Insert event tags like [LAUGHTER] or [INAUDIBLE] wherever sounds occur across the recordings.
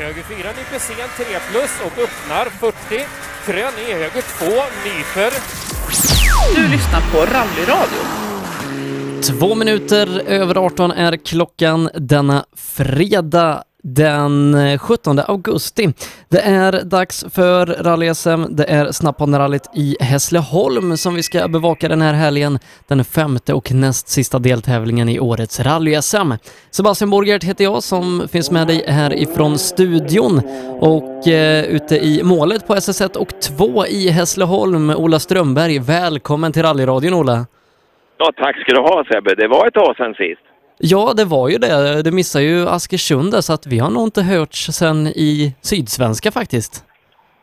Höger 4 nyper sen 3 plus och öppnar 40. Krön i höger 2 nyper. Du lyssnar på Rallyradio. Två minuter över 18 är klockan denna fredag den eh, 17 augusti. Det är dags för rally-SM. Det är Snapphanerallyt i Hässleholm som vi ska bevaka den här helgen. Den femte och näst sista deltävlingen i årets rally-SM. Sebastian Borgert heter jag som finns med dig här ifrån studion och eh, ute i målet på SS1 och 2 i Hässleholm. Ola Strömberg, välkommen till rallyradion Ola. Ja, tack ska du ha Sebbe. Det var ett tag sedan sist. Ja, det var ju det. Det missar ju Askersund där, så att vi har nog inte hörts sen i Sydsvenska faktiskt.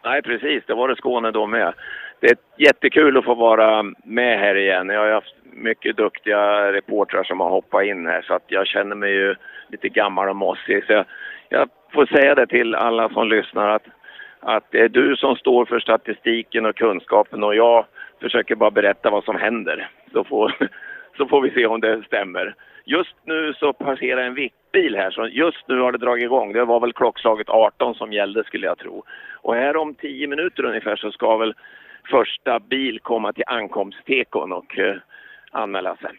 Nej, precis. Det var det Skåne då med. Det är jättekul att få vara med här igen. Jag har haft mycket duktiga reportrar som har hoppat in här så att jag känner mig ju lite gammal och mossig. Så jag, jag får säga det till alla som lyssnar att, att det är du som står för statistiken och kunskapen och jag försöker bara berätta vad som händer. Så får, [LAUGHS] så får vi se om det stämmer. Just nu så passerar en viktbil här, så just nu har det dragit igång. Det var väl klockslaget 18 som gällde skulle jag tro. Och här om 10 minuter ungefär så ska väl första bil komma till ankomsttekon och eh, anmäla sig.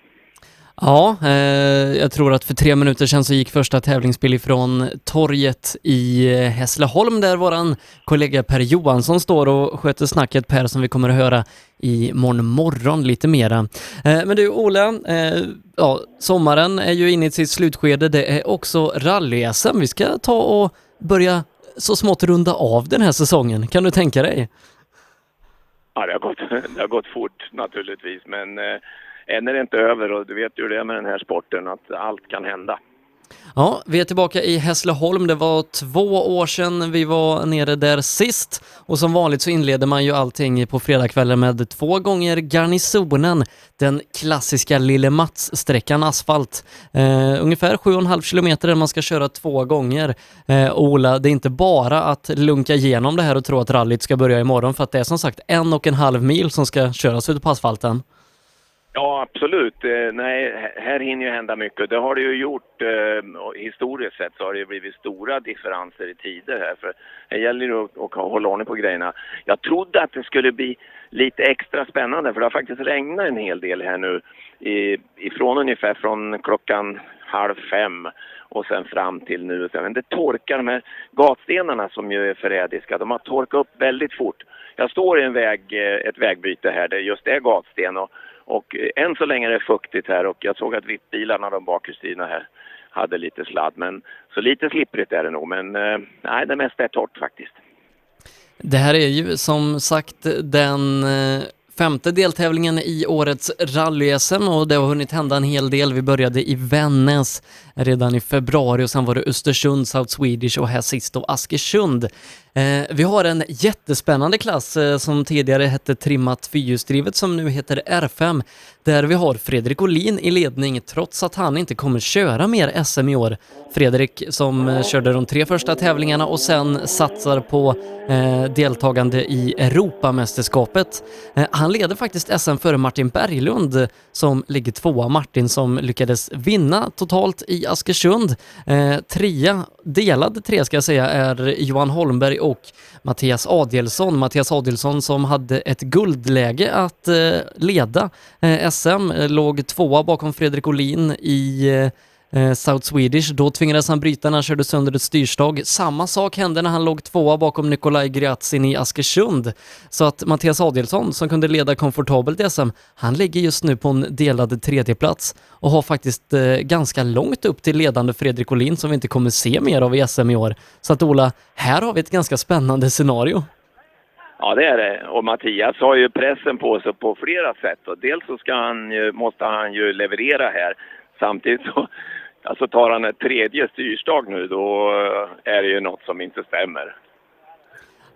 Ja, eh, jag tror att för tre minuter sedan så gick första tävlingsbil ifrån torget i eh, Hässleholm där våran kollega Per Johansson står och sköter snacket Per som vi kommer att höra i morgon morgon lite mera. Eh, men du Ola, eh, ja, sommaren är ju inne i sitt slutskede. Det är också rally-SM. Vi ska ta och börja så smått runda av den här säsongen. Kan du tänka dig? Ja, det har gått, [LAUGHS] det har gått fort naturligtvis, men eh, än är det inte över och du vet ju det är med den här sporten, att allt kan hända. Ja, vi är tillbaka i Hässleholm. Det var två år sedan vi var nere där sist och som vanligt så inleder man ju allting på fredagskvällen med två gånger Garnisonen, den klassiska Lille Mats-sträckan asfalt. Eh, ungefär 7,5 kilometer där man ska köra två gånger. Eh, Ola, det är inte bara att lunka igenom det här och tro att rallyt ska börja imorgon för att det är som sagt en och en halv mil som ska köras ute på asfalten. Ja, absolut. Eh, nej, här hinner ju hända mycket. Det har det ju gjort. Eh, historiskt sett så har det ju blivit stora differenser i tider här. För det gäller ju att, att hålla ordning på grejerna. Jag trodde att det skulle bli lite extra spännande för det har faktiskt regnat en hel del här nu. I, ifrån ungefär från klockan halv fem och sen fram till nu. Men det torkar de här gatstenarna som ju är förrädiska. De har torkat upp väldigt fort. Jag står i en väg, eh, ett vägbyte här där just är gatsten och och eh, än så länge är det fuktigt här och jag såg att vippbilarna, de bakhjulsdrivna här, hade lite sladd. Men, så lite slipprigt är det nog, men eh, nej, det mesta är torrt faktiskt. Det här är ju som sagt den eh, femte deltävlingen i årets rally-SM och det har hunnit hända en hel del. Vi började i Vännäs redan i februari och sen var det Östersund, South Swedish och här sist då Askersund. Eh, vi har en jättespännande klass eh, som tidigare hette trimmat fyrhjulsdrivet som nu heter R5 där vi har Fredrik Olin i ledning trots att han inte kommer köra mer SM i år. Fredrik som eh, körde de tre första tävlingarna och sen satsar på eh, deltagande i Europamästerskapet. Eh, han leder faktiskt SM före Martin Berglund som ligger tvåa. Martin som lyckades vinna totalt i Askersund. Eh, trea, delad tre ska jag säga, är Johan Holmberg och Mattias Adelsson. Mattias Adelsson som hade ett guldläge att eh, leda eh, SM, låg tvåa bakom Fredrik Olin i eh, eh, South Swedish. Då tvingades han bryta när han körde sönder ett styrstag. Samma sak hände när han låg tvåa bakom Nikolaj Gryatsin i Askersund. Så att Mattias Adelsson, som kunde leda komfortabelt i SM, han ligger just nu på en delad tredjeplats och har faktiskt eh, ganska långt upp till ledande Fredrik Olin som vi inte kommer se mer av i SM i år. Så att Ola, här har vi ett ganska spännande scenario. Ja, det är det. Och Mattias har ju pressen på sig på flera sätt. Och dels så ska han ju, måste han ju leverera här. Samtidigt så alltså tar han ett tredje styrstag nu, då är det ju något som inte stämmer.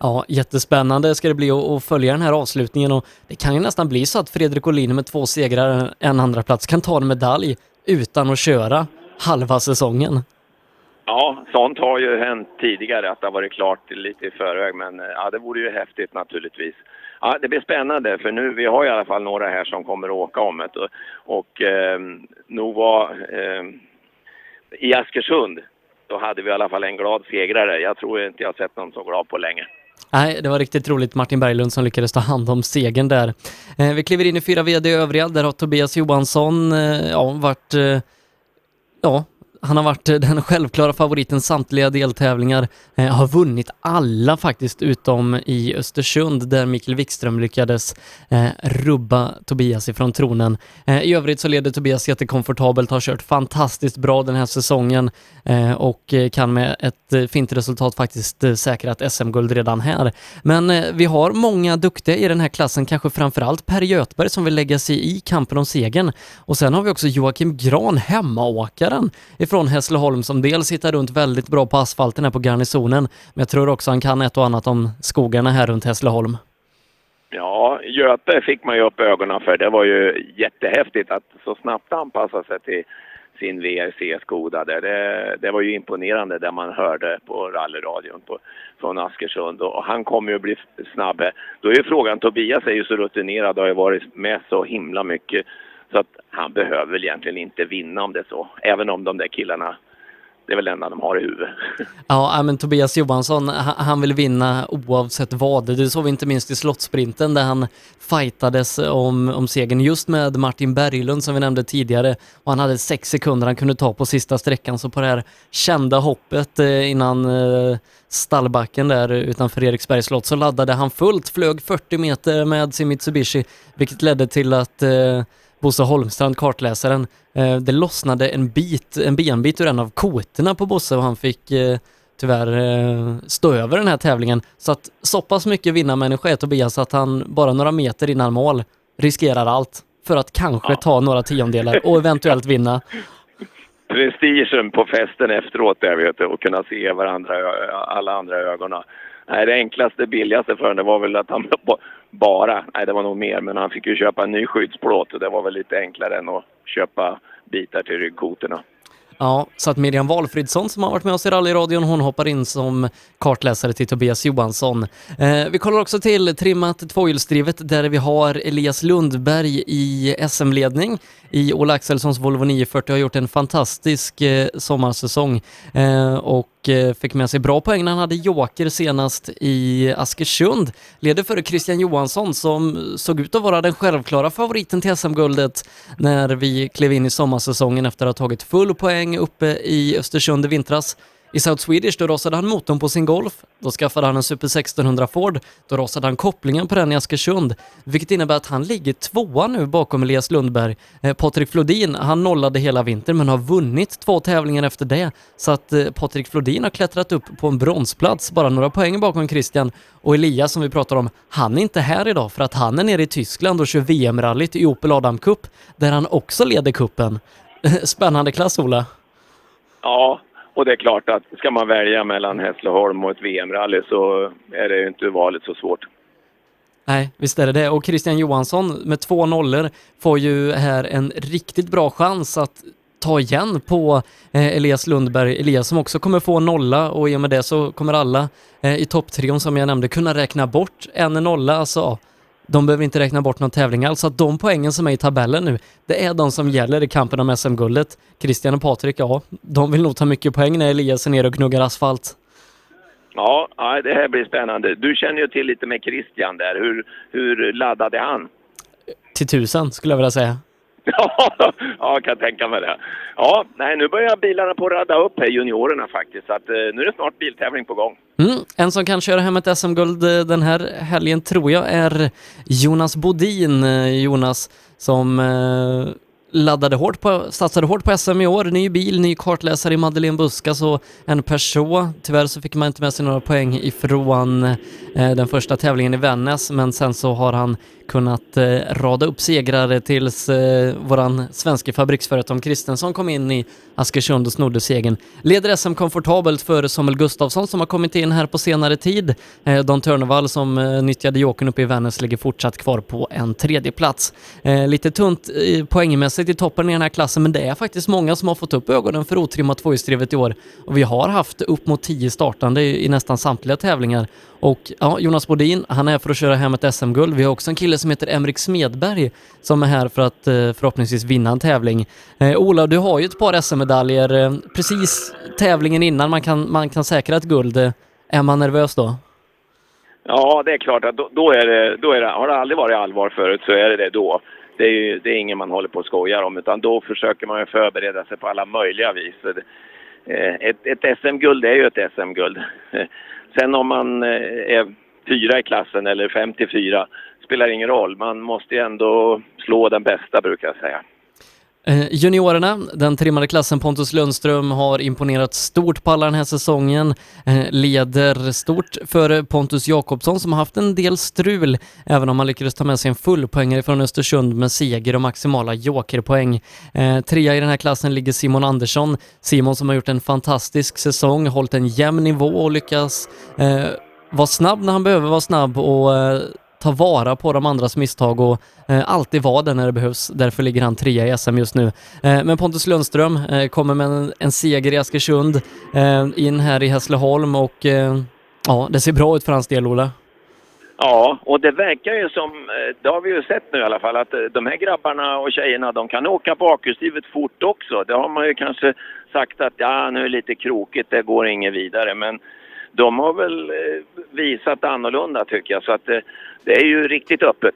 Ja, jättespännande ska det bli att följa den här avslutningen och det kan ju nästan bli så att Fredrik Olin med två segrar, en andra plats kan ta en medalj utan att köra halva säsongen. Ja, sånt har ju hänt tidigare att det har varit klart lite i förväg, men ja, det vore ju häftigt naturligtvis. Ja, det blir spännande för nu, vi har i alla fall några här som kommer att åka om det och, och eh, nog var eh, i Askersund då hade vi i alla fall en glad segrare. Jag tror inte jag sett någon så glad på länge. Nej, det var riktigt roligt Martin Berglund som lyckades ta hand om segern där. Eh, vi kliver in i fyra VD övriga, där har Tobias Johansson eh, ja, varit eh, ja, han har varit eh, den självklara favoriten samtliga deltävlingar. Eh, har vunnit alla faktiskt utom i Östersund där Mikael Wikström lyckades eh, rubba Tobias ifrån tronen. Eh, I övrigt så leder Tobias jättekomfortabelt, har kört fantastiskt bra den här säsongen eh, och eh, kan med ett eh, fint resultat faktiskt säkra ett SM-guld redan här. Men vi har många duktiga i den här klassen, kanske framförallt Per Göthberg som vill lägga sig i kampen om segern. Och sen har vi också Joakim Gran, hemmaåkaren från Hässleholm som dels hittar runt väldigt bra på asfalten här på garnisonen, men jag tror också han kan ett och annat om skogarna här runt Hässleholm. Ja, Göte fick man ju upp ögonen för. Det var ju jättehäftigt att så snabbt anpassa sig till sin VRC-Skoda. Det, det, var ju imponerande det man hörde på rallyradion på, från Askersund och han kommer ju att bli snabb. Då är ju frågan, Tobias är ju så rutinerad och har ju varit med så himla mycket så att han behöver väl egentligen inte vinna om det är så. Även om de där killarna, det är väl det enda de har i huvudet. [LAUGHS] Ja, men Tobias Johansson, han vill vinna oavsett vad. Det såg vi inte minst i slottsprinten där han fightades om, om segern just med Martin Berglund som vi nämnde tidigare. Och han hade sex sekunder han kunde ta på sista sträckan, så på det här kända hoppet eh, innan eh, stallbacken där utanför Eriksbergs slott så laddade han fullt, flög 40 meter med sin Mitsubishi, vilket ledde till att eh, Bosse Holmstrand, kartläsaren, eh, det lossnade en bit, en benbit ur en av koterna på Bosse och han fick eh, tyvärr eh, stå över den här tävlingen. Så att så pass mycket vinnarmänniska är Tobias att han bara några meter innan mål riskerar allt för att kanske ja. ta några tiondelar och eventuellt vinna. Prestigen på festen efteråt där vet du, och kunna se varandra, alla andra ögonen. Nej, det enklaste, billigaste för honom var väl att han bara, nej det var nog mer, men han fick ju köpa en ny skyddsplåt och det var väl lite enklare än att köpa bitar till ryggkotorna. Ja, så att Miriam Valfridsson som har varit med oss i rallyradion, hon hoppar in som kartläsare till Tobias Johansson. Eh, vi kollar också till trimmat tvåhjulsdrivet där vi har Elias Lundberg i SM-ledning i Ola Axelssons Volvo 940 har gjort en fantastisk eh, sommarsäsong eh, och eh, fick med sig bra poäng när han hade joker senast i Askersund. Leder före Christian Johansson som såg ut att vara den självklara favoriten till SM-guldet när vi klev in i sommarsäsongen efter att ha tagit full poäng uppe i Östersund i vintras. I South Swedish då rostade han motorn på sin Golf. Då skaffade han en Super 1600 Ford. Då rostade han kopplingen på den i Askersund. Vilket innebär att han ligger tvåa nu bakom Elias Lundberg. Eh, Patrik Flodin, han nollade hela vintern men har vunnit två tävlingar efter det. Så att eh, Patrik Flodin har klättrat upp på en bronsplats, bara några poäng bakom Christian. Och Elias som vi pratar om, han är inte här idag för att han är nere i Tyskland och kör VM-rallyt i Opel Adam Cup, där han också leder kuppen. [LAUGHS] Spännande klass, Ola. Ja, och det är klart att ska man välja mellan Hässleholm och ett VM-rally så är det ju inte valet så svårt. Nej, visst är det det. Och Christian Johansson med två nollor får ju här en riktigt bra chans att ta igen på eh, Elias Lundberg. Elias som också kommer få nolla och i och med det så kommer alla eh, i topptrion som jag nämnde kunna räkna bort en nolla. Alltså, de behöver inte räkna bort någon tävling alls. Så att de poängen som är i tabellen nu, det är de som gäller i kampen om SM-guldet. Christian och Patrik, ja, de vill nog ta mycket poäng när Elias är nere och gnuggar asfalt. Ja, det här blir spännande. Du känner ju till lite med Christian där. Hur, hur laddade han? Till tusen, skulle jag vilja säga. [LAUGHS] ja, jag kan tänka mig det. Ja, nej, nu börjar bilarna på att radda upp här, juniorerna faktiskt. Så att, eh, nu är det snart biltävling på gång. Mm, en som kan köra hem ett SM-guld eh, den här helgen tror jag är Jonas Bodin. Eh, Jonas som eh, laddade hårt på, satsade hårt på SM i år. Ny bil, ny kartläsare i Madeleine Buskas och en Peugeot. Tyvärr så fick man inte med sig några poäng ifrån eh, den första tävlingen i Vännäs, men sen så har han kunnat eh, rada upp segrar tills eh, våran svenska fabriksförare Tom Kristensson kom in i Askersund och snodde segern. Leder SM komfortabelt för Samuel Gustafsson som har kommit in här på senare tid. Eh, Don Törnevall som eh, nyttjade jokern uppe i Vännäs ligger fortsatt kvar på en tredje plats. Eh, lite tunt eh, poängmässigt i toppen i den här klassen men det är faktiskt många som har fått upp ögonen för otrimmat tvåhjulsdrivet i år och vi har haft upp mot tio startande i, i nästan samtliga tävlingar och Ja, Jonas Bodin, han är för att köra hem ett SM-guld. Vi har också en kille som heter Emrik Smedberg som är här för att eh, förhoppningsvis vinna en tävling. Eh, Ola, du har ju ett par SM-medaljer. Eh, precis tävlingen innan man kan, man kan säkra ett guld. Eh, är man nervös då? Ja, det är klart att då, då, är det, då är det, har det aldrig varit allvar förut så är det det då. Det är ju det är ingen man håller på och skojar om utan då försöker man ju förbereda sig på alla möjliga vis. Eh, ett, ett SM-guld är ju ett SM-guld. [LAUGHS] Sen om man eh, är fyra i klassen eller 54 spelar ingen roll. Man måste ju ändå slå den bästa brukar jag säga. Eh, juniorerna, den trimmade klassen Pontus Lundström har imponerat stort på alla den här säsongen. Eh, leder stort före Pontus Jakobsson som har haft en del strul, även om han lyckades ta med sig en fullpoängare från Östersund med seger och maximala jokerpoäng. Eh, trea i den här klassen ligger Simon Andersson. Simon som har gjort en fantastisk säsong, hållit en jämn nivå och lyckas vara snabb när han behöver vara snabb och ta vara på de andras misstag och eh, alltid vara där när det behövs. Därför ligger han trea i SM just nu. Eh, men Pontus Lundström eh, kommer med en, en seger i Askersund, eh, in här i Hässleholm och eh, ja, det ser bra ut för hans del, Ola. Ja, och det verkar ju som, eh, det har vi ju sett nu i alla fall, att eh, de här grabbarna och tjejerna de kan åka bakhjulsdrivet fort också. Det har man ju kanske sagt att ja, nu är det lite krokigt, det går inget vidare. Men de har väl eh, visat annorlunda tycker jag. Så att det är ju riktigt öppet.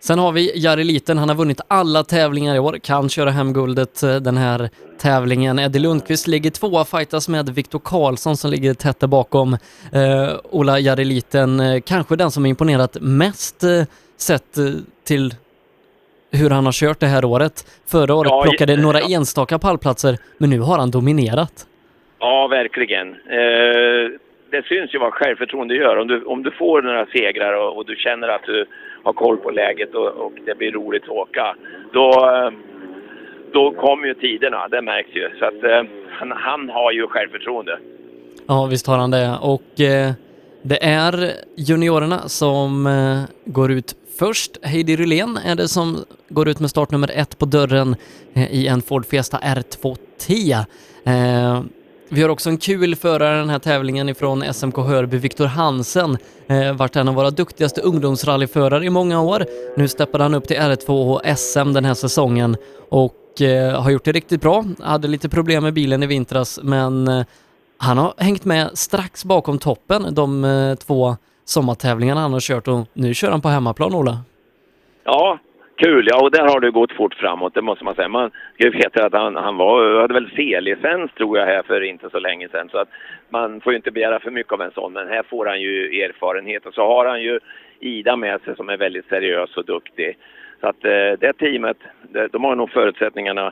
Sen har vi Jari Liten, han har vunnit alla tävlingar i år, kan köra hem guldet eh, den här tävlingen. Eddie Lundqvist ligger tvåa, fightas med Viktor Karlsson som ligger tätt där bakom. Uh, Ola Jari Liten, uh, kanske den som imponerat mest uh, sett till hur han har kört det här året. Förra året ja, plockade några ja. enstaka pallplatser, men nu har han dominerat. Ja, verkligen det syns ju vad självförtroende gör. Om du, om du får några segrar och, och du känner att du har koll på läget och, och det blir roligt att åka, då, eh, då kommer ju tiderna, det märks ju. Så att eh, han, han, har ju självförtroende. Ja, visst har han det. Och eh, det är juniorerna som eh, går ut först. Heidi Rylén är det som går ut med startnummer ett på dörren eh, i en Ford Fiesta R2T. Eh, vi har också en kul förare den här tävlingen ifrån SMK Hörby, Viktor Hansen. Eh, varit en av våra duktigaste ungdomsrallyförare i många år. Nu steppade han upp till R2 och SM den här säsongen och eh, har gjort det riktigt bra. Hade lite problem med bilen i vintras men eh, han har hängt med strax bakom toppen de eh, två sommartävlingarna han har kört och nu kör han på hemmaplan, Ola. Ja, Kul, ja och där har det gått fort framåt, det måste man säga. Man ska ju veta att han, han var, hade väl C-licens tror jag här för inte så länge sedan. Så att man får ju inte begära för mycket av en sån, men här får han ju erfarenhet. Och så har han ju Ida med sig som är väldigt seriös och duktig. Så att eh, det teamet, de har nog förutsättningarna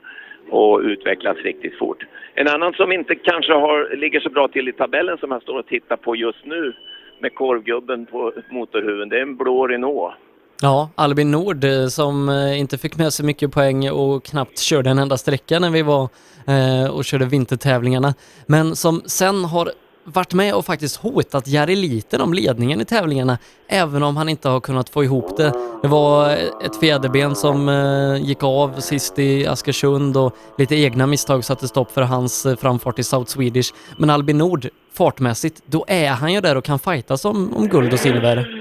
att utvecklas riktigt fort. En annan som inte kanske har, ligger så bra till i tabellen som jag står och tittar på just nu med korvgubben på motorhuven, det är en blå Renault. Ja, Albin Nord eh, som eh, inte fick med sig mycket poäng och knappt körde en enda sträcka när vi var eh, och körde vintertävlingarna. Men som sen har varit med och faktiskt hotat Jari Liten om ledningen i tävlingarna, även om han inte har kunnat få ihop det. Det var eh, ett fjäderben som gick av sist i Askersund och lite egna misstag satte stopp för hans framfart i South Swedish. Men Albin Nord, fartmässigt, då är han ju där och kan fightas om, om guld och silver.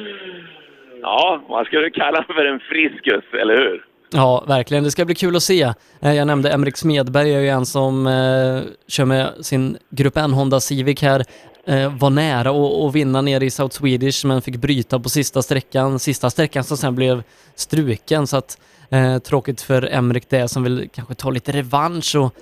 Ja, man skulle kalla honom för en friskus, eller hur? Ja, verkligen. Det ska bli kul att se. Eh, jag nämnde Emrik Smedberg är ju en som eh, kör med sin Grupp N Honda Civic här. Eh, var nära att vinna nere i South Swedish men fick bryta på sista sträckan. Sista sträckan som sen blev struken så att eh, tråkigt för Emrik det som vill kanske ta lite revansch och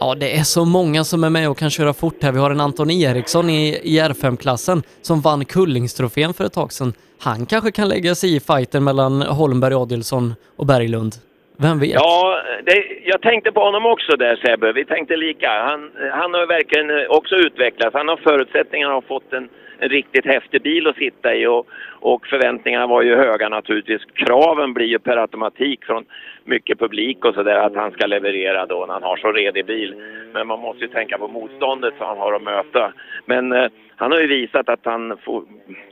Ja, det är så många som är med och kan köra fort här. Vi har en Anton Eriksson i, i R5-klassen som vann Kullingstrofén för ett tag sedan. Han kanske kan lägga sig i fighten mellan Holmberg, Adelsson och Berglund. Vem vet? Ja, det, jag tänkte på honom också där Sebbe. Vi tänkte lika. Han, han har verkligen också utvecklats. Han har förutsättningarna att fått en, en riktigt häftig bil att sitta i och, och förväntningarna var ju höga naturligtvis. Kraven blir ju per automatik från mycket publik och sådär att han ska leverera då när han har så redig bil. Men man måste ju tänka på motståndet som han har att möta. Men eh, han har ju visat att han får,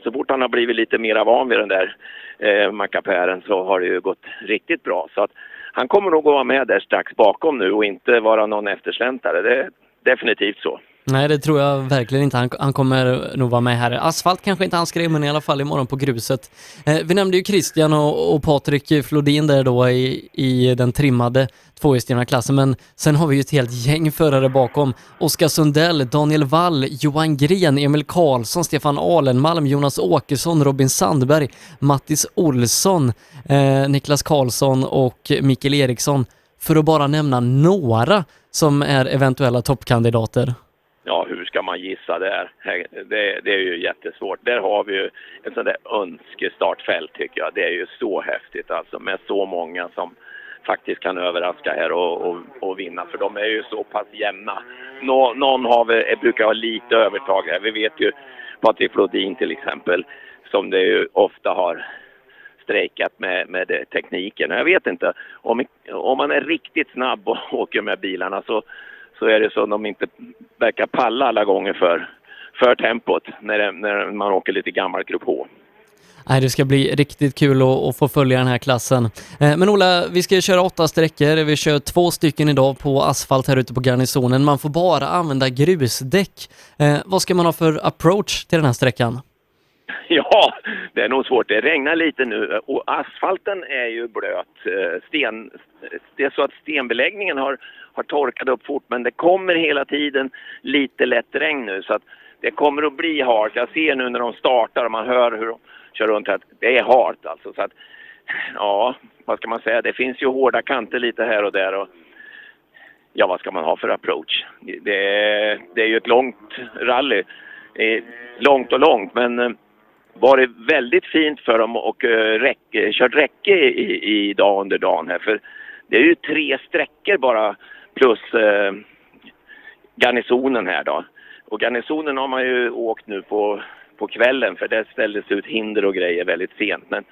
så fort han har blivit lite mera van vid den där eh, mackapären så har det ju gått riktigt bra. Så att han kommer nog att vara med där strax bakom nu och inte vara någon eftersläntrare. Det är definitivt så. Nej, det tror jag verkligen inte. Han, han kommer nog vara med här. Asfalt kanske inte hans grej, men i alla fall imorgon på gruset. Eh, vi nämnde ju Christian och, och Patrik Flodin där då i, i den trimmade tvåhjulsdrivna klassen, men sen har vi ju ett helt gäng förare bakom. Oskar Sundell, Daniel Wall, Johan Gren, Emil Karlsson, Stefan Alenmalm, Jonas Åkesson, Robin Sandberg, Mattis Olsson, eh, Niklas Karlsson och Mikael Eriksson, för att bara nämna några som är eventuella toppkandidater ja, hur ska man gissa där? Det, det är ju jättesvårt. Där har vi ju ett sånt där önskestartfält tycker jag. Det är ju så häftigt alltså med så många som faktiskt kan överraska här och, och, och vinna för de är ju så pass jämna. Nå, någon har vi, brukar ha lite övertag här. Vi vet ju Patrik Flodin till exempel som det ju ofta har strejkat med, med tekniken. Jag vet inte, om, om man är riktigt snabb och [LAUGHS] åker med bilarna så så är det så att de inte verkar palla alla gånger för, för tempot när, det, när man åker lite gammal grupp H. Nej, det ska bli riktigt kul att, få följa den här klassen. Eh, men Ola, vi ska köra åtta sträckor. Vi kör två stycken idag på asfalt här ute på garnisonen. Man får bara använda grusdäck. Eh, vad ska man ha för approach till den här sträckan? [LAUGHS] Ja, det är nog svårt. Det regnar lite nu och asfalten är ju blöt. Eh, sten, det är så att stenbeläggningen har, har torkat upp fort men det kommer hela tiden lite lätt regn nu så att det kommer att bli halt. Jag ser nu när de startar och man hör hur de kör runt att det är halt alltså. Så att, ja, vad ska man säga? Det finns ju hårda kanter lite här och där och ja, vad ska man ha för approach? Det är, det är ju ett långt rally. Långt och långt men var varit väldigt fint för dem och eh, räck, kört räcke i, i dag under dagen här. För det är ju tre sträckor bara plus eh, garnisonen här då. Och garnisonen har man ju åkt nu på, på kvällen för det ställdes ut hinder och grejer väldigt sent. Men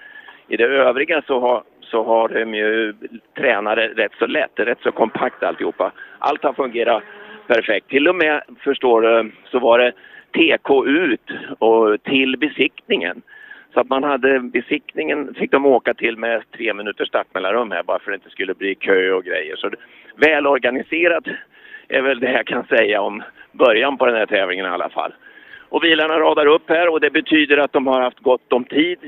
i det övriga så har, så har de ju tränare rätt så lätt, rätt så kompakt alltihopa. Allt har fungerat perfekt. Till och med, förstår du, så var det TK ut och till besiktningen. Så att man hade besiktningen fick de åka till med tre minuters startmellanrum här bara för att det inte skulle bli kö och grejer. Så väl organiserat är väl det jag kan säga om början på den här tävlingen i alla fall. Och bilarna radar upp här och det betyder att de har haft gott om tid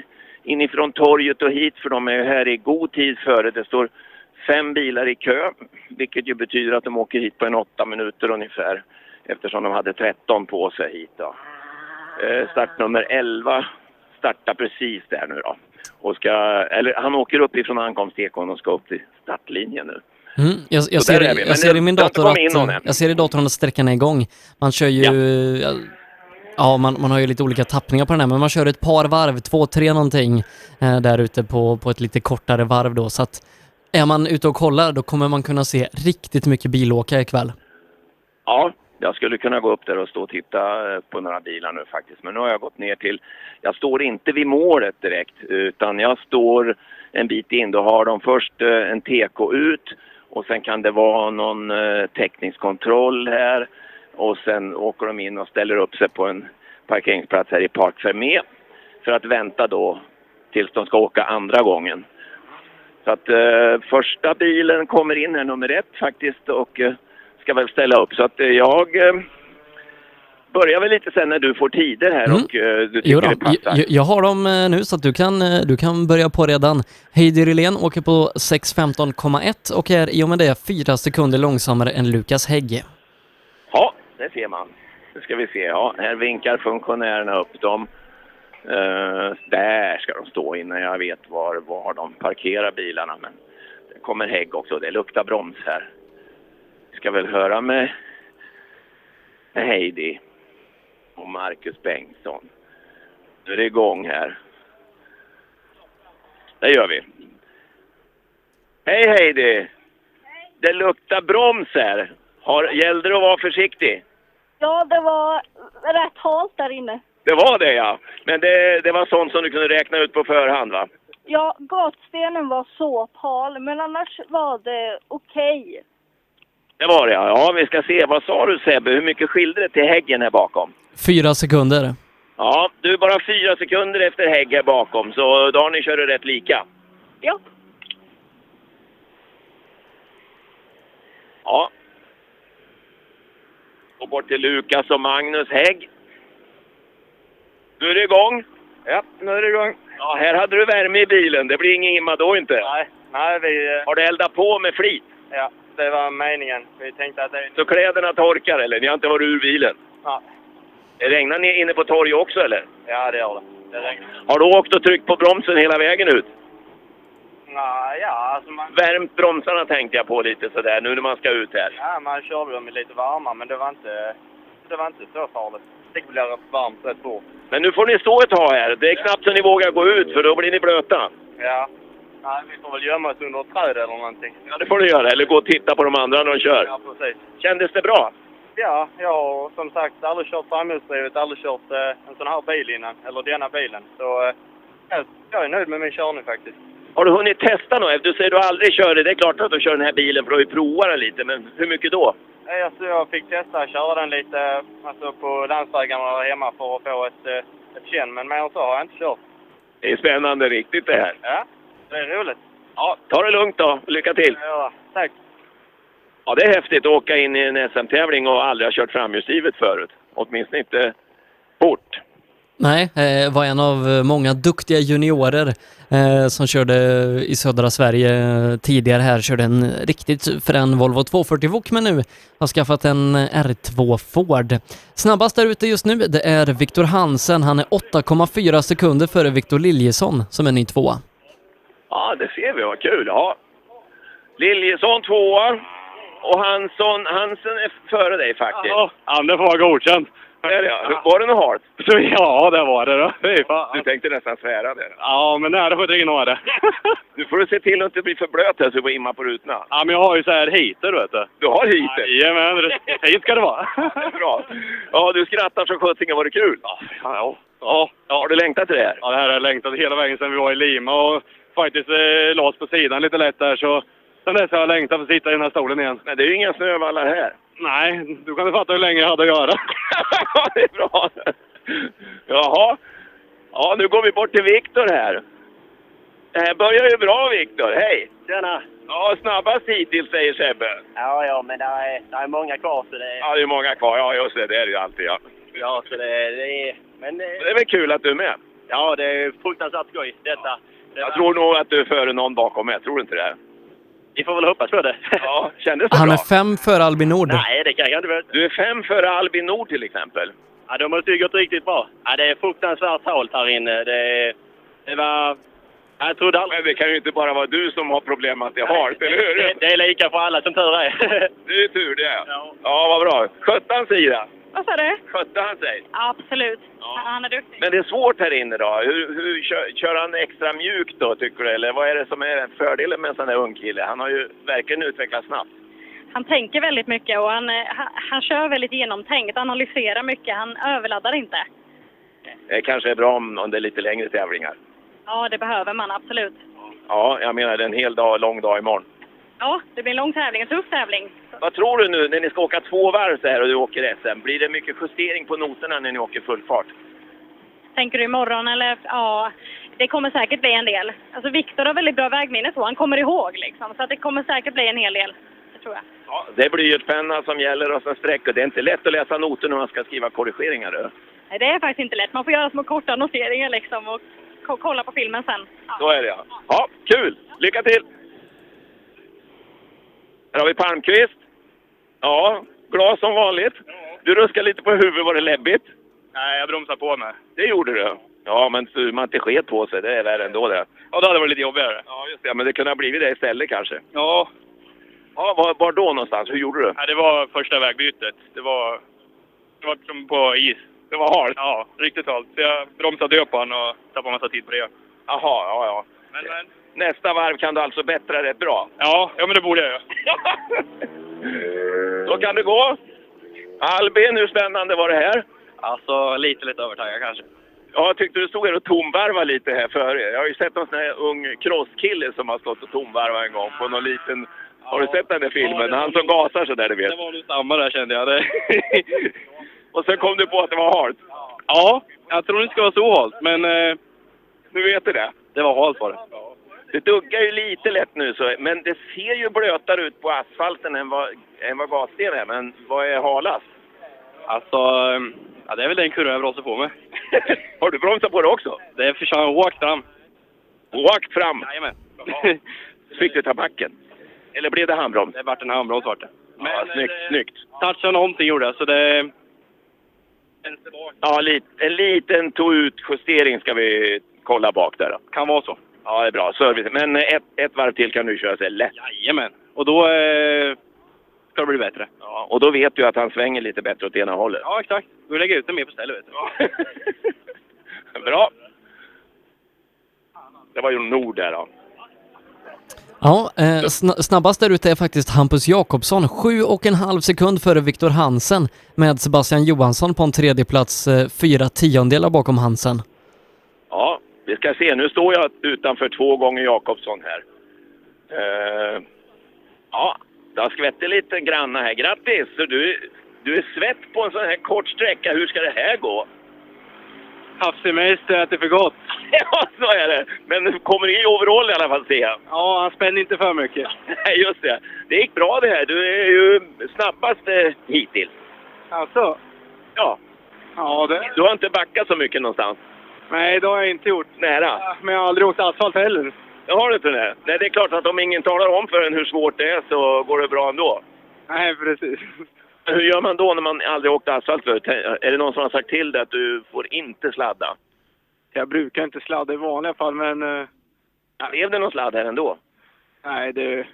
inifrån torget och hit för de är här i god tid före. Det står fem bilar i kö vilket ju betyder att de åker hit på en åtta minuter ungefär eftersom de hade 13 på sig hit. Då. Eh, startnummer 11 startar precis där nu då. Och ska, eller han åker upp ifrån ankomstekon och ska upp till startlinjen nu. Mm, jag, jag, ser, jag ser, i min dator att, jag ser i datorn att sträckan är igång. Man kör ju, ja, ja man, man har ju lite olika tappningar på den här, men man kör ett par varv, två, tre någonting eh, där ute på, på ett lite kortare varv då. Så att är man ute och kollar, då kommer man kunna se riktigt mycket bilåkare ikväll. Ja, jag skulle kunna gå upp där och stå och titta eh, på några bilar nu faktiskt. Men nu har jag gått ner till, jag står inte vid målet direkt utan jag står en bit in. Då har de först eh, en TK ut och sen kan det vara någon teknisk täckningskontroll här. Och sen åker de in och ställer upp sig på en parkeringsplats här i Park Fermé för att vänta då tills de ska åka andra gången. Så att eh, första bilen kommer in här, nummer ett faktiskt, och eh, ska väl ställa upp. Så att eh, jag eh, börjar väl lite sen när du får tider här mm. och eh, du tycker jo då, det passar. Jag, jag har dem nu så att du kan, du kan börja på redan. Heidi Rylén åker på 6.15,1 och är i och med det fyra sekunder långsammare än Lukas Hägg. Ja, det ser man. Nu ska vi se. Ja, här vinkar funktionärerna upp dem. Uh, där ska de stå innan jag vet var, var de parkerar bilarna. Men det kommer hägg också. Det luktar broms här ska väl höra med Heidi och Marcus Bengtsson. Nu är det igång här. Det gör vi. Hej Heidi! Hej. Det luktar broms här. Har, gällde det att vara försiktig? Ja, det var rätt halt där inne. Det var det ja. Men det, det var sånt som du kunde räkna ut på förhand va? Ja, gatstenen var så hal, men annars var det okej. Det var det ja. Ja, vi ska se. Vad sa du Sebbe? Hur mycket skilde det till häggen här bakom? Fyra sekunder. Ja, du är bara fyra sekunder efter hägg här bakom, så då har ni kört rätt lika. Ja. Ja. Och bort till Lukas och Magnus Hägg. Nu är det igång. Ja, nu är det igång. Ja, här hade du värme i bilen. Det blir ingen imma då inte. Nej, nej vi... eh, Har du eldat på med flit? Ja, det var meningen. Vi tänkte att det... Så kläderna torkar eller? Ni har inte varit ur bilen? Ja, Regnar ni inne på torg också eller? ja det gör det. Det regnar. Har du åkt och tryckt på bromsen hela vägen ut? Nej, ja, alltså man... Värmt bromsarna tänkte jag på lite sådär nu när man ska ut här. Ja, man körde dem lite varma, men det var inte... Det var inte så farligt. Det blir varmt rätt fort. Men nu får ni stå ett tag här. Det är knappt så ni vågar gå ut för då blir ni blöta. Ja. Nej, vi får väl gömma oss under ett träd eller någonting. Ja, det får ni göra. Eller gå och titta på de andra när de kör. Ja, precis. Kändes det bra? Ja, jag har som sagt aldrig kört framhjulsdrivet, aldrig kört eh, en sån här bil innan. Eller denna bilen. Så eh, jag- är nöjd med min körning faktiskt. Har du hunnit testa något? Du säger du aldrig kör det. Det är klart att du kör den här bilen för du har ju provat den lite. Men hur mycket då? Eh, Alltså, jag fick testa att köra den lite alltså, på landsvägarna hemma för att få ett, eh, ett känn. Men mer än så har jag inte kört. Det är spännande riktigt det här. Ja, det är roligt. Ja, ta det lugnt då. Lycka till! Ja, tack. Ja, det är häftigt att åka in i en SM-tävling och aldrig ha kört framhjulsdrivet förut. Åtminstone inte fort. Nej, eh, var en av eh, många duktiga juniorer eh, som körde i södra Sverige eh, tidigare här, körde en riktigt frän Volvo 240 Wok men nu har skaffat en R2 Ford. Snabbast där ute just nu, det är Viktor Hansen. Han är 8,4 sekunder före Viktor Liljesson som är ny tvåa. Ja, det ser vi. Vad kul. Ja. Liljesson tvåa. Och Hansson, Hansen är före dig faktiskt. Ja, Anders var godkänd. Är det, ja. Var det något halt? [LAUGHS] Ja, det var det då. Du tänkte nästan svära där. Ja, men nära på att dra det. [LAUGHS] Nu får du se till att inte bli för blöt här så du får imma på rutorna. Ja, men jag har ju så här heater, vet du. Du har heater? Jajamän, det- hit ska det vara. [LAUGHS] Det är Bra. Ja, du skrattar som sjuttsingen. Var det kul? Ja, ja, ja. Har du längtat till det här? Ja, det här har jag längtat hela vägen sedan vi var i Lima och faktiskt eh, la oss på sidan lite lätt där. Så sen dess har jag längtat för att sitta i den här stolen igen. Men det är ju inga snövallar här. Nej, du kan ju fatta hur länge jag hade att göra. [LAUGHS] Ja, det är bra. Jaha. Ja, nu går vi bort till Viktor här. Det här börjar ju bra, Viktor. Hej! Tjena! Ja, snabbast hittills, säger Sebbe. Ja, ja, men det är, det är många kvar så det... Ja, det är många kvar. Ja, just det. Det är det ju alltid, ja. Ja, så det, det är... Men det, Det är väl kul att du är med? ja, det är fruktansvärt skoj detta. Det Jag tror nog att du är före någon bakom mig. Tror du inte det? Vi får väl hoppas på det. Ja, [LAUGHS] kändes det Han bra? är fem före Albin Nord. Nej, det kan jag inte veta. Du är fem före Albin Nord till exempel. Ja, de måste ju gått riktigt bra. Ja, det är fruktansvärt halt här inne. Det, det var... Jag trodde aldrig... Men det kan ju inte bara vara du som har problem att det är halt, eller hur? Det, [LAUGHS] det är lika för alla som tur är. Det är tur det. Ja. Ja, vad bra. Sig då? Vad sa du? Skötte han sig? Absolut. Ja. Han är duktig. Men det är svårt här inne då. Hur, hur kör, kör han extra mjukt då, tycker du? Eller vad är det som är fördelen med en sån här ung kille? Han har ju verkligen utvecklats snabbt. Han tänker väldigt mycket och han, eh, han, han kör väldigt genomtänkt, analyserar mycket, han överladdar inte. Det kanske är bra om, om det är lite längre tävlingar. Ja, det behöver man absolut. Ja, jag menar det är en hel dag, lång dag imorgon. Ja, det blir en lång tävling, en tuff tävling. Vad tror du nu när ni ska åka två varv så här och du åker SM? Blir det mycket justering på noterna när ni åker full fart? Tänker du imorgon eller? Ja, det kommer säkert bli en del. Alltså Viktor har väldigt bra vägminne så, han kommer ihåg liksom. Så att det kommer säkert bli en hel del. Det tror jag. Ja, det blir ju ett penna som gäller och sen streck. Det är inte lätt att läsa noter när man ska skriva korrigeringar. Du. Nej, det är faktiskt inte lätt. Man får göra små korta noteringar liksom och ko- kolla på filmen sen. Ja. Så är det ja. Ja, kul! Lycka till! Här har vi Palmqvist. Ja, glad som vanligt. Du ruskar lite på huvudet, var det läbbigt? Nej, jag bromsar på mig. Det gjorde du. Ja, men så man inte sket på sig, det är värre ändå det. Ja, det hade varit lite jobbigare. Ja, just det. Men det kunde ha blivit det istället kanske. Ja, Ja, var, var då någonstans? Hur gjorde du? nej, det var första vägbytet. Det var, det var som på is. Det var halt? Ja, riktigt halt. Så jag bromsade upp han och tappade massa tid på det. Jaha, ja, ja. Men, men. Nästa varv kan du alltså bättra rätt bra. Ja, ja, men det borde jag göra. [LAUGHS] Så kan det gå. Albin, hur spännande var det här? Alltså, lite, lite övertaggad kanske. Ja, jag tyckte du stod här och tomvarvade lite här före. Jag har ju sett någon sån här ung crosskille som har stått och tomvarvat en gång på någon liten... Har du sett den där filmen? Han som gasar sådär, du vet. Det var nog samma där kände jag. [LAUGHS] Det. och sen kom du på att det var halt. ja, jag tror det ska vara så halt, men eh, Nu vet du det. det var halt var det. Det duggar ju lite lätt nu, så, men det ser ju blötare ut på asfalten än vad, än vad gassten är. Men vad är halast? Alltså, ja, det är väl den kurvan jag bromsar på med. [LAUGHS] Har du bromsat på det också? Det är för åkt fram. Åkt fram! Jajamän. [LAUGHS] Fick du ta backen? Eller blev det handbroms? Det vart en handbroms vart det. ja, snyggt, eh, snyggt. Touchade någonting gjorde jag, så det... Ja, en liten tå-ut-justering ska vi kolla bak där då. Kan vara så. Ja, det är bra. Service. Men ett, ett varv till kan du köra sig lätt. Jajamän. Och då eh, ska det bli bättre. Ja, och då vet du att han svänger lite bättre åt ena hållet. Ja, exakt. Då lägger jag ut den mer på stället, vet du. [LAUGHS] Bra! Det var ju Nord där då. Ja, eh, sna- snabbast där ute är faktiskt Hampus Jakobsson, sju och en halv sekund före Viktor Hansen med Sebastian Johansson på en tredje plats, eh, fyra tiondelar bakom Hansen. Ja, vi ska se. Nu står jag utanför två gånger Jakobsson här. Eh, ja, det har skvättit lite granna här. Grattis! Så Du, du är svett på en sån här kort sträcka. Hur ska det här gå? Havssemester äter för gott. [LAUGHS] Ja, så är det. Men du kommer i overall i alla fall, ser jag. Ja, han spänner inte för mycket. [LAUGHS] Nej, just det. Det gick bra det här. Du är ju snabbast eh, hittills. Alltså? Ja. Ja, det... Du har inte backat så mycket någonstans. Nej, det har jag inte gjort. Nära. Men jag har aldrig åkt asfalt heller. Det har du inte det? Nej, det är klart att om ingen talar om för en hur svårt det är så går det bra ändå. Nej, precis. Hur gör man då när man aldrig åkt asfalt förut? Är det någon som har sagt till dig att du får inte sladda? Jag brukar inte sladda i vanliga fall, men... eh, Blev det någon sladd här ändå? nej, det...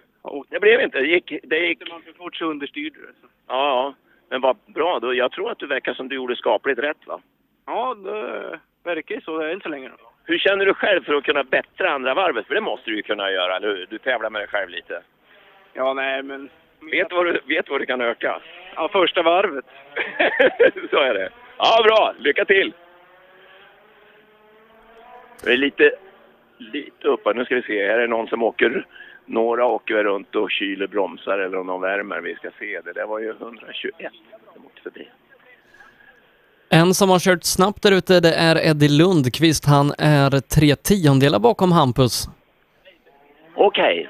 Det blev inte. Det gick... Det gick... man för fort så understyrde det. Så. Ja, ja. Men vad bra. Då. Jag tror att du verkar som du gjorde skapligt rätt, va? Ja, det verkar ju så. Det är inte så länge. Hur känner du själv för att kunna bättra andra varvet? För det måste du ju kunna göra, eller hur? Du tävlar med dig själv lite. Ja, nej, men... Vet vad du, vet vad du kan öka? Ja, första varvet. [LAUGHS] så är det. Ja, bra. Lycka till! Det är lite, lite uppe. Nu ska vi se. Här är någon som åker... Några åker väl runt och kyler bromsar eller om de värmer. Vi ska se. Det där var ju 121 som åkte förbi. En som har kört snabbt där ute, det är Eddie Lundqvist. Han är tre tiondelar bakom Hampus. Okej.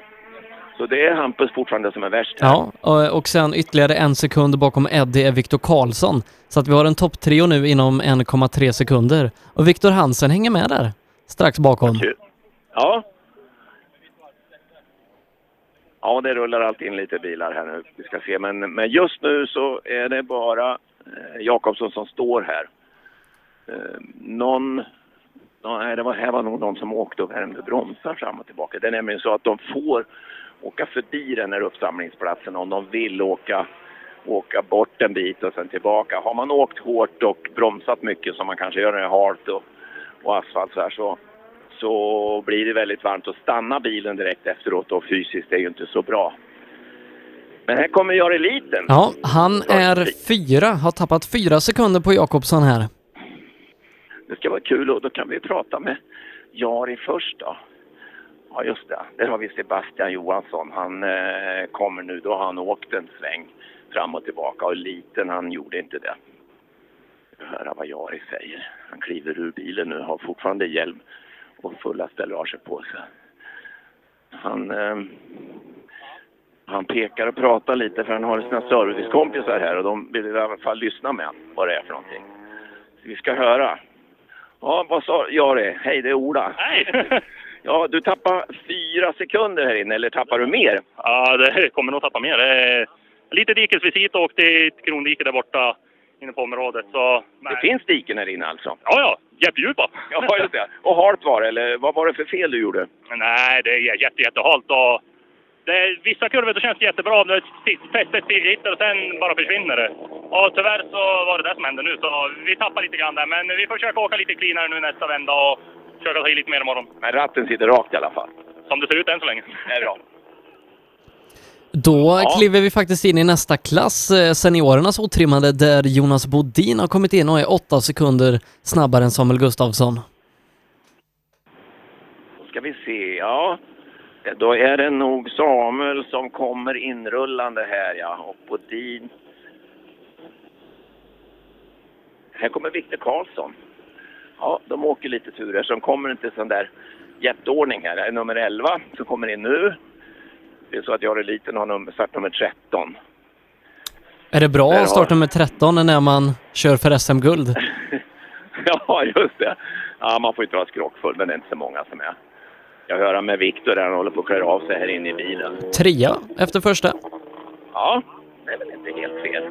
Så det är Hampus fortfarande som är värst här. Ja, och- sen ytterligare en sekund bakom Eddie är Viktor Karlsson. Så att vi har en topptrio nu inom 1,3 sekunder. Och Viktor Hansen hänger med där, strax bakom. Ja. Ja, det rullar alltid in lite bilar här nu. Vi ska se. Men, men just nu så är det bara Eh, Jakobsson som står här. Eh, någon... Nej, det var, här var nog någon som åkte och värmde bromsar fram och tillbaka. Det är nämligen så att de får åka förbi den här uppsamlingsplatsen om de vill åka, åka bort en bit och sen tillbaka. Har man åkt hårt och bromsat mycket som man kanske gör när det är halt och, och asfalt så här så, så blir det väldigt varmt att stanna bilen direkt efteråt och fysiskt är ju inte så bra. Men här kommer Jari Liten. Ja, han är fyra, har tappat fyra sekunder på Jakobsson här. Det ska vara kul och då kan vi prata med Jari först då. Ja just det, där har vi Sebastian Johansson. Han eh, kommer nu, då har han åkt en sväng fram och tillbaka och liten han gjorde inte det. Höra vad Jari säger. Han kliver ur bilen nu, har fortfarande hjälm och fulla stellage på sig. Han, eh, han pekar och pratar lite för han har sina servicekompisar här och de vill i alla fall lyssna med vad det är för någonting. Så vi ska höra. Ja, vad sa Jari? Hej, det är Ola. Hej! [LAUGHS] Ja, du tappar fyra sekunder här inne, eller tappar du mer? Ja, det [LAUGHS] kommer nog tappa mer. Det lite dikesvisit och åkte i ett krondike där borta inne på området. Så, Det finns diken här inne alltså? Ja, ja. Jättedjupa. [LAUGHS] Ja, just det. Och halt var det, eller vad var det för fel du gjorde? Nej, det är jätte, jättehalt och det är, vissa kurvor då känns det jättebra. Det fästet sitter och sen bara försvinner det. Och tyvärr så var det det som hände nu, så vi tappar lite grann där. Men vi får försöka åka lite cleanare nu nästa vända och försöka ta i lite mer imorgon. Men ratten sitter rakt i alla fall. Som det ser ut än så länge. Det är bra. Då Ja. kliver vi faktiskt in i nästa klass, eh, seniorernas otrimmade, där Jonas Bodin har kommit in och är åtta sekunder snabbare än Samuel Gustafsson. Då ska vi se, ja. Då är det nog Samuel som kommer inrullande här, ja. Och Bodin. Här kommer Viktor Karlsson. Ja, de åker lite turer, så de kommer inte i sån där jätteordning här. Det är nummer 11 som kommer in nu. Det är så att Jari Liten har nummer, startnummer 13. Är det bra har- att starta med 13 när man kör för SM-guld? [LAUGHS] Ja, just det. Ja, man får inte vara skrockfull, men det är inte så många som är. Jag hör med Viktor där han håller på att skära av sig här inne i bilen. Trea efter första. Ja, det är väl inte helt fel.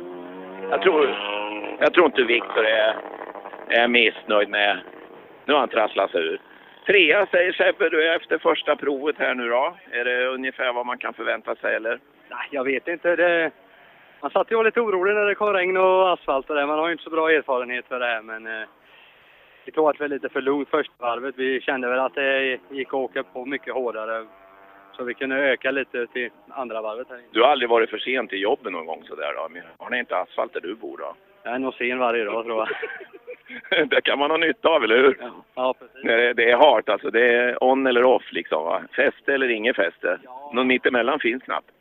Jag tror, jag tror inte Viktor är, är missnöjd med... Nu har han trasslat sig ur. Trea säger Sebbe, du är efter första provet här nu då. Är det ungefär vad man kan förvänta sig eller? Nej, jag vet inte. Det... Man satt ju och var lite orolig när det kom regn och asfalt och det. Man har ju inte så bra erfarenhet för det här, men eh, vi att det var lite för lugnt första varvet. Vi kände väl att det gick att åka på mycket hårdare. Så vi kunde öka lite till andra varvet här inne. Du har aldrig varit för sent till jobbet någon gång sådär då? Men Har ni inte asfalt där du bor då? Jag är nog sen varje dag tror jag. [LAUGHS] det kan man ha nytta av, eller hur? Ja, precis. När det, det är hard alltså. Det är on eller off liksom va? Fäste eller inget fäste. Någon mittemellan finns knappt.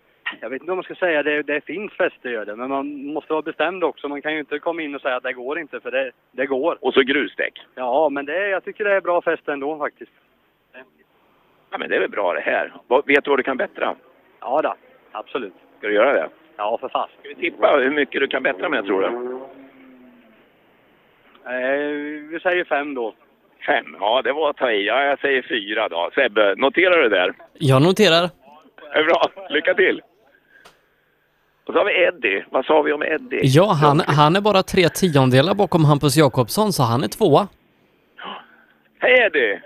Jag vet inte om man ska säga det, det finns fäste gör det, men man måste vara bestämd också. Man kan ju inte komma in och säga att det går inte, för det, det går. Och så grusdäck. Ja, men det, jag tycker det är bra fäste ändå faktiskt. Ja men det är väl bra det här. Vet du vad du kan bättra? Ja då, absolut. Ska du göra det? Ja, för fast. Ska vi tippa hur mycket du kan bättra med tror du? Eh, vi säger fem då. Fem? Ja, det var att ta i. Ja, jag säger fyra då. Sebbe, noterar du det där? Jag noterar. Det är bra. Lycka till! Och så har vi Eddie. Vad sa vi om Eddie? Ja, han, han är bara tre tiondelar bakom Hampus Jakobsson, så han är tvåa. Hej Eddie!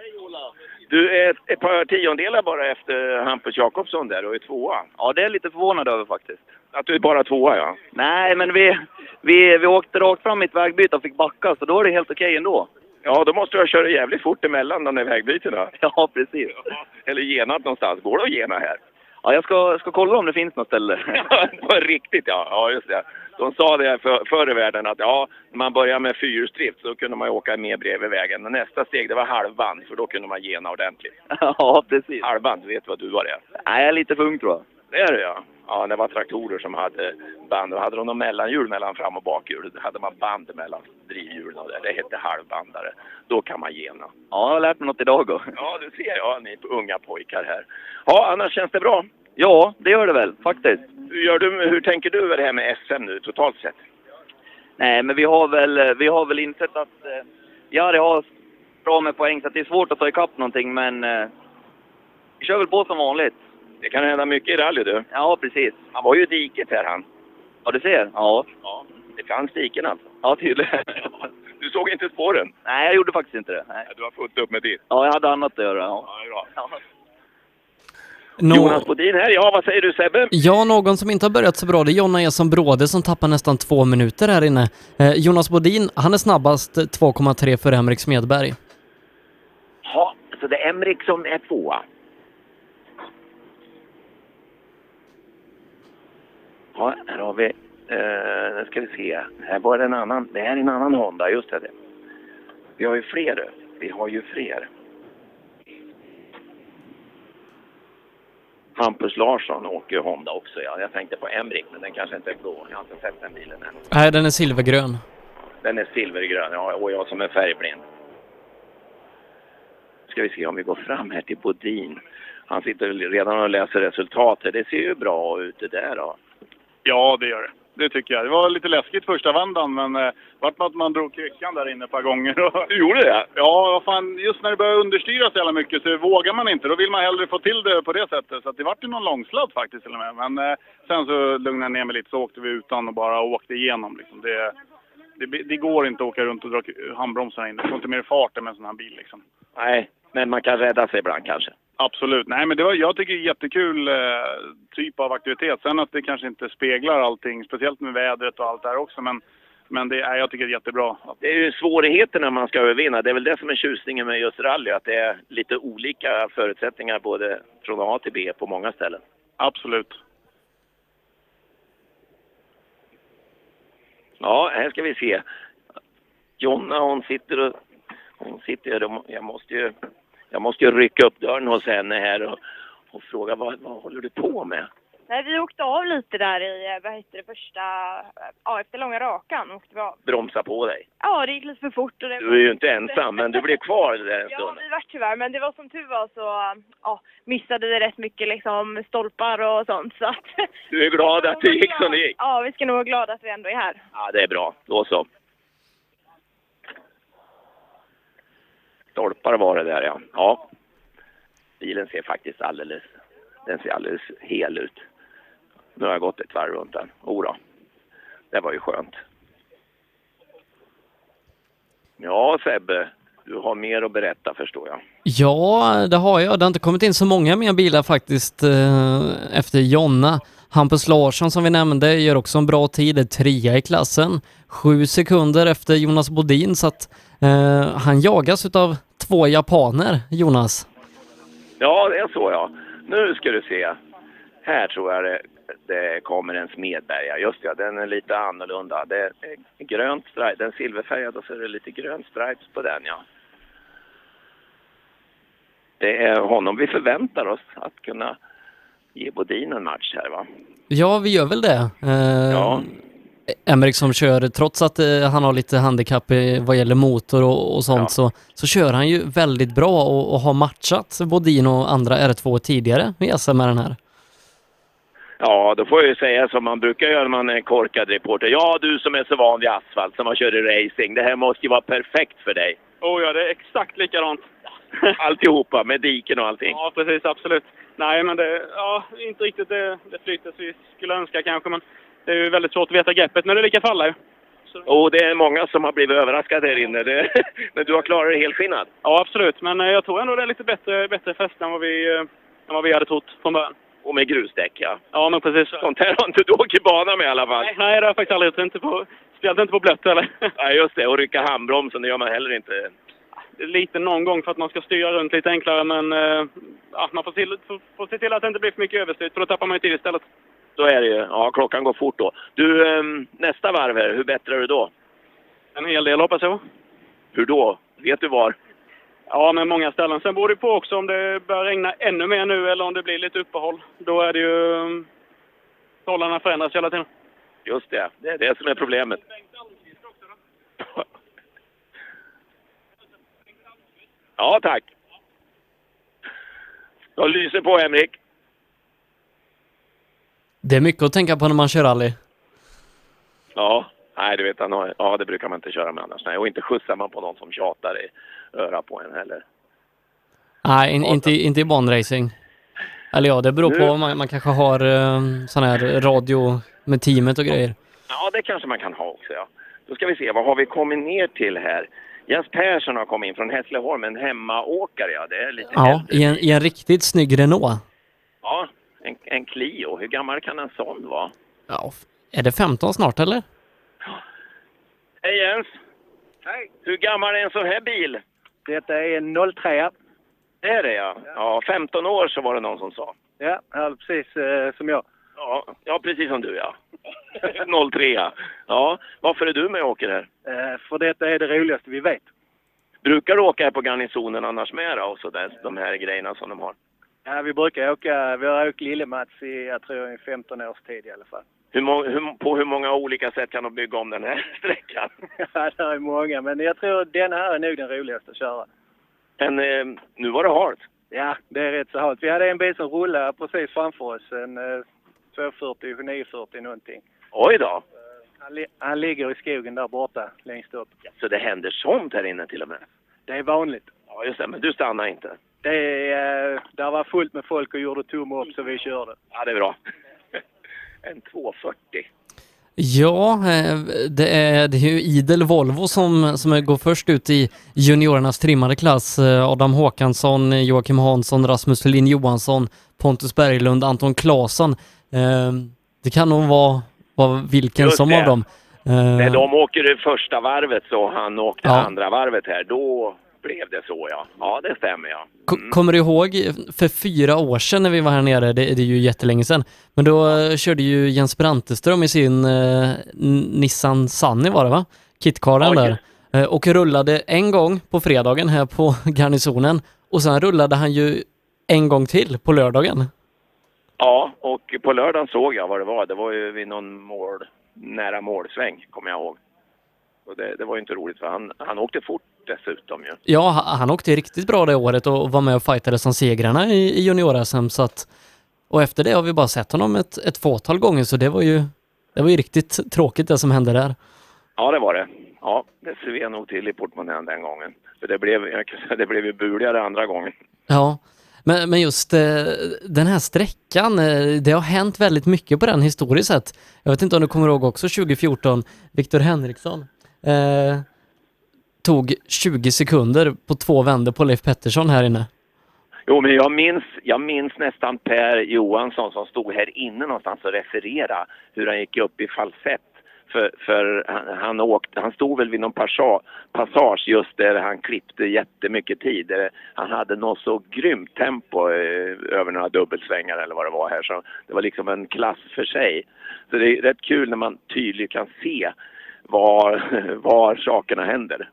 Du är ett par tiondelar bara efter Hampus Jakobsson där och är tvåa. Ja, det är jag lite förvånad över faktiskt. Att du är bara tvåa ja. Nej, men vi, vi, vi åkte rakt fram i ett vägbyte och fick backa, så då är det helt okej ändå. Ja, då måste ha kört jävligt fort emellan de där vägbytena. Ja, precis. Eller genat någonstans. Går det att gena här? Ja, jag ska, ska kolla om det finns något ställe. [LAUGHS] Ja, på riktigt ja. Ja, just det. De sa det för, förr i världen att ja, när man börjar med fyrhjulsdrift så kunde man åka med bredvid vägen. Nästa steg det var halvband för då kunde man gena ordentligt. [LAUGHS] ja, precis. Halvband, du vet vad du var det? Nej, jag är lite för ung tror jag. Det är det ja. Ja, det var traktorer som hade band. Då hade de någon mellanhjul mellan fram och bakhjul. Då hade man band mellan drivhjulen och det. Det hette halvbandare. Då kan man gena. Ja, jag har lärt mig något idag då. Ja, du ser. Ja, ni unga pojkar här. Ja, annars känns det bra. Ja, det gör det väl, faktiskt. Hur, gör du, hur tänker du med det här med SM nu totalt sett? Nej, men vi har väl, vi har väl insett att eh, Jari har bra med poäng, så att det är svårt att ta ikapp någonting, men eh, vi kör väl på som vanligt. Det kan hända mycket i rally du. Ja, precis. Han var ju i diket här han. Ja, du ser. Ja. Ja, det fanns diken alltså. Ja, tydligen. [LAUGHS] Du såg inte spåren? Nej, jag gjorde faktiskt inte det. Nej. Du har fullt upp med ditt. Ja, jag hade annat att göra. Ja. Ja, bra. Nå- Jonas Bodin här. Ja, vad säger du Sebbe? Ja, någon som inte har börjat så bra, det är Jonna Eson Bråde som tappar nästan två minuter här inne. Eh, Jonas Bodin, han är snabbast, eh, 2,3 för Henrik Smedberg. Ja, så det är Emrik som är tvåa. Ja, här har vi... Eh, nu ska vi se. Här var det en annan... Det här är en annan Honda, just det. Vi har ju fler. Vi har ju fler. Hampus Larsson åker Honda också, ja. Jag tänkte på Emrik, men den kanske inte är blå. Jag har inte sett den bilen än. Nej, den är silvergrön. Den är silvergrön, ja, och jag som är färgblind. Ska vi se om vi går fram här till Bodin. Han sitter redan och läser resultatet. Det ser ju bra ut det där då. Ja, det gör det. Det tycker jag. Det var lite läskigt första vändan, men eh, vart att man drog kryckan där inne ett par gånger. Du gjorde det? ja, vad fan, just när det börjar understyra så jävla mycket så vågar man inte. Då vill man hellre få till det på det sättet. Så att det vart ju någon långsladd faktiskt till och med. Men eh, sen så lugnade jag ner mig lite så åkte vi utan och bara åkte igenom. Liksom. Det, det, det går inte att åka runt och dra handbromsarna in. Det får inte mer fart än med en sån här bil liksom. Nej, men man kan rädda sig ibland kanske. Absolut. Nej, men det var, jag tycker det är jättekul eh, typ av aktivitet. Sen att det kanske inte speglar allting, speciellt med vädret och allt det här också. Men, men det är, jag tycker det är jättebra. Det är ju svårigheterna man ska övervinna. Det är väl det som är tjusningen med just rally, att det är lite olika förutsättningar både från A till B på många ställen. Absolut. Ja, här ska vi se. Jonna hon sitter och... Hon sitter jag måste ju... Jag måste ju rycka upp dörren hos henne här och, och fråga vad, vad håller du på med? Nej, vi åkte av lite där i, eh, vad heter det, första, ja efter långa rakan åkte vi av. Bromsa på dig. Ja, det gick lite för fort och det Du är ju inte ensam, men du blev kvar där en [LAUGHS] Ja, stund. vi var tyvärr, men det var som tur var så ja, missade vi rätt mycket liksom stolpar och sånt så att... Du är glad att det gick som det gick? Ja, vi ska nog vara glada att vi ändå är här. Ja, det är bra. Då så. Stolpar var det där, ja. Ja. Bilen ser faktiskt alldeles, den ser alldeles hel ut. Nu har jag gått ett varv runt den. Oh Jodå. Det var ju skönt. Ja, Sebbe. Du har mer att berätta förstår jag. Ja, det har jag. Det har inte kommit in så många mer bilar faktiskt eh, efter Jonna. Hampus Larsson som vi nämnde gör också en bra tid, är trea i klassen. Sju sekunder efter Jonas Bodin så att eh, han jagas utav två japaner, Jonas. Ja, det är så ja. Nu ska du se. Här tror jag det, det kommer en Smedberga. Just ja, den är lite annorlunda. Det är grönt stripe, den är silverfärgad och så är det lite grönt stripes på den ja. Det är honom vi förväntar oss att kunna ge Bodin en match här va. Ja, vi gör väl det. Eh, Ja. Emmerich som kör, trots att eh, han har lite handikapp i, vad gäller motor och, och sånt, Ja. så, så kör han ju väldigt bra och, och har matchat Bodin och andra R2 tidigare i SM med den här. Ja, då får jag ju säga som man brukar göra när man är korkad reporter. Ja, du som är så van vid asfalt, som har kört i racing. Det här måste ju vara perfekt för dig. Oh ja, det är exakt likadant. [LAUGHS] Alltihopa, med diken och allting. Ja, precis. Absolut. Nej, men det, ja, inte riktigt det, det flytet vi skulle önska kanske, men det är ju väldigt svårt att veta greppet när det lika alla ju. Och det är många som har blivit överraskade här inne. Det, [LAUGHS] men du har klarat det helskinnad. Ja, absolut. Men eh, jag tror ändå det är lite bättre, bättre fäste än vad vi, eh, än vad vi hade trott från början. Och med grusdäck, ja. Ja, men precis. Sånt här har inte du åkt i bana med i alla fall. Nej, nej, det har jag faktiskt aldrig gjort. Inte på, speciellt inte på blött heller. Nej, just det. Och rycka handbromsen, det gör man heller inte. Lite någon gång för att man ska styra runt lite enklare, men eh, ja, man får, till, får, se till att det inte blir för mycket överstyrt, för då tappar man ju tid istället. Så är det ju. Ja, klockan går fort då. Du, ehm, nästa varv här, hur bättrar du då? En hel del hoppas jag. Hur då? Vet du var? Ja, men många ställen. Sen beror det på också om det börjar regna ännu mer nu eller om det blir lite uppehåll. Då är det ju... um, Förhållandena förändras hela tiden. Just det, det är det som är problemet. Ja, tack. Jag lyser på, Henrik. Det är mycket att tänka på när man kör rally. Ja, nej, du vet, han har, ja, det brukar man inte köra med annars. Nej, och inte skjutsar man på någon som tjatar i örat på en heller. Nej, in, inte, inte i banracing. Eller ja, det beror Nu- på. Man, man kanske har eh, sån här radio med teamet och grejer. Ja, det kanske man kan ha också, ja. Då ska vi se, vad har vi kommit ner till här? Jens Persson har kommit in från Hässleholm, en hemmaåkare, ja. Det är lite Ja, äldre. i en, i en riktigt snygg Renault. Ja, en, en Clio. Hur gammal kan en sån vara? Ja, är det 15 snart eller? Hej Jens! Hej! Hur gammal är en sån här bil? Detta är en 03. Det är det ja. Ja, 15 år så var det någon som sa. Ja, ja precis eh, som jag. Ja, ja precis som du ja. [LAUGHS] 03 ja. Varför är du med och åker här? Eh, för detta är det roligaste vi vet. Brukar du åka här på garnisonen annars med då, och så där, de här grejerna som de har? Ja, vi brukar åka, vi har åkt Lillemats i, jag tror, i 15 års tid i alla fall. Hur må, hur, på hur många olika sätt kan de bygga om den här [LAUGHS] sträckan? [LAUGHS] ja, det är många, men jag tror denna här är nog den roligaste att köra. Men eh, nu var det halt. Ja, det är rätt så halt. Vi hade en bil som rullade precis framför oss, en eh, 240, 940 någonting. Oj då! Han, li- han ligger i skogen där borta, längst upp. Så det händer sånt här inne till och med? Det är vanligt. Ja, just det. Men du stannar inte? Det eh, där var fullt med folk och gjorde tumme upp så vi körde. Ja, det är bra. [LAUGHS] en 240. Ja, eh, det är, det är ju idel Volvo som, som går först ut i juniorernas trimmade klass. Eh, Adam Håkansson, Joakim Hansson, Rasmus Lin Johansson, Pontus Berglund, Anton Claesson. Eh, Det kan nog vara, vara vilken Just som det. av dem. Eh, När de åker det första varvet så han åkte Ja. andra varvet här, då blev det så ja. Ja, det stämmer ja. Ko- Kommer du ihåg för fyra år sedan när vi var här nere, det, det är ju jättelänge sedan, men då eh, körde ju Jens Branteström i sin eh, Nissan Sunny var det va? Kitcaren där. Eh, och rullade en gång på fredagen här på [LAUGHS] garnisonen och sen rullade han ju en gång till på lördagen. Ja, och på lördagen såg jag vad det var. Det var ju vid någon mål, nära målsväng, kommer jag ihåg. Och det, det var ju inte roligt för han, han åkte fort dessutom ju. Ja, ha- han åkte riktigt bra det året och var med och fightade som segrarna i, i junior-SM så att och efter det har vi bara sett honom ett, ett fåtal gånger så det var ju det var ju riktigt tråkigt det som hände där. Ja, det var det. Ja, det vi nog till i portmonnän den gången. För det blev, jag kan säga, det blev ju buligare andra gången. Ja, men, men just eh, den här sträckan, eh, det har hänt väldigt mycket på den historiskt sett. Jag vet inte om du kommer ihåg också 2014, Viktor Henriksson eh, tog 20 sekunder på två vändor på Leif Pettersson här inne. Jo, men jag minns, jag minns nästan Per Johansson som stod här inne någonstans och refererade hur han gick upp i falsett. För, för han, han, åkte, han stod väl vid någon passage just där han klippte jättemycket tid. Han hade något så grymt tempo eh, över några dubbelsvängar eller vad det var här. Så det var liksom en klass för sig. Så det är rätt kul när man tydligt kan se var, [LAUGHS] var sakerna händer.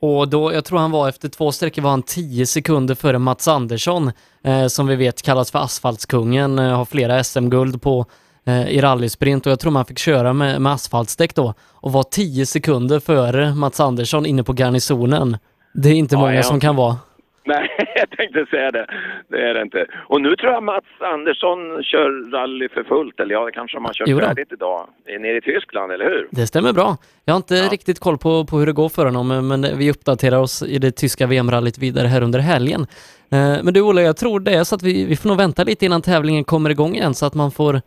Och då, jag tror han var efter två sträckor var han 10 sekunder före Mats Andersson, eh, som vi vet kallas för asfaltskungen, eh, har flera SM-guld på i rallysprint och jag tror man fick köra med, med asfaltdäck då och var 10 sekunder före Mats Andersson inne på garnisonen. Det är inte Ja, många ja. som kan vara. Nej, [LAUGHS] jag tänkte säga det. Det är det inte. Och nu tror jag Mats Andersson kör rally för fullt. Eller ja, det kanske de har kört färdigt idag. Nere i Tyskland, eller hur? Det stämmer bra. Jag har inte riktigt koll på, på hur det går för honom, men- men vi uppdaterar oss i det tyska VM-rallyt vidare här under helgen. Eh, Men du Olle, jag tror det är så att vi, vi får nog vänta lite innan tävlingen kommer igång igen så att man får,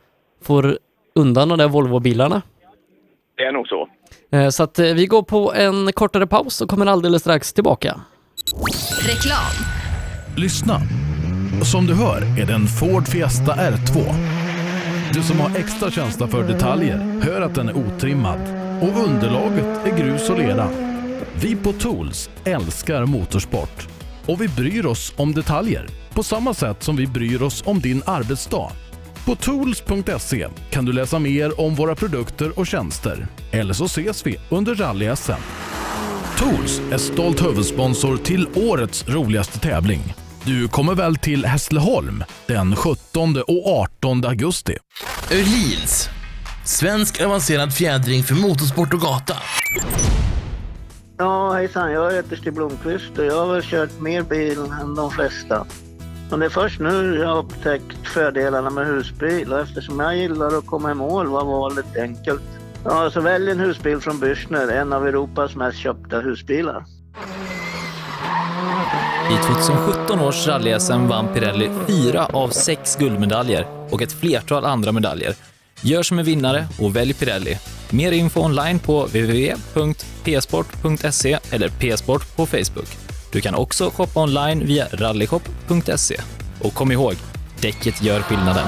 får undan de där Volvo-bilarna. Det är nog så. Eh, Så att eh, vi går på en kortare paus och kommer alldeles strax tillbaka. Reklam. Lyssna! Som du hör är det en Ford Fiesta R2. Du som har extra känsla för detaljer hör att den är otrimmad och underlaget är grus och lera. Vi på Tools älskar motorsport och vi bryr oss om detaljer på samma sätt som vi bryr oss om din arbetsdag. På tools.se kan du läsa mer om våra produkter och tjänster. Eller så ses vi under rally-SM. Tools är stolt huvudsponsor till årets roligaste tävling. Du kommer väl till Hässleholm den 17 och 18 augusti? Öhlins. Svensk avancerad fjädring för motorsport och gata. Ja, hejsan. Jag heter Stig Blomqvist och jag har väl kört mer bil än de flesta. Och det är först nu jag har upptäckt fördelarna med husbil och eftersom jag gillar att komma i mål var valet enkelt. Ja, så välj en husbil från Bürstner, en av Europas mest köpta husbilar. I 2017 års rally-SM vann Pirelli fyra av sex guldmedaljer och ett flertal andra medaljer. Gör som en vinnare och välj Pirelli. Mer info online på www.psport.se eller psport på Facebook. Du kan också shoppa online via rallyshop.se. Och kom ihåg, däcket gör skillnaden.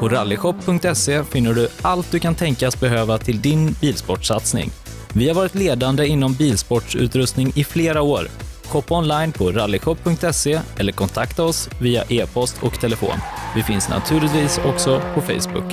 På rallyshop.se finner du allt du kan tänkas behöva till din bilsportsatsning. Vi har varit ledande inom bilsportsutrustning i flera år. Shoppa online på rallyshop.se eller kontakta oss via e-post och telefon. Vi finns naturligtvis också på Facebook.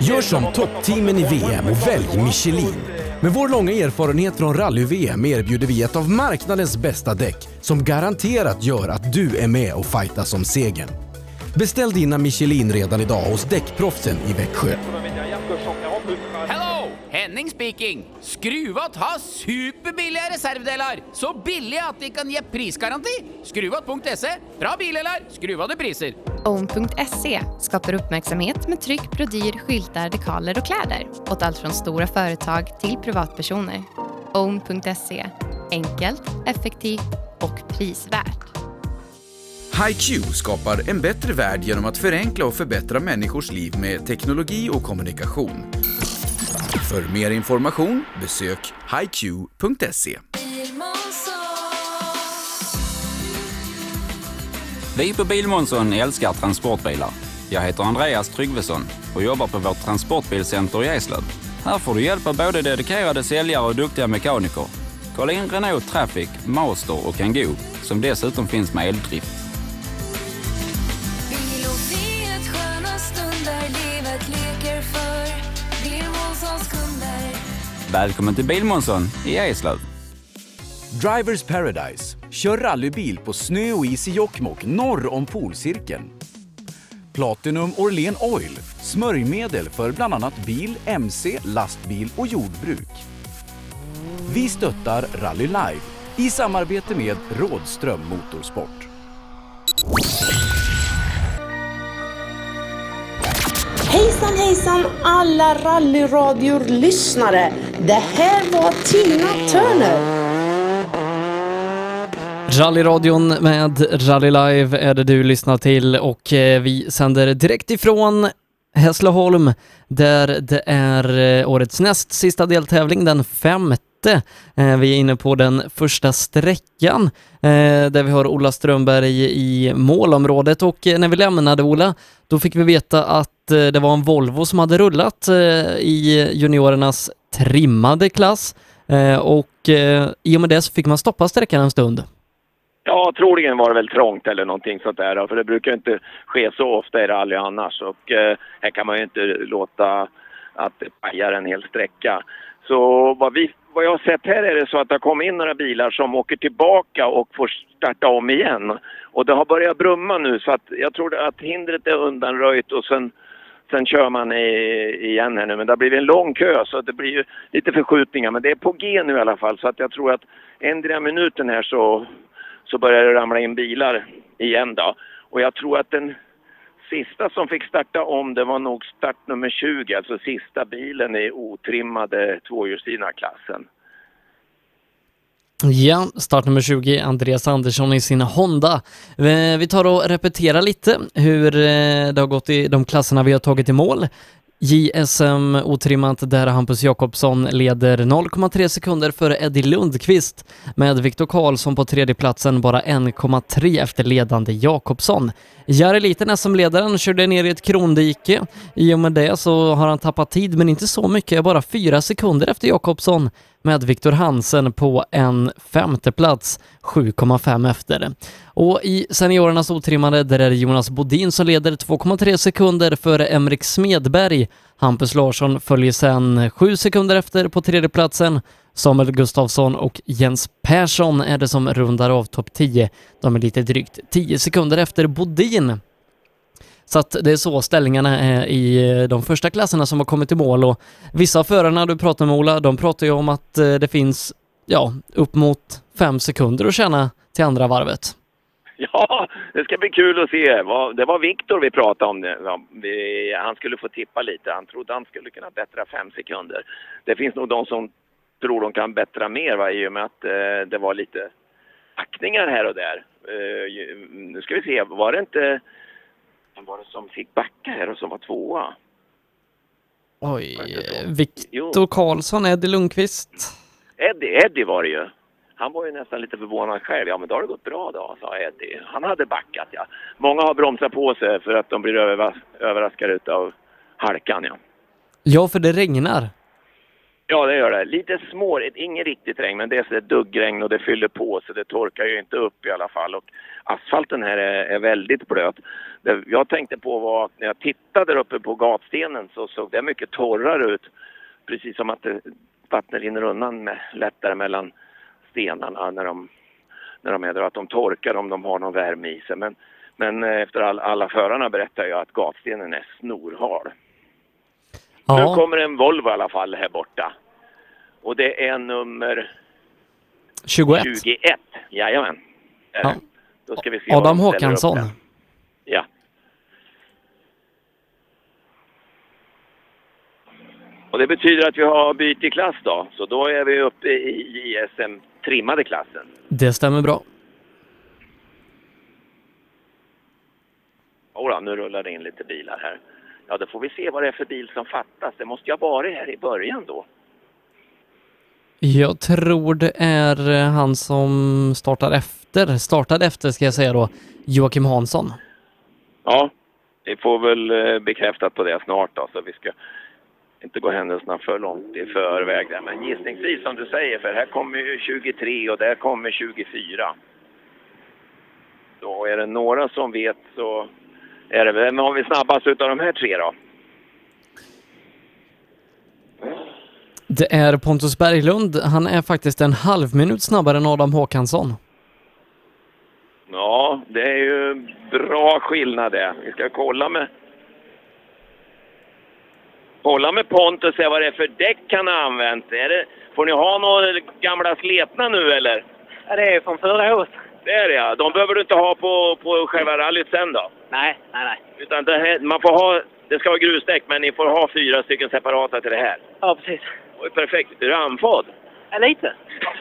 Gör som toppteamen i VM och välj Michelin. Med vår långa erfarenhet från rally-VM erbjuder vi ett av marknadens bästa däck som garanterat gör att du är med och fightas om segern. Beställ dina Michelin redan idag hos Däckproffsen i Växjö. Henning speaking. Skruvat har superbilliga reservdelar. Så billiga att de kan ge prisgaranti. Skruvat.se. Bra bilar, skruvade priser. Own.se skapar uppmärksamhet med tryck, brodyr, skyltar, dekaler och kläder åt allt från stora företag till privatpersoner. Own.se enkelt, effektivt och prisvärt. HiQ skapar en bättre värld genom att förenkla och förbättra människors liv med teknologi och kommunikation. För mer information besök hiq.se. Vi på Bilmånsson älskar transportbilar. Jag heter Andreas Tryggvesson och jobbar på vårt transportbilcenter i Eslöv. Här får du hjälp av både dedikerade säljare och duktiga mekaniker. Kolla in Renault Traffic, Master och Kangoo som dessutom finns med eldrift. Välkommen till Bilmånsson i Eslöv. Drivers Paradise. Kör rallybil på snö och is i Jokkmokk norr om polcirkeln. Platinum Orlen Oil. Smörjmedel för bland annat bil, mc, lastbil och jordbruk. Vi stöttar Rally Live i samarbete med Rådström Motorsport. Hejsan hejsan alla rallyradio-lyssnare! Det här var Tina Turner. Rallyradion med Rally Live är det du lyssnar till och eh, vi sänder direkt ifrån Hässleholm där det är eh, årets näst sista deltävling, den femte. Eh, vi är inne på den första sträckan eh, där vi har Ola Strömberg i målområdet och eh, när vi lämnade Ola då fick vi veta att det var en Volvo som hade rullat i juniorernas trimmade klass och i och med det så fick man stoppa sträckan en stund. Ja, troligen var det väl trångt eller någonting sånt där. För det brukar inte ske så ofta i rally annars. Och här kan man ju inte låta att det pajar en hel sträcka. Så vad, vi, vad jag har sett här är det så att det har kommit in några bilar som åker tillbaka och får starta om igen. Och det har börjat brumma nu så att jag tror att hindret är undanröjt och sen, sen kör man i, igen här nu. Men det har blivit en lång kö så det blir ju lite förskjutningar. Men det är på G nu i alla fall så att jag tror att ändra minuten här så så börjar det ramla in bilar igen då. Och jag tror att den sista som fick starta om det var nog startnummer 20, alltså sista bilen i otrimmade tvåhjulsdrivna klassen. Ja, startnummer 20, Andreas Andersson i sin Honda. Vi tar och repeterar lite hur eh, det har gått i de klasserna vi har tagit i mål. JSM otrimmat där Hampus Jakobsson leder 0,3 sekunder före Eddie Lundqvist med Viktor Karlsson på tredjeplatsen bara 1,3 efter ledande Jakobsson. Jari Liten SM-ledaren körde ner i ett krondike. I och med det så har han tappat tid, men inte så mycket, bara 4 sekunder efter Jakobsson med Viktor Hansen på en femteplats, 7,5 efter. Och i seniorernas otrimmade där är det Jonas Bodin som leder 2,3 sekunder före Emrik Smedberg. Hampus Larsson följer sedan 7 sekunder efter på tredjeplatsen. Samuel Gustafsson och Jens Persson är det som rundar av topp 10. De är lite drygt 10 sekunder efter Bodin. Så att det är så ställningarna är i eh, de första klasserna som har kommit i mål och vissa av förarna du pratar med Ola, de pratar ju om att eh, det finns, ja, upp mot fem sekunder att tjäna till andra varvet. Ja, det ska bli kul att se. Det var Viktor vi pratade om. Han skulle få tippa lite. Han trodde han skulle kunna bättra fem sekunder. Det finns nog de som tror de kan bättra mer va, i och med att eh, det var lite backningar här och där. Nu ska vi se, var det inte... Vem var det som fick backa här och som var tvåa? Oj, Viktor Karlsson, Eddie Lundqvist. Eddie, Eddie var det ju. Han var ju nästan lite förvånad själv. Ja, men då har det gått bra då, sa Eddie. Han hade backat, ja. Många har bromsat på sig för att de blir överras- överraskade av halkan, ja. Ja, för det regnar. Ja, det gör det. Lite små, ingen riktigt regn, men det är så duggregn och det fyller på så det torkar ju inte upp i alla fall. Och asfalten här är, är väldigt blöt. Det jag tänkte på var att när jag tittade där uppe på gatstenen så såg det mycket torrare ut. Precis som att det, vattnet rinner undan med, lättare mellan stenarna när de, när de är där. Att de torkar om de har någon värme i sig. Men, men eh, efter all, alla förarna berättar ju att gatstenen är snorhal. Nu Ja, kommer en Volvo i alla fall här borta. Och det är nummer 21. 21. Jajamän. Ja. Då ska vi se Adam Håkansson. Ja. Och det betyder att vi har bytt klass då. Så då är vi uppe i JSM trimmade klassen. Det stämmer bra. Jodå, nu rullar det in lite bilar här. Ja, då får vi se vad det är för bil som fattas. Det måste ju ha varit här i början då. Jag tror det är han som startar efter, startade efter ska jag säga då, Joakim Hansson. Ja, vi får väl eh, bekräftat på det snart då, så vi ska inte gå händelserna för långt i förväg där. Men gissningsvis som du säger, för här kommer ju 23 och där kommer 24. Då är det några som vet så är det vem har vi snabbast utav de här tre då? Det är Pontus Berglund. Han är faktiskt en halv minut snabbare än Adam Håkansson. Ja, det är ju bra skillnad det. Vi ska kolla med... Kolla med Pontus och se vad det är för däck han har använt. Är det, får ni ha några gamla sletna nu eller? Ja, det är från förra året. Det är det ja. De behöver du inte ha på, på själva rallyt sen då? Nej, nej, nej. Utan det man får ha... Det ska vara grusdäck, men ni får ha fyra stycken separata till det här. Ja, precis. Oj, perfekt. Är du andfådd? Ja, lite.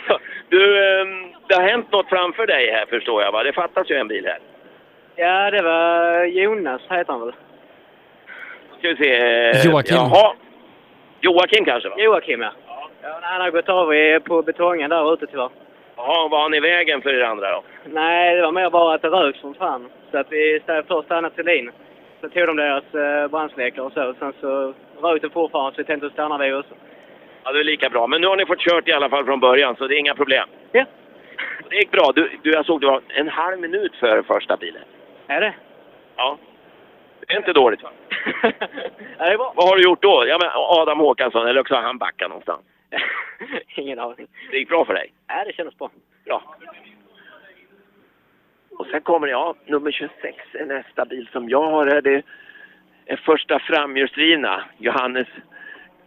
[LAUGHS] Du, ehm, det har hänt något framför dig här förstår jag va? Det fattas ju en bil här. Ja, det var Jonas, heter han väl? Ska vi se. eh, Joakim. Jaha. Joakim kanske va? Joakim, ja. ja han har gått av på betongen där ute tyvärr. Jaha, var han i vägen för er andra då? Nej, det var mer bara att det rök som fan. Så att vi först stannade till lin. Så tog de deras eh, brandsläckare och så. Sen så rök det fortfarande så vi tänkte stanna vi också. Ja, det är lika bra. Men nu har ni fått kört i alla fall från början, så det är inga problem. Ja. Det gick bra. Du, du, jag såg du var en halv minut före första bilen. Är det? Ja. Det är inte dåligt [LAUGHS] va? Ja, det. Vad har du gjort då? Ja, men Adam Håkansson, eller också har han backat någonstans. [LAUGHS] Ingen aning. Det gick bra för dig? Ja, det kändes bra. Bra. Och sen kommer jag, nummer 26 är nästa bil som jag har här. Det är första framhjulsdrivna, Johannes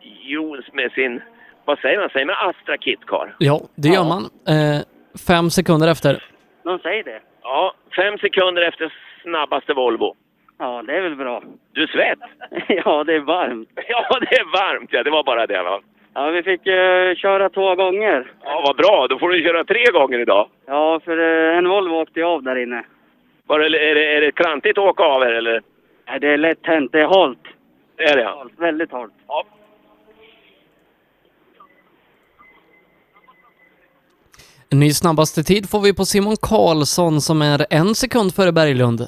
Jons med sin, vad säger man, säger man Astra Kitcar? Ja, det gör man. Eh, fem sekunder efter. Någon säger det? Ja, fem sekunder efter snabbaste Volvo. Ja, det är väl bra. Du svett? [LAUGHS] ja, det är varmt. [LAUGHS] Ja, det är varmt ja, det var bara det va? Ja, vi fick eh, köra två gånger. Ja, vad bra, då får du köra tre gånger idag. Ja, för eh, en Volvo åkte av där inne. Var det, är, det, är det klantigt att åka av här eller? Nej, det är lätt hänt. Det är halt. Det är det ja. Väldigt halt. Ja. Ny snabbaste tid får vi på Simon Karlsson som är en sekund före Berglund.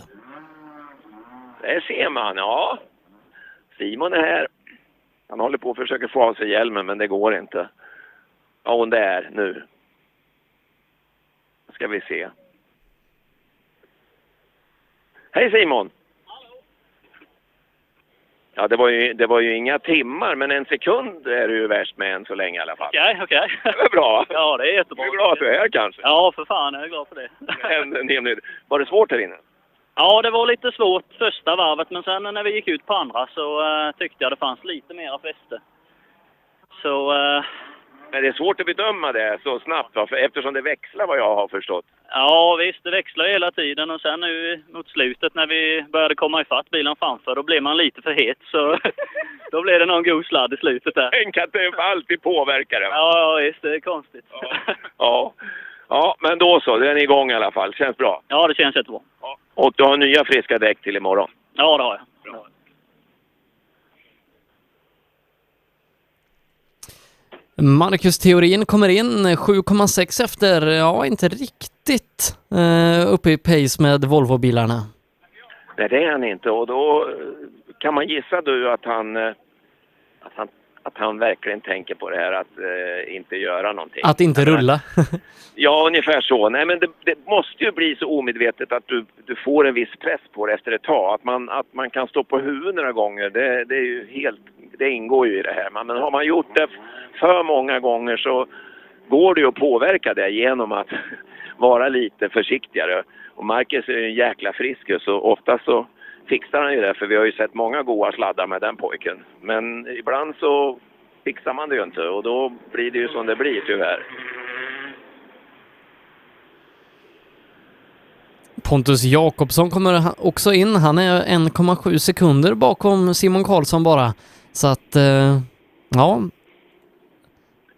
Där ser man, ja. Simon är här. Han håller på att försöka få av sig hjälmen, men det går inte. Ja, hon där nu. Ska vi se. Hej Simon! Ja, det var, ju, det var ju inga timmar, men en sekund är du ju värst med än så länge i alla fall. Okej, okej. Det är bra. Ja, det är jättebra. Du är glad att du är här kanske? Ja, för fan. Jag är glad för det. En, en hel minut. Var det svårt här inne? Ja, det var lite svårt första varvet, men sen när vi gick ut på andra så eh, tyckte jag det fanns lite mera fäste. Så, eh, Men det är svårt att bedöma det så snabbt, va? För eftersom det växlar vad jag har förstått. ja visst, det växlar hela tiden och sen nu mot slutet när vi började komma ifatt bilen framför, då blev man lite för het. Så [LAUGHS] då blev det någon god sladd i slutet där. Tänk att det alltid påverkar det. Ja, ja visst, det är konstigt. Ja. ja, men då så. Den är igång i alla fall. Känns bra. Ja, det känns jättebra. Och du har nya friska däck till imorgon. Ja, det har jag. Marcus Theorin kommer in 7,6 efter, ja inte riktigt eh, uppe i pace med Volvo-bilarna. Nej, det är han inte. Och då kan man gissa du att han, eh, att han, att han verkligen tänker på det här att eh, inte göra någonting. Att inte rulla. [LAUGHS] Ja, ungefär så. Nej, men det, det måste ju bli så omedvetet att du, du får en viss press på det efter ett tag. Att man, att man kan stå på huvudet några gånger, det, det är ju helt, det ingår ju i det här. Men men har man gjort det för många gånger så går det ju att påverka det genom att [LAUGHS] vara lite försiktigare. Och Marcus är ju en jäkla frisk så ofta så fixar han ju det för vi har ju sett många goa sladdar med den pojken. Men ibland så fixar man det ju inte och då blir det ju som det blir tyvärr. Pontus Jakobsson kommer också in. Han är 1,7 sekunder bakom Simon Karlsson bara. Så att, eh, ja.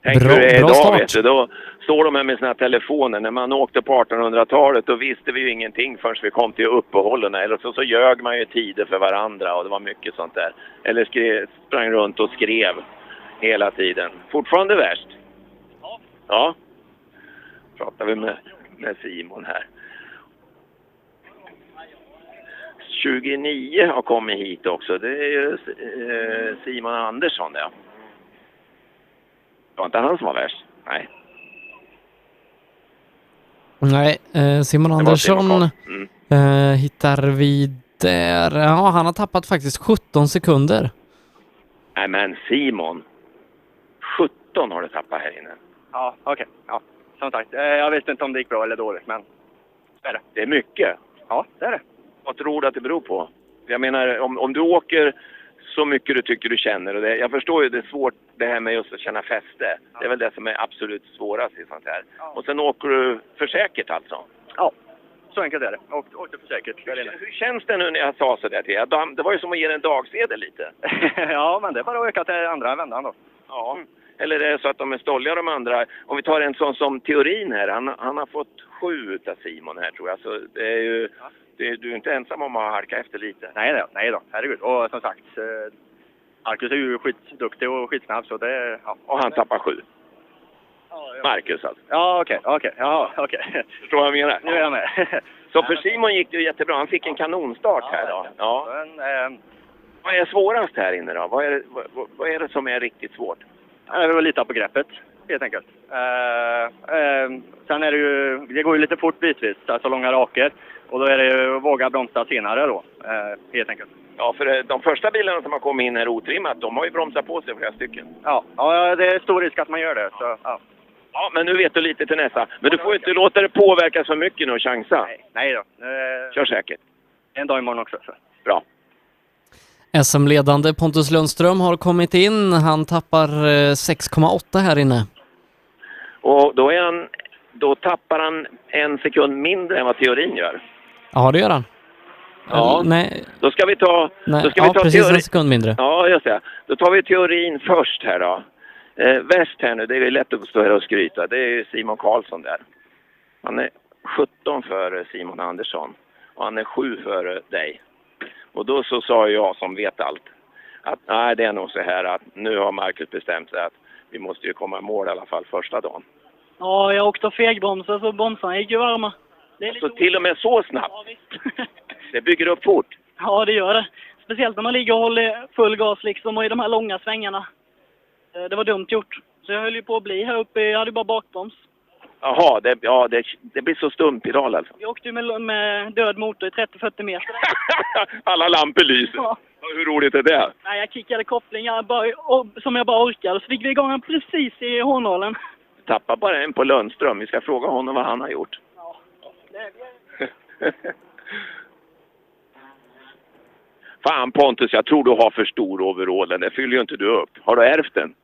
Tänk Bra- hur det är idag, start. vet du. Då står de här med sina telefoner. När man åkte på 1800-talet då visste vi ju ingenting förrän vi kom till uppehållen. Eller så, så ljög man ju tider för varandra och det var mycket sånt där. Eller skrev, sprang runt och skrev hela tiden. Fortfarande värst? Ja. Pratar vi med, med Simon här. 29 har kommit hit också. Det är ju eh, Simon Andersson, ja. Det var inte han som var värst. Nej. Nej, eh, Simon Andersson Simon. Mm. eh, hittar vi där. Ja, han har tappat faktiskt 17 sekunder. Nej men Simon. 17 har du tappat här inne. Ja, okej. Ja, som sagt. eh, Jag vet inte om det gick bra eller dåligt, men det är det. Det är mycket. Ja, det är det. Vad tror du att det beror på? Jag menar, om, om du åker så mycket du tycker du känner. Och det, jag förstår ju det är svårt det här med just att känna fäste. Det är väl det som är absolut svårast i sånt här. Och sen åker du för säkert alltså? Ja, så enkelt är det. Och, åkte för säkert. inne. Hur känns det nu när jag sa sådär till er? Det var ju som att ge en dagsedel lite. [LAUGHS] ja, men det är bara att öka till andra vändan då. Ja. Eller är det så att de är stolliga de andra? Om vi tar en sån som teorin här. Han, han har fått sju utav Simon här tror jag. Så det är ju, det, du är inte ensam om att halka efter lite. Nej då, nej då. Herregud. Och som sagt, eh, Marcus är ju skitduktig och skitsnabb så det... Ja. Och han tappar sju. Marcus alltså. Ja, okej, okej. Ja, okej. Förstår vad jag menar? Nu är jag med. Så för Simon gick det ju jättebra. Han fick en kanonstart här då. Ja. Men, eh, Vad är svårast här inne då? Vad är, vad, vad är det som är riktigt svårt? Det var lite på greppet, helt enkelt. Eh, eh, sen är det ju, det går ju lite fort bitvis, alltså långa raker. Och då är det ju att våga bromsa senare då, eh, helt enkelt. Ja, för eh, de första bilarna som har kommit in här otrimmat, de har ju bromsat på sig flera stycken. Ja, ja, det är stor risk att man gör det. Så, ja. Ja, men nu vet du lite till nästa. Men du får ju inte låta det påverkas för mycket nu och chansa. Nej då. Eh, Kör säkert. en dag imorgon också. Så. Bra. SM-ledande Pontus Lundström har kommit in. Han tappar eh, 6,8 här inne. Och då, är han, då tappar han en sekund mindre än vad teorin gör. Ja, det gör han. Ja. Eller, nej, Då ska vi ta... nej. Då ska vi ja ta precis teori- en sekund mindre. Ja, just det. Då tar vi teorin först här då. Eh, väst här nu, det är lätt att stå här och skryta. Det är ju Simon Karlsson där. Han är 17 före Simon Andersson och han är 7 före dig. Och då så sa jag som vet allt att nej, det är nog så här att nu har Marcus bestämt sig att vi måste ju komma i mål i alla fall första dagen. Ja, jag åkte fegbromsade så bromsarna gick ju varma. Det är lite Så till och med så snabbt. [LAUGHS] Det bygger upp fort. Ja, det gör det. Speciellt när man ligger och håller full gas liksom och i de här långa svängarna. Eh, Det var dumt gjort. Så jag höll ju på att bli här uppe. Jag hade ju bara bakbroms. Jaha, det, ja, det, det blir så stumpedal alltså. Vi åkte ju med, med död motor i 30-40 meter. [LAUGHS] Alla lampor lyser. Ja. Hur roligt är det? Nej, jag kickade kopplingen jag bara, och, som jag bara orkade. Så fick vi igång den precis i hårnålen. Tappa bara en på Lundström. Vi ska fråga honom vad han har gjort. [LAUGHS] Fan Pontus, jag tror du har för stor overall. Den fyller ju inte du upp. Har du ärvt den?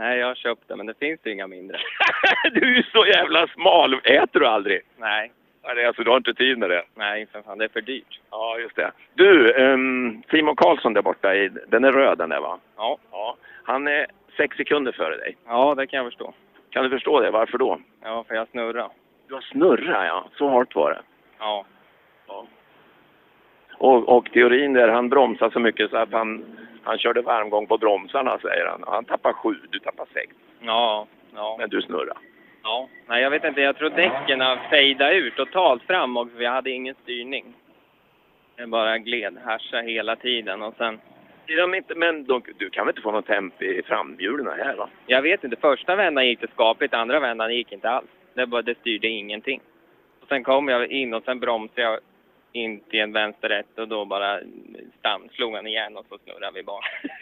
Nej, jag har köpt den, men det finns ju inga mindre. [LAUGHS] du är så jävla smal. Äter du aldrig? Nej, Ja, det är Alltså, du har inte tid med det? nej för fan, det är för dyrt. Ja, just det. Du, ehm, Simon Karlsson där borta, i, den är röd den där va? Ja. ja. Han är sex sekunder före dig. Ja, det kan jag förstå. Kan du förstå det? Varför då? Ja, för jag snurrar. Du har snurrat ja, så hårt var det. Ja. Och, och teorin där, han bromsar så mycket så att han, han körde varmgång på bromsarna säger han. Han tappar sju, du tappar sex. Ja, ja. Men du snurrar. Ja. Nej, jag vet inte. Jag tror däcken fejdat ut totalt fram och vi hade ingen styrning. Det bara gled, härsa hela tiden och sen... De inte, men de, du kan väl inte få något temp i framhjulen här va? Jag vet inte. Första vändan gick det skapligt, andra vändan gick inte alls. Det, bara, det styrde ingenting. Och sen kom jag in och sen bromsade jag in till en vänsterrätt och då bara stam, slog han igen och så snurrade vi bara. [LAUGHS]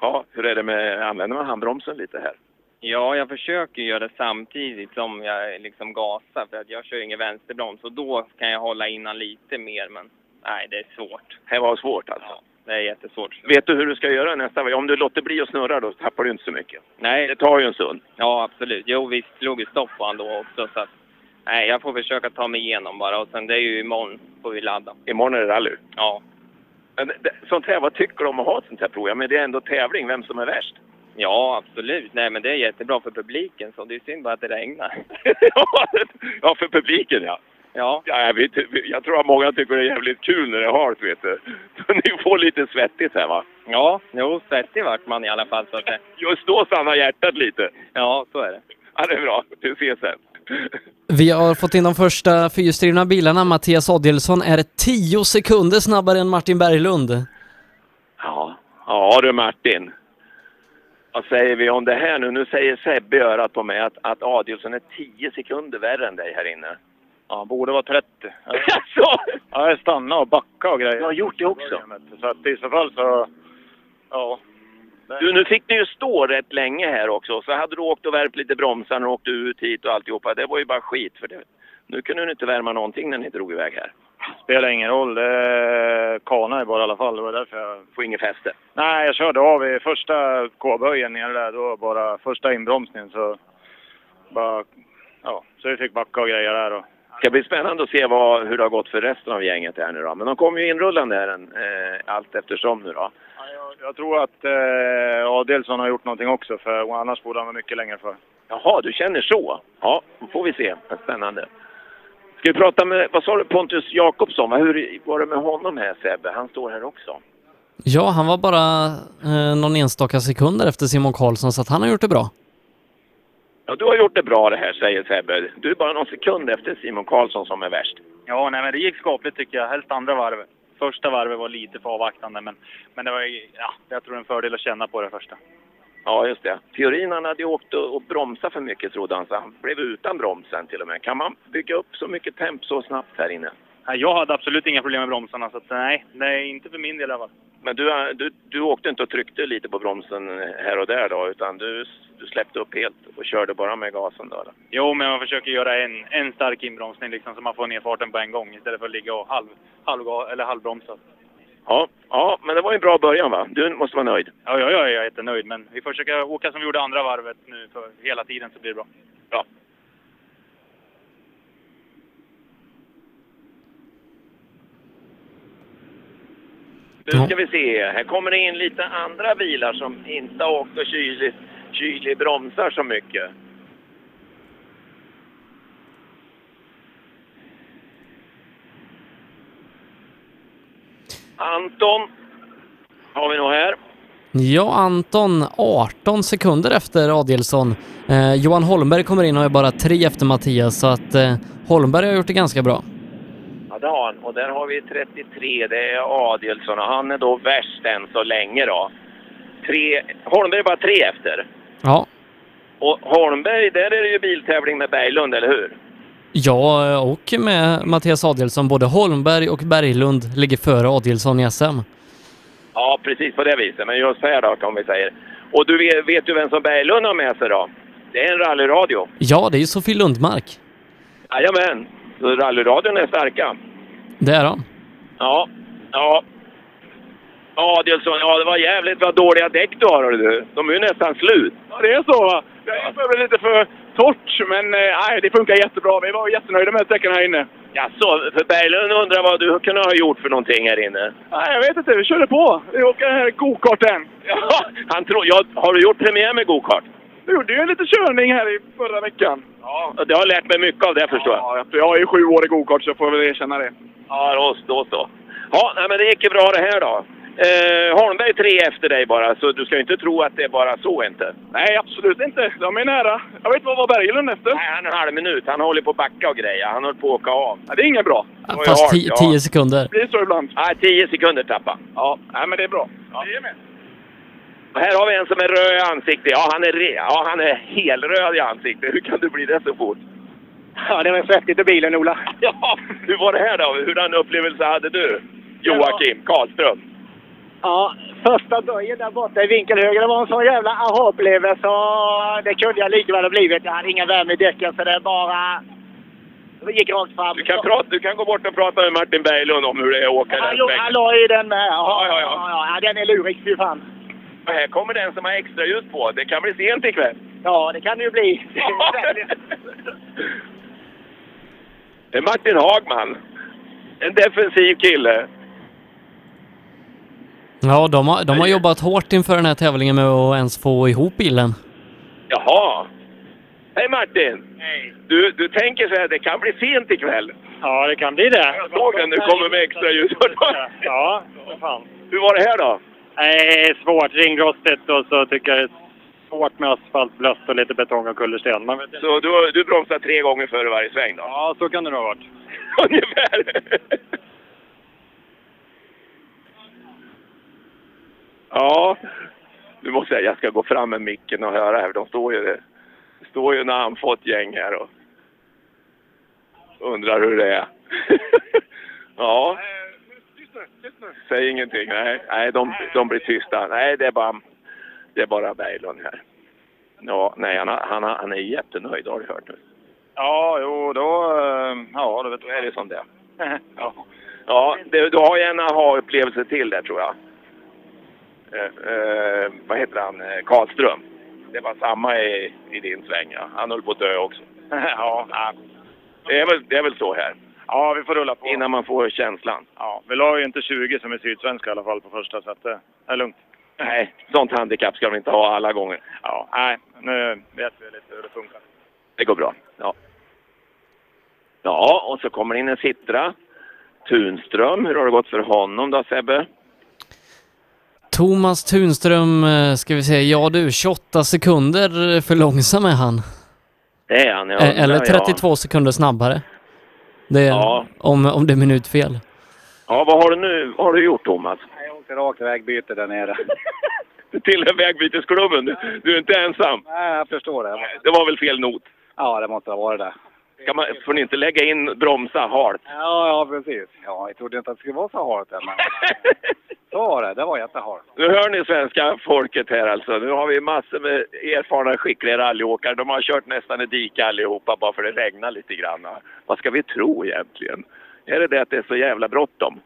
Ja, hur är det med, använder man handbromsen lite här? Ja, jag försöker göra det samtidigt som jag liksom gasar för att jag kör ingen vänsterbroms och då kan jag hålla innan lite mer men nej, det är svårt. Det var svårt alltså? Ja, det är jättesvårt. Vet du hur du ska göra nästa gång? Om du låter bli att snurra då tappar du inte så mycket. Nej. Det tar ju en stund. Ja, absolut. Jo, vi slog ju stopp på han då också så att nej, jag får försöka ta mig igenom bara och sen det är ju imorgon får vi ladda. Imorgon är det rally. Ja. Men det, sånt här, vad tycker du om att ha ett sånt här prov? Ja, men det är ändå tävling, vem som är värst. Ja, absolut. Nej, men det är jättebra för publiken, så det är synd bara att det regnar. [LAUGHS] Ja, för publiken ja. Ja. ja jag, vet, jag tror att många tycker det är jävligt kul när det är halt, vet du. [LAUGHS] Så ni får lite svettigt här va? Ja, jo, svettig vart man i alla fall. Så att det... Just då stannar hjärtat lite. Ja, så är det. Ja, det är bra. Vi ses sen. Vi har fått in de första fyrhjulsdrivna bilarna. Mattias Adielsson är 10 sekunder snabbare än Martin Berglund. Ja. Ja du Martin. Vad säger vi om det här nu? Nu säger Sebbe i örat på mig att, att Adielsson är 10 sekunder värre än dig här inne. Ja, han borde vara 30. [LAUGHS] Så? Ja, jag stannade och backade och grejer. Jag har gjort det också. Så att i så fall så... Ja. Du, nu fick ni ju stå rätt länge här också. Så hade du åkt och värpt lite bromsar och åkt ut hit och alltihopa. Det var ju bara skit för det. Nu kunde ni inte värma någonting när ni drog iväg här. Spelar ingen roll. Det kanade bara i alla fall. Det var därför jag... Får inget fäste. Nej, jag körde av i första K-böjen nere där. Då bara första inbromsningen så... Bara... Ja, så vi fick backa och grejer där och... Det ska bli spännande att se vad, hur det har gått för resten av gänget här nu då. Men de kommer ju inrullande här eh, allt eftersom nu då. Jag tror att eh, Adelsson har gjort någonting också, för annars borde han vara mycket längre för. Jaha, du känner så? Ja, då får vi se. Spännande. Ska vi prata med, vad sa du, Pontus Jakobsson? Hur var det med honom här Sebbe? Han står här också. Ja, han var bara eh, någon enstaka sekunder efter Simon Karlsson, så att han har gjort det bra. Ja, du har gjort det bra det här, säger Sebbe. Du är bara någon sekund efter Simon Karlsson som är värst. Ja, nej, men det gick skapligt tycker jag. Helst andra varvet. Första varvet var lite för avvaktande, men, men det var, ja, jag tror en fördel att känna på det första. Ja, just det. Fiorin han hade ju åkt och, och bromsat för mycket trodde han, så han blev utan bromsen till och med. Kan man bygga upp så mycket temp så snabbt här inne? Nej, jag hade absolut inga problem med bromsarna, så att, nej, nej, inte för min del i alla fall. Men du, du, du åkte inte och tryckte lite på bromsen här och där då, utan du, du släppte upp helt och körde bara med gasen då? Eller? Jo, men man försöker göra en, en stark inbromsning liksom, så man får ner farten på en gång istället för att ligga och halv, halv, eller halvbromsa. Ja, ja, men det var en bra början va? Du måste vara nöjd. Ja, ja, jag är jättenöjd, men vi försöker åka som vi gjorde andra varvet nu för hela tiden så blir det bra. Bra. Nu ska vi se. Här kommer det in lite andra bilar som inte har åkt och kyligt, kylig bromsar så mycket. Anton har vi nog här. Ja, Anton 18 sekunder efter Adielsson. Eh, Johan Holmberg kommer in och är bara tre efter Mattias, så att eh, Holmberg har gjort det ganska bra. Han. Och där har vi 33. Det är Adielsson och han är då värst än så länge då. Tre, Holmberg är bara tre efter. Ja. Och Holmberg, där är det ju biltävling med Berglund, eller hur? Ja, och med Mattias Adielsson. Både Holmberg och Berglund ligger före Adielsson i SM. Ja, precis på det viset. Men just här då, om vi säger. Och du vet, vet du vem som Berglund har med sig då? Det är en rallyradio. Ja, det är ju Sofie Lundmark. Jajamän. Så rallyradion är starka. Det är han. Ja, ja. Adielsson, ja det var jävligt vad dåliga däck du har du. De är ju nästan slut. Ja, det är så va? Det är lite för torrt, men eh, nej, det funkar jättebra. Vi var jättenöjda med sträckan här inne. Ja, så för Berglund undrar vad du kunde ha gjort för någonting här inne. Nej, jag vet inte. Vi körde på. Vi åker den här gokarten. Ja, han tror... Ja, har du gjort premiär med gokart? Jag gjorde ju en liten körning här i förra veckan. Ja, det har lärt mig mycket av det förstår jag. Ja, jag är ju sju år i gokart så jag får väl erkänna det. Ja, då, då så. Ja, nej, men det gick ju bra det här då. Eh, Holmberg tre efter dig bara, så du ska ju inte tro att det är bara så inte. Nej, absolut inte. De är nära. Jag vet vad var Berglund efter? Nej, han är en halv minut. Han håller på att backa och greja. Han håller på att åka av. Ja, det är inget bra. Det Fast halt, ti- ja. 10 sekunder. Det blir så ibland. Nej, tio sekunder tappa. Ja, nej, men det är bra. Vi är med. Här har vi en som är röd i ansiktet. Ja, han är, ja, han är helröd i ansiktet. Hur kan du bli det så fort? Ja, det var svettigt i bilen, Ola. [LAUGHS] Ja, hur var det här då? Hurdan upplevelse hade du? Joakim Karlström. Ja, första böjen där borta i vinkel höger, det var en sån jävla aha-upplevelse det kunde jag lika väl ha blivit. Jag hade ingen värme i däcken så det bara... Det gick rakt fram. Du kan, prata, du kan gå bort och prata med Martin Berglund om hur det är att åka Han, den han la i den med. Ja, ja, ja. ja, ja den är lurig fy fan. Och här kommer den som har extra ljus på. Det kan bli sent ikväll. Ja, det kan det ju bli. [LAUGHS] Det är Martin Hagman. En defensiv kille. Ja, de har, de har jobbat hårt inför den här tävlingen med att ens få ihop bilen. Jaha. Hej Martin! Hej! Du, du tänker så här, det kan bli fint ikväll? Ja, det kan bli det. Jag såg den, du kommer med extra ljus. Ja, vad fan. Hur var det här då? Nej, svårt. Ringrostigt och så tycker jag det är svårt med asfalt, blött och lite betong och kullersten. Man vet inte. Så du, du bromsar tre gånger före varje sväng då? Ja, så kan det nog ha varit. [LAUGHS] Ungefär. [LAUGHS] ja, nu måste jag, jag ska gå fram med micken och höra här. De står ju, det står ju namnfått gäng här och undrar hur det är. [LAUGHS] ja. Säg ingenting. Nej, nej de, de blir tysta. Nej, det är bara, det är bara Berglund här. Ja, nej, han, han, han är jättenöjd har du hört nu. Ja, jo, då... eh, Ja, då vet Då är det som det [LAUGHS] ja. Ja, det, du har ju en aha-upplevelse till där tror jag. Eh, eh, vad heter han? Eh, Karlström. Det var samma i, i din sväng ja. Han höll på att dö också. [LAUGHS] ja. Det är, väl, det är väl så här. Ja, vi får rulla på. Innan man får känslan. Ja, vi la ju inte 20 som i Sydsvenska i alla fall på första, så att det är lugnt. Nej, sånt handikapp ska de inte ha alla gånger. Ja, nej, nu vet vi lite hur det funkar. Det går bra. Ja. Ja, och så kommer in en Citra. Tunström, hur har det gått för honom då Sebbe? Thomas Tunström, eh, ska vi säga, ja du, 28 sekunder för långsam är han. Det är han, jag Eh, Eller ja. 32 sekunder snabbare. Det är, Ja. om, om det är minutfel. Ja, vad har du nu vad har du gjort Thomas? Jag åkte rakt vägbyte där nere. [LAUGHS] Du tillhör vägbytesklubben. Du, du är inte ensam. Nej, jag förstår det. Det var väl fel not? Ja, det måste ha varit det. Ska man, får ni inte lägga in bromsa halt? Ja, ja precis. Ja, jag trodde inte att det skulle vara så halt men [LAUGHS] så var det. Det var jättehalt. Nu hör ni svenska folket här alltså. Nu har vi massor med erfarna, skickliga rallyåkare. De har kört nästan i dike allihopa bara för det regnar lite grann. Vad ska vi tro egentligen? Är det det att det är så jävla bråttom?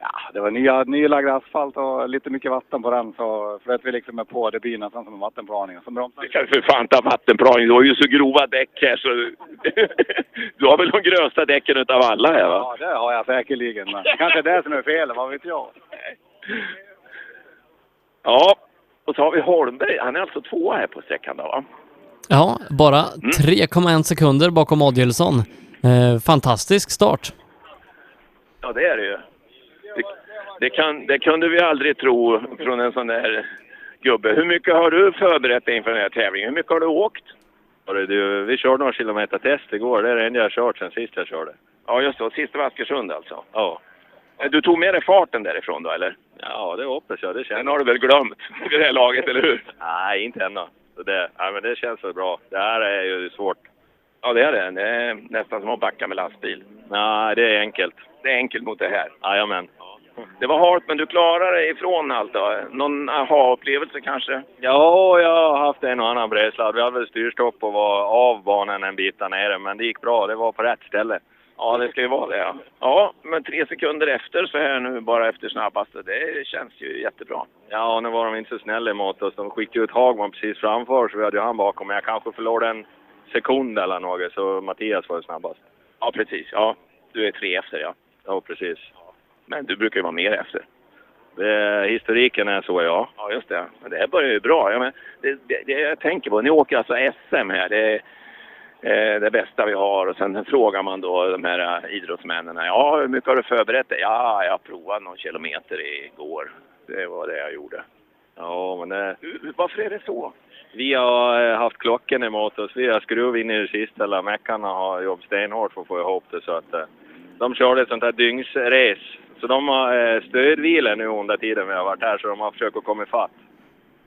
Ja, det var nya, nylagd asfalt och lite mycket vatten på den, så flöt vi liksom med på. Det blir nästan som en vattenplaning. Så bromsade Det kan för fan ta vattenplaning. Du har ju så grova däck här så... [LAUGHS] Du har väl de grövsta däcken utav alla här va? Ja, det har jag säkerligen. Men kanske det som är fel, vad vet jag? Ja, och så har vi Holmberg. Han är alltså tvåa här på sträckan då va? Ja, bara Mm. 3,1 sekunder bakom Adielsson. Eh, fantastisk start. Ja, det är det ju. Det, kan, det kunde vi aldrig tro från en sån där gubbe. Hur mycket har du förberett dig inför den här tävlingen? Hur mycket har du åkt? Du, vi körde några kilometer test igår. Det är det enda jag har kört sen sist jag körde. Ja, just det. Sista var Askersund alltså. Ja. Du tog med dig farten därifrån då, eller? Ja, det hoppas jag. Det känns... Den har du väl glömt [LAUGHS] vid det här laget, eller hur? Nej, inte ännu. Så det, nej, men det känns väl bra. Det här är ju svårt. Ja, det är det. Det är nästan som att backa med lastbil. Nej, det är enkelt. Det är enkelt mot det här. Jajamän. Det var halt, men du klarar dig ifrån allt då? Någon aha-upplevelse kanske? Ja, jag har haft en och annan bredsladd. Vi hade väl styrstopp och var av banan en bit där nere, men det gick bra. Det var på rätt ställe. Ja, det ska ju vara det. Ja, ja men tre sekunder efter så här nu, bara efter snabbaste, det känns ju jättebra. Ja, nu var de inte så snälla mot oss. De skickade ut Hagman precis framför, så vi hade ju han bakom. Men jag kanske förlorade en sekund eller något, så Mattias var ju snabbast. Ja, precis. Ja, du är tre efter, ja. Ja, precis. Men du brukar ju vara mer efter. Det, historiken är så, ja. Ja, just det. Men det här börjar ju bra. Ja, men det, det, det jag tänker på, ni åker alltså SM här. Det är eh, det bästa vi har. Och sen frågar man då de här eh, idrottsmännen. Ja, hur mycket har du förberett dig? Ja, jag provade någon kilometer igår. Det var det jag gjorde. Ja, men. Hur- Varför är det så? Vi har eh, haft klockan emot oss. Vi har skruvat in i det sista. Alla meckarna har jobbat stenhårt för att få ihop det. Så att, eh, de körde ett sånt här dygnsrace. Så de har eh, stödvila nu under tiden vi har varit här, så de har försökt att komma ifatt.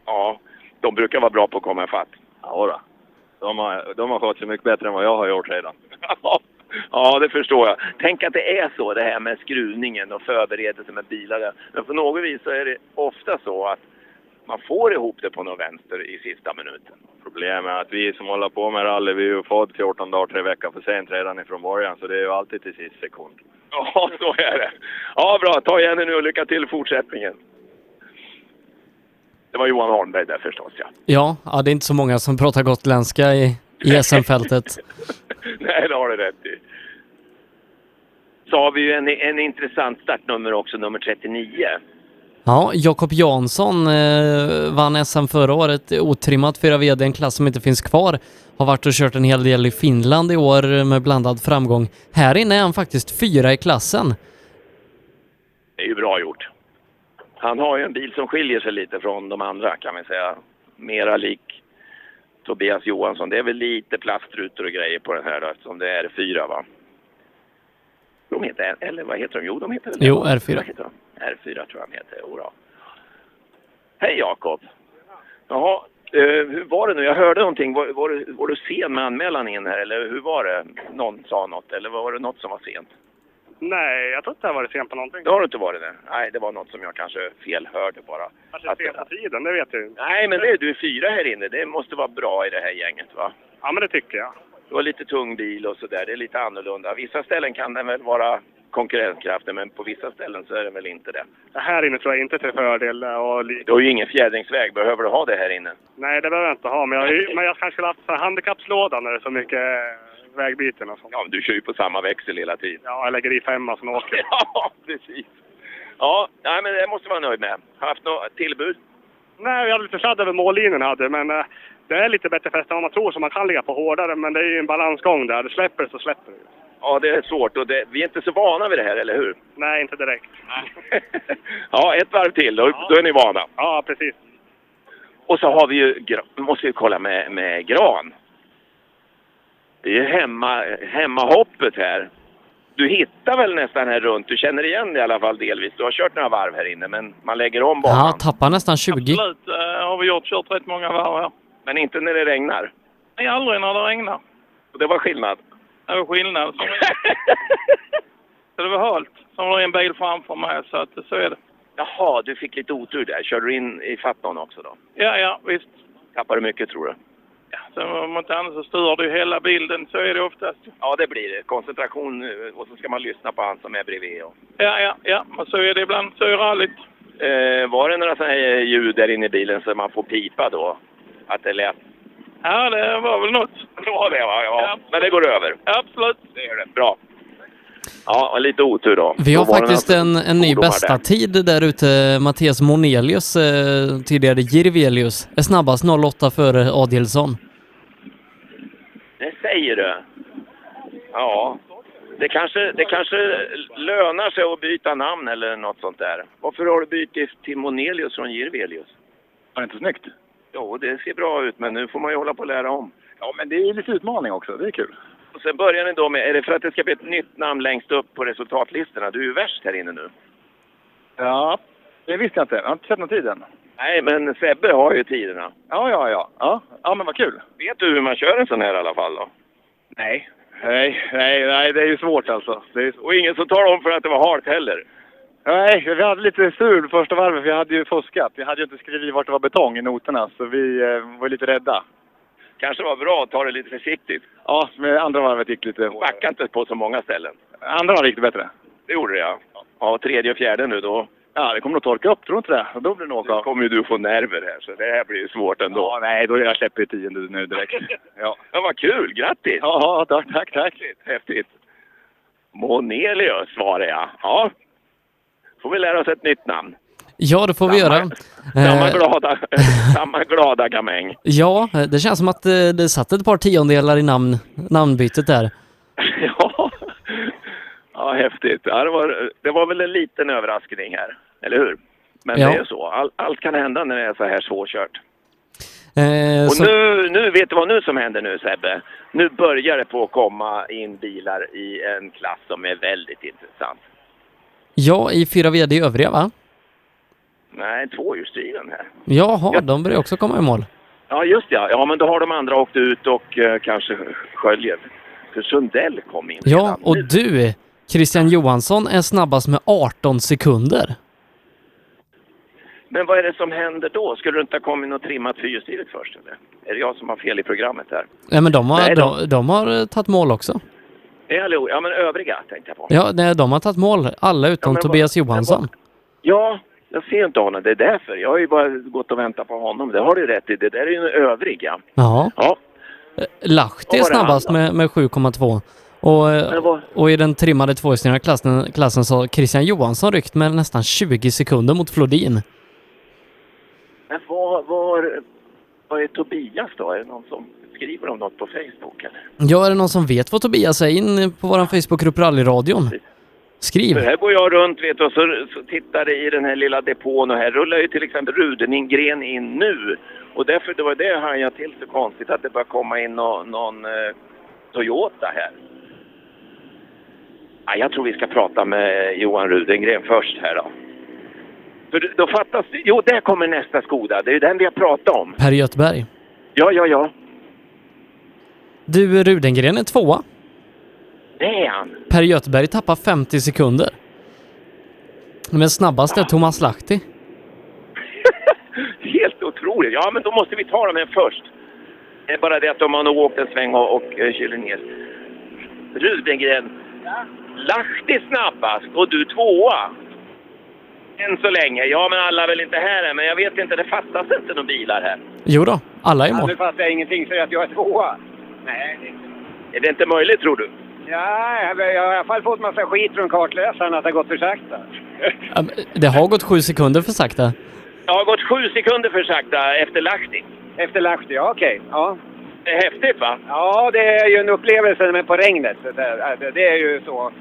Ja, de brukar vara bra på att komma ifatt. Ja, då. De har, de har fått sig mycket bättre än vad jag har gjort redan. [LAUGHS] Ja, det förstår jag. Tänk att det är så det här med skruvningen och förberedelse med bilar. Men på något vis så är det ofta så att man får ihop det på något vänster i sista minuten. Problemet är att vi som håller på med rally, vi är ju fått 14 dagar, tre veckor för sent redan ifrån början. Så det är ju alltid till sist sekund. Ja, [LAUGHS] så är det. Ja, bra. Ta igen er nu och lycka till i fortsättningen. Det var Johan Holmberg där förstås, ja. Ja, ja, det är inte så många som pratar gotländska i, i SM-fältet. [LAUGHS] Nej, det har du rätt i. Så har vi ju en, en intressant startnummer också, nummer 39. Ja, Jakob Jansson eh, vann SM förra året, otrimmat 4 VD, en klass som inte finns kvar. Har varit och kört en hel del i Finland i år med blandad framgång. Här inne är han faktiskt fyra i klassen. Det är ju bra gjort. Han har ju en bil som skiljer sig lite från de andra kan vi säga. Mera lik Tobias Johansson. Det är väl lite plastrutor och grejer på den här då, eftersom det är fyra va? De heter, eller vad heter de? Jo, de heter Jo, R4. Vad heter de? R4 tror jag de heter, jodå. Hej Jakob! Jaha, eh, hur var det nu? Jag hörde någonting. Var, var, du, var du sen med anmälan in här eller hur var det? Någon sa något eller var det något som var sent? Nej, jag tror inte jag har varit sen på någonting. Det har du inte varit det? Nej, det var något som jag kanske felhörde bara. Kanske sen på tiden, det vet jag ju. Nej, men det, du är fyra här inne. Det måste vara bra i det här gänget va? Ja, men det tycker jag. Du har lite tung bil och sådär. Det är lite annorlunda. Vissa ställen kan den väl vara konkurrenskraftig, men på vissa ställen så är den väl inte det. Det här inne tror jag inte till fördel. Och Du har ju ingen fjädringsväg. Behöver du ha det här inne? Nej, det behöver jag inte ha. Men jag, men jag kanske skulle haft handikappslåda när det är så mycket eh, vägbyten och sånt. Ja, men du kör ju på samma växel hela tiden. Ja, jag lägger i femma som åker. [LAUGHS] Ja, precis. Ja, nej, men det måste jag vara nöjd med. Haft något tillbud? Nej, vi hade lite sladd över mållinjen hade, men eh, det är lite bättre fäste än vad man tror så man kan ligga på hårdare. Men det är ju en balansgång där. Det släpper så släpper det. Ja, det är svårt och det, vi är inte så vana vid det här, eller hur? Nej, inte direkt. [LAUGHS] Ja, ett varv till, då, då är ni vana. Ja, precis. Och så har vi ju, måste vi kolla med, med Gran. Det är ju hemma, hemmahoppet här. Du hittar väl nästan här runt, du känner igen det i alla fall delvis. Du har kört några varv här inne, men man lägger om banan. Ja, tappar nästan 20. Absolut, eh, har vi gjort. Kört rätt många varv här. Men inte när det regnar. Nej, aldrig när det regnar. Och det var skillnad. Var skillnad. [LAUGHS] Så det var halt. Som var en bil framför mig, så att så är det. Jaha, du fick lite otur där. Körde du in i någon också då? Ja, ja, visst. Tappade mycket tror du? Så om inte annat så stör det hela bilden. Så är det oftast. Ja, det blir det. Koncentration eh, och så ska man lyssna på han som är bredvid. Och... Ja, ja, ja. Men så är det ibland. Så är rallyt. Eh, var det några sådana här ljud där inne i bilen så man får pipa då? Att det lät? Ja, det var väl något. Det var det va? Ja. Men det går över? Absolut. Det gör det. Bra. Ja, lite otur då. Vi har Då faktiskt en, en ny bästa där. tid där ute. Mattias Monelius, eh, tidigare Jirvelius, är snabbast 08 före Adielsson. Det säger du? Ja. Det kanske, det kanske lönar sig att byta namn eller något sånt där. Varför har du bytt till Monelius från Jirvelius? Var det inte snyggt? Jo, det ser bra ut, men nu får man ju hålla på att lära om. Ja, men det är ju lite utmaning också. Det är kul. Och sen börjar ni då med, är det för att det ska bli ett nytt namn längst upp på resultatlistorna? Du är ju värst här inne nu. Ja, det visste jag inte. Jag har inte sett någon tid än. Nej, men Sebbe har ju tiderna. Ja, ja, ja. Ja, ja men vad kul. Vet du hur man kör en sån här i alla fall då? Nej. Nej, nej, nej, det är ju svårt alltså. Är... Och ingen som talar om för att det var halt heller. Nej, vi hade lite sur första varvet. Vi hade ju fuskat. Vi hade ju inte skrivit vart det var betong i noterna, så vi eh, var lite rädda. Kanske var bra att ta det lite försiktigt. Ja, men andra varvet gick lite... Backa inte på så många ställen. Andra varvet gick det bättre. Det gjorde det ja. Ja, tredje och fjärde nu då. Ja, det kommer nog torka upp, tror inte det? Och då blir det nog Nu kommer ju du få nerver här, så det här blir ju svårt ändå. Ja, nej, då jag släpper tionde nu direkt. [LAUGHS] ja. Ja, vad kul! Grattis! Ja, tack, tack, tack. Häftigt. Monelius var det ja. Ja. Får vi lära oss ett nytt namn. Ja, det får vi göra. Samma Eh, glada, [LAUGHS] samma glada gamäng. Ja, det känns som att eh, det satt ett par tiondelar i namn, namnbytet där. [LAUGHS] Ja. ja, häftigt. Ja, det, var, det var väl en liten överraskning här, eller hur? Men Ja. det är ju så. All, allt kan hända när det är så här svårkört. Eh, Och så, nu, nu, vet du vad nu som händer nu Sebbe? Nu börjar det på att komma in bilar i en klass som är väldigt intressant. Ja, i fyra VD i övriga va? Nej, tvåhjulsdriven här. Jaha, de börjar också komma i mål. Ja, just ja. Ja, men då har de andra åkt ut och eh, kanske sköljer. För Sundell kom in. Ja, och du, Christian Johansson är snabbast med 18 sekunder. Men vad är det som händer då? Skulle du inte ha kommit in och trimmat fyrhjulsdrivet först eller? Är det jag som har fel i programmet här? Ja, men de har, Nej, de, de har eh, tagit mål också. Är allihop? Ja, men övriga tänkte jag på. Ja, nej, de har tagit mål. Alla utom vad- Tobias Johansson. Ja, jag ser inte honom. Det är därför. Jag har ju bara gått och väntat på honom. Det har du rätt i. Det där är ju en övrig, ja. Ja. Ja. Eh, Lahti är var snabbast med, med 7,2. Och, vad- och i den trimmade tvåhjulsdrivna klassen, klassen så har Christian Johansson ryckt med nästan 20 sekunder mot Flodin. Men vad, vad, vad är Tobias då? Är det någon som skriver om något på Facebook eller? Ja, är det någon som vet vad Tobias är? In på vår Facebookgrupp Rallyradion. Skriv. För här går jag runt vet du, och så, så tittar i den här lilla depån och här rullar ju till exempel Rudeningren in nu. Och därför, det var det jag hajade till så konstigt att det börjar komma in nå, någon eh, Toyota här. Ja, jag tror vi ska prata med Johan Rudengren först här då. För då fattas det, jo där kommer nästa Skoda, det är ju den vi har pratat om. Per Göthberg. Ja, ja, ja. Du, Rudengren är tvåa. Det är han. Per Göthberg tappar 50 sekunder. Men snabbast är Thomas Lahti. [LAUGHS] Helt otroligt. Ja, men då måste vi ta dem här först. Det är bara det att de har nog åkt en sväng och, och eh, kyler ner. Rudengren. Lahti snabbast och du tvåa. Än så länge. Ja, men alla är väl inte här än, men jag vet inte. Det fattas inte några bilar här. Jo då, alla är i Ja, mål. nu fattar jag ingenting, så att jag är tvåa. Nej, det- Är det inte möjligt, tror du? ja, jag har i alla fall fått massa skit från kartläsaren att det har gått för sakta. [LAUGHS] Men Det har gått sju sekunder för sakta. Jag har gått sju sekunder för sakta efter Lahti. Efter Lahti, ja okej. Ja. Det är häftigt, va? ja, det är ju en upplevelse med på regnet. Det, där. Det- det är ju så.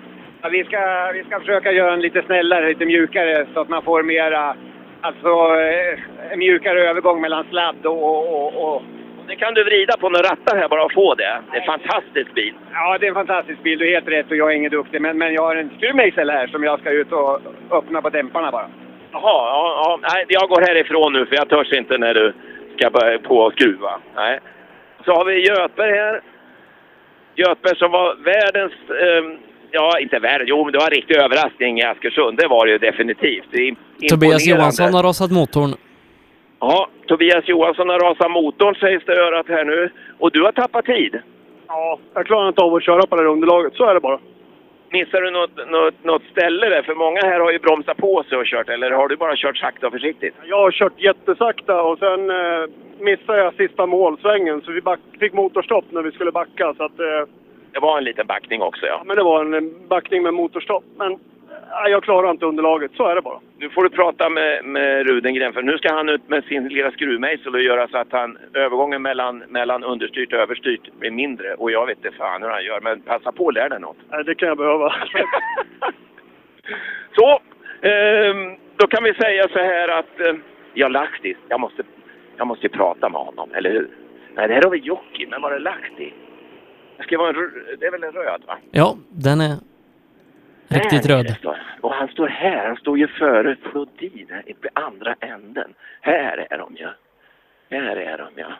Vi, ska, vi ska försöka göra den lite snällare, lite mjukare så att man får mera, alltså eh, en mjukare övergång mellan sladd och, och, och, Det kan du vrida på några rattar här bara och få det. Det är en fantastisk bil. Ja, det är en fantastisk bil. Du är helt rätt och jag är ingen duktig. Men, men jag har en skruvmejsel här som jag ska ut och öppna på dämparna bara. Jaha, ja, ja. Nej, jag går härifrån nu för jag törs inte när du ska börja på och skruva. Nej. Så har vi Göthberg här. Göthberg som var världens, ehm, ja inte världens, jo men det var en riktig överraskning i Askersund. Det var det ju definitivt. Det Tobias. Johansson har rasat motorn. Ja, Tobias Johansson har rasat motorn sägs det i örat här nu. Och du har tappat tid. Ja, jag klarar inte av att köra på det här underlaget. Så är det bara. Missar du något, något, något ställe där? För många här har ju bromsat på sig och kört. Eller har du bara kört sakta och försiktigt? Jag har kört jättesakta och sen eh, missade jag sista målsvängen så vi back, fick motorstopp när vi skulle backa. Så att, eh, Det var en liten backning också ja. men det var en backning med motorstopp. Men jag klarar inte underlaget. Så är det bara. Nu får du prata med, med Rudengren för nu ska han ut med sin lilla skruvmejsel och göra så att han, övergången mellan, mellan understyrt och överstyrt blir mindre. Och jag vet inte fan hur han gör, men passa på och lär dig något. Nej, det kan jag behöva. [LAUGHS] Så, ehm, då kan vi säga så här att eh, jag Lahti, jag måste, jag måste ju prata med honom, eller hur? Nej, det här har vi Jocke, men var det Lahti? Det ska vara en, det är väl en röd va? Ja, den är riktigt Här röd. Och han står här, han står ju före Flodin i andra änden. Här är de ju. Här är de ja.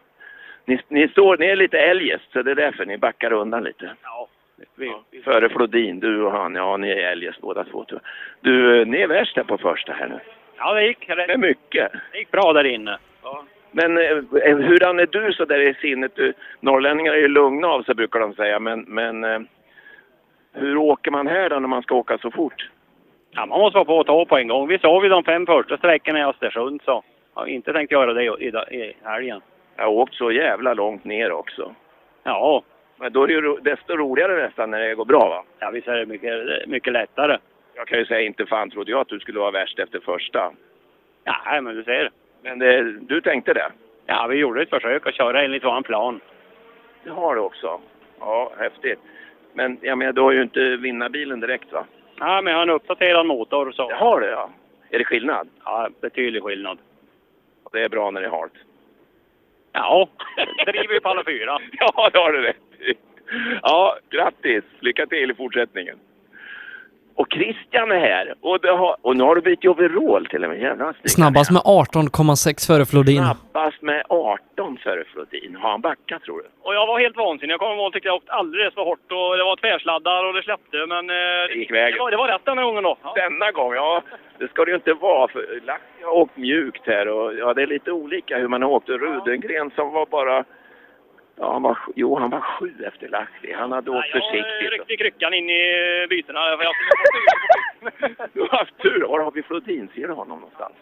Ni, ni står, ni är lite eljest så det är därför ni backar undan lite. Ja, vi, Före Flodin, du och han, ja ni är eljest båda två. tror jag. Du, eh, ni är värst här på första här nu. Ja, det gick, rätt. Med mycket. det gick bra där inne. Men eh, hurdan är du så där i sinnet? Du, norrlänningar är ju lugna av sig brukar de säga, men, men eh, hur åker man här då när man ska åka så fort? Ja, man måste vara på och ta på en gång. Vi sov ju de fem första sträckorna i Östersund så jag har inte tänkt göra det i, i, i helgen. Jag har åkt så jävla långt ner också. Ja. Men då är det ju desto roligare nästan när det går bra va? Ja, visst är det mycket, mycket lättare. Jag kan ju säga inte fan trodde jag att du skulle vara värst efter första. Ja, men du ser. Men det, du tänkte det? Ja, vi gjorde ett försök att köra enligt vår plan. Det har du också. Ja, häftigt. Men jag menar, du har ju inte vinnarbilen direkt va? Ja, men jag har en uppdaterad motor så. Det har du ja. Är det skillnad? Ja, betydlig skillnad. Det är bra när det är halt. Ja, [LAUGHS] driver ju på alla fyra. Ja, det har du rätt i. Ja, grattis! Lycka till i fortsättningen. Och Christian är här. Och, det har, och nu har du bytt overall till och med. Jävlar. Snabbast med 18,6 före Flodin. Snabbast med 18 före Flodin. Har han backat tror du? Och jag var helt vansinnig. Jag kommer ihåg att jag åkte alldeles för hårt och det var tvärsladdar och det släppte. Men eh, det, gick vägen. det, var, det var rätt den här gången då. Ja. Denna gång, ja. Det ska det ju inte vara. För Lahti har åkt mjukt här och ja, det är lite olika hur man har åkt. Rudengren som var bara... Ja, han var, jo, han var sju efter Lahti. Han hade åkt Jag försiktigt. ryckte i kryckan in i bytena. För jag [LAUGHS] Du har haft tur. Var har vi Flodin? Ser du honom någonstans?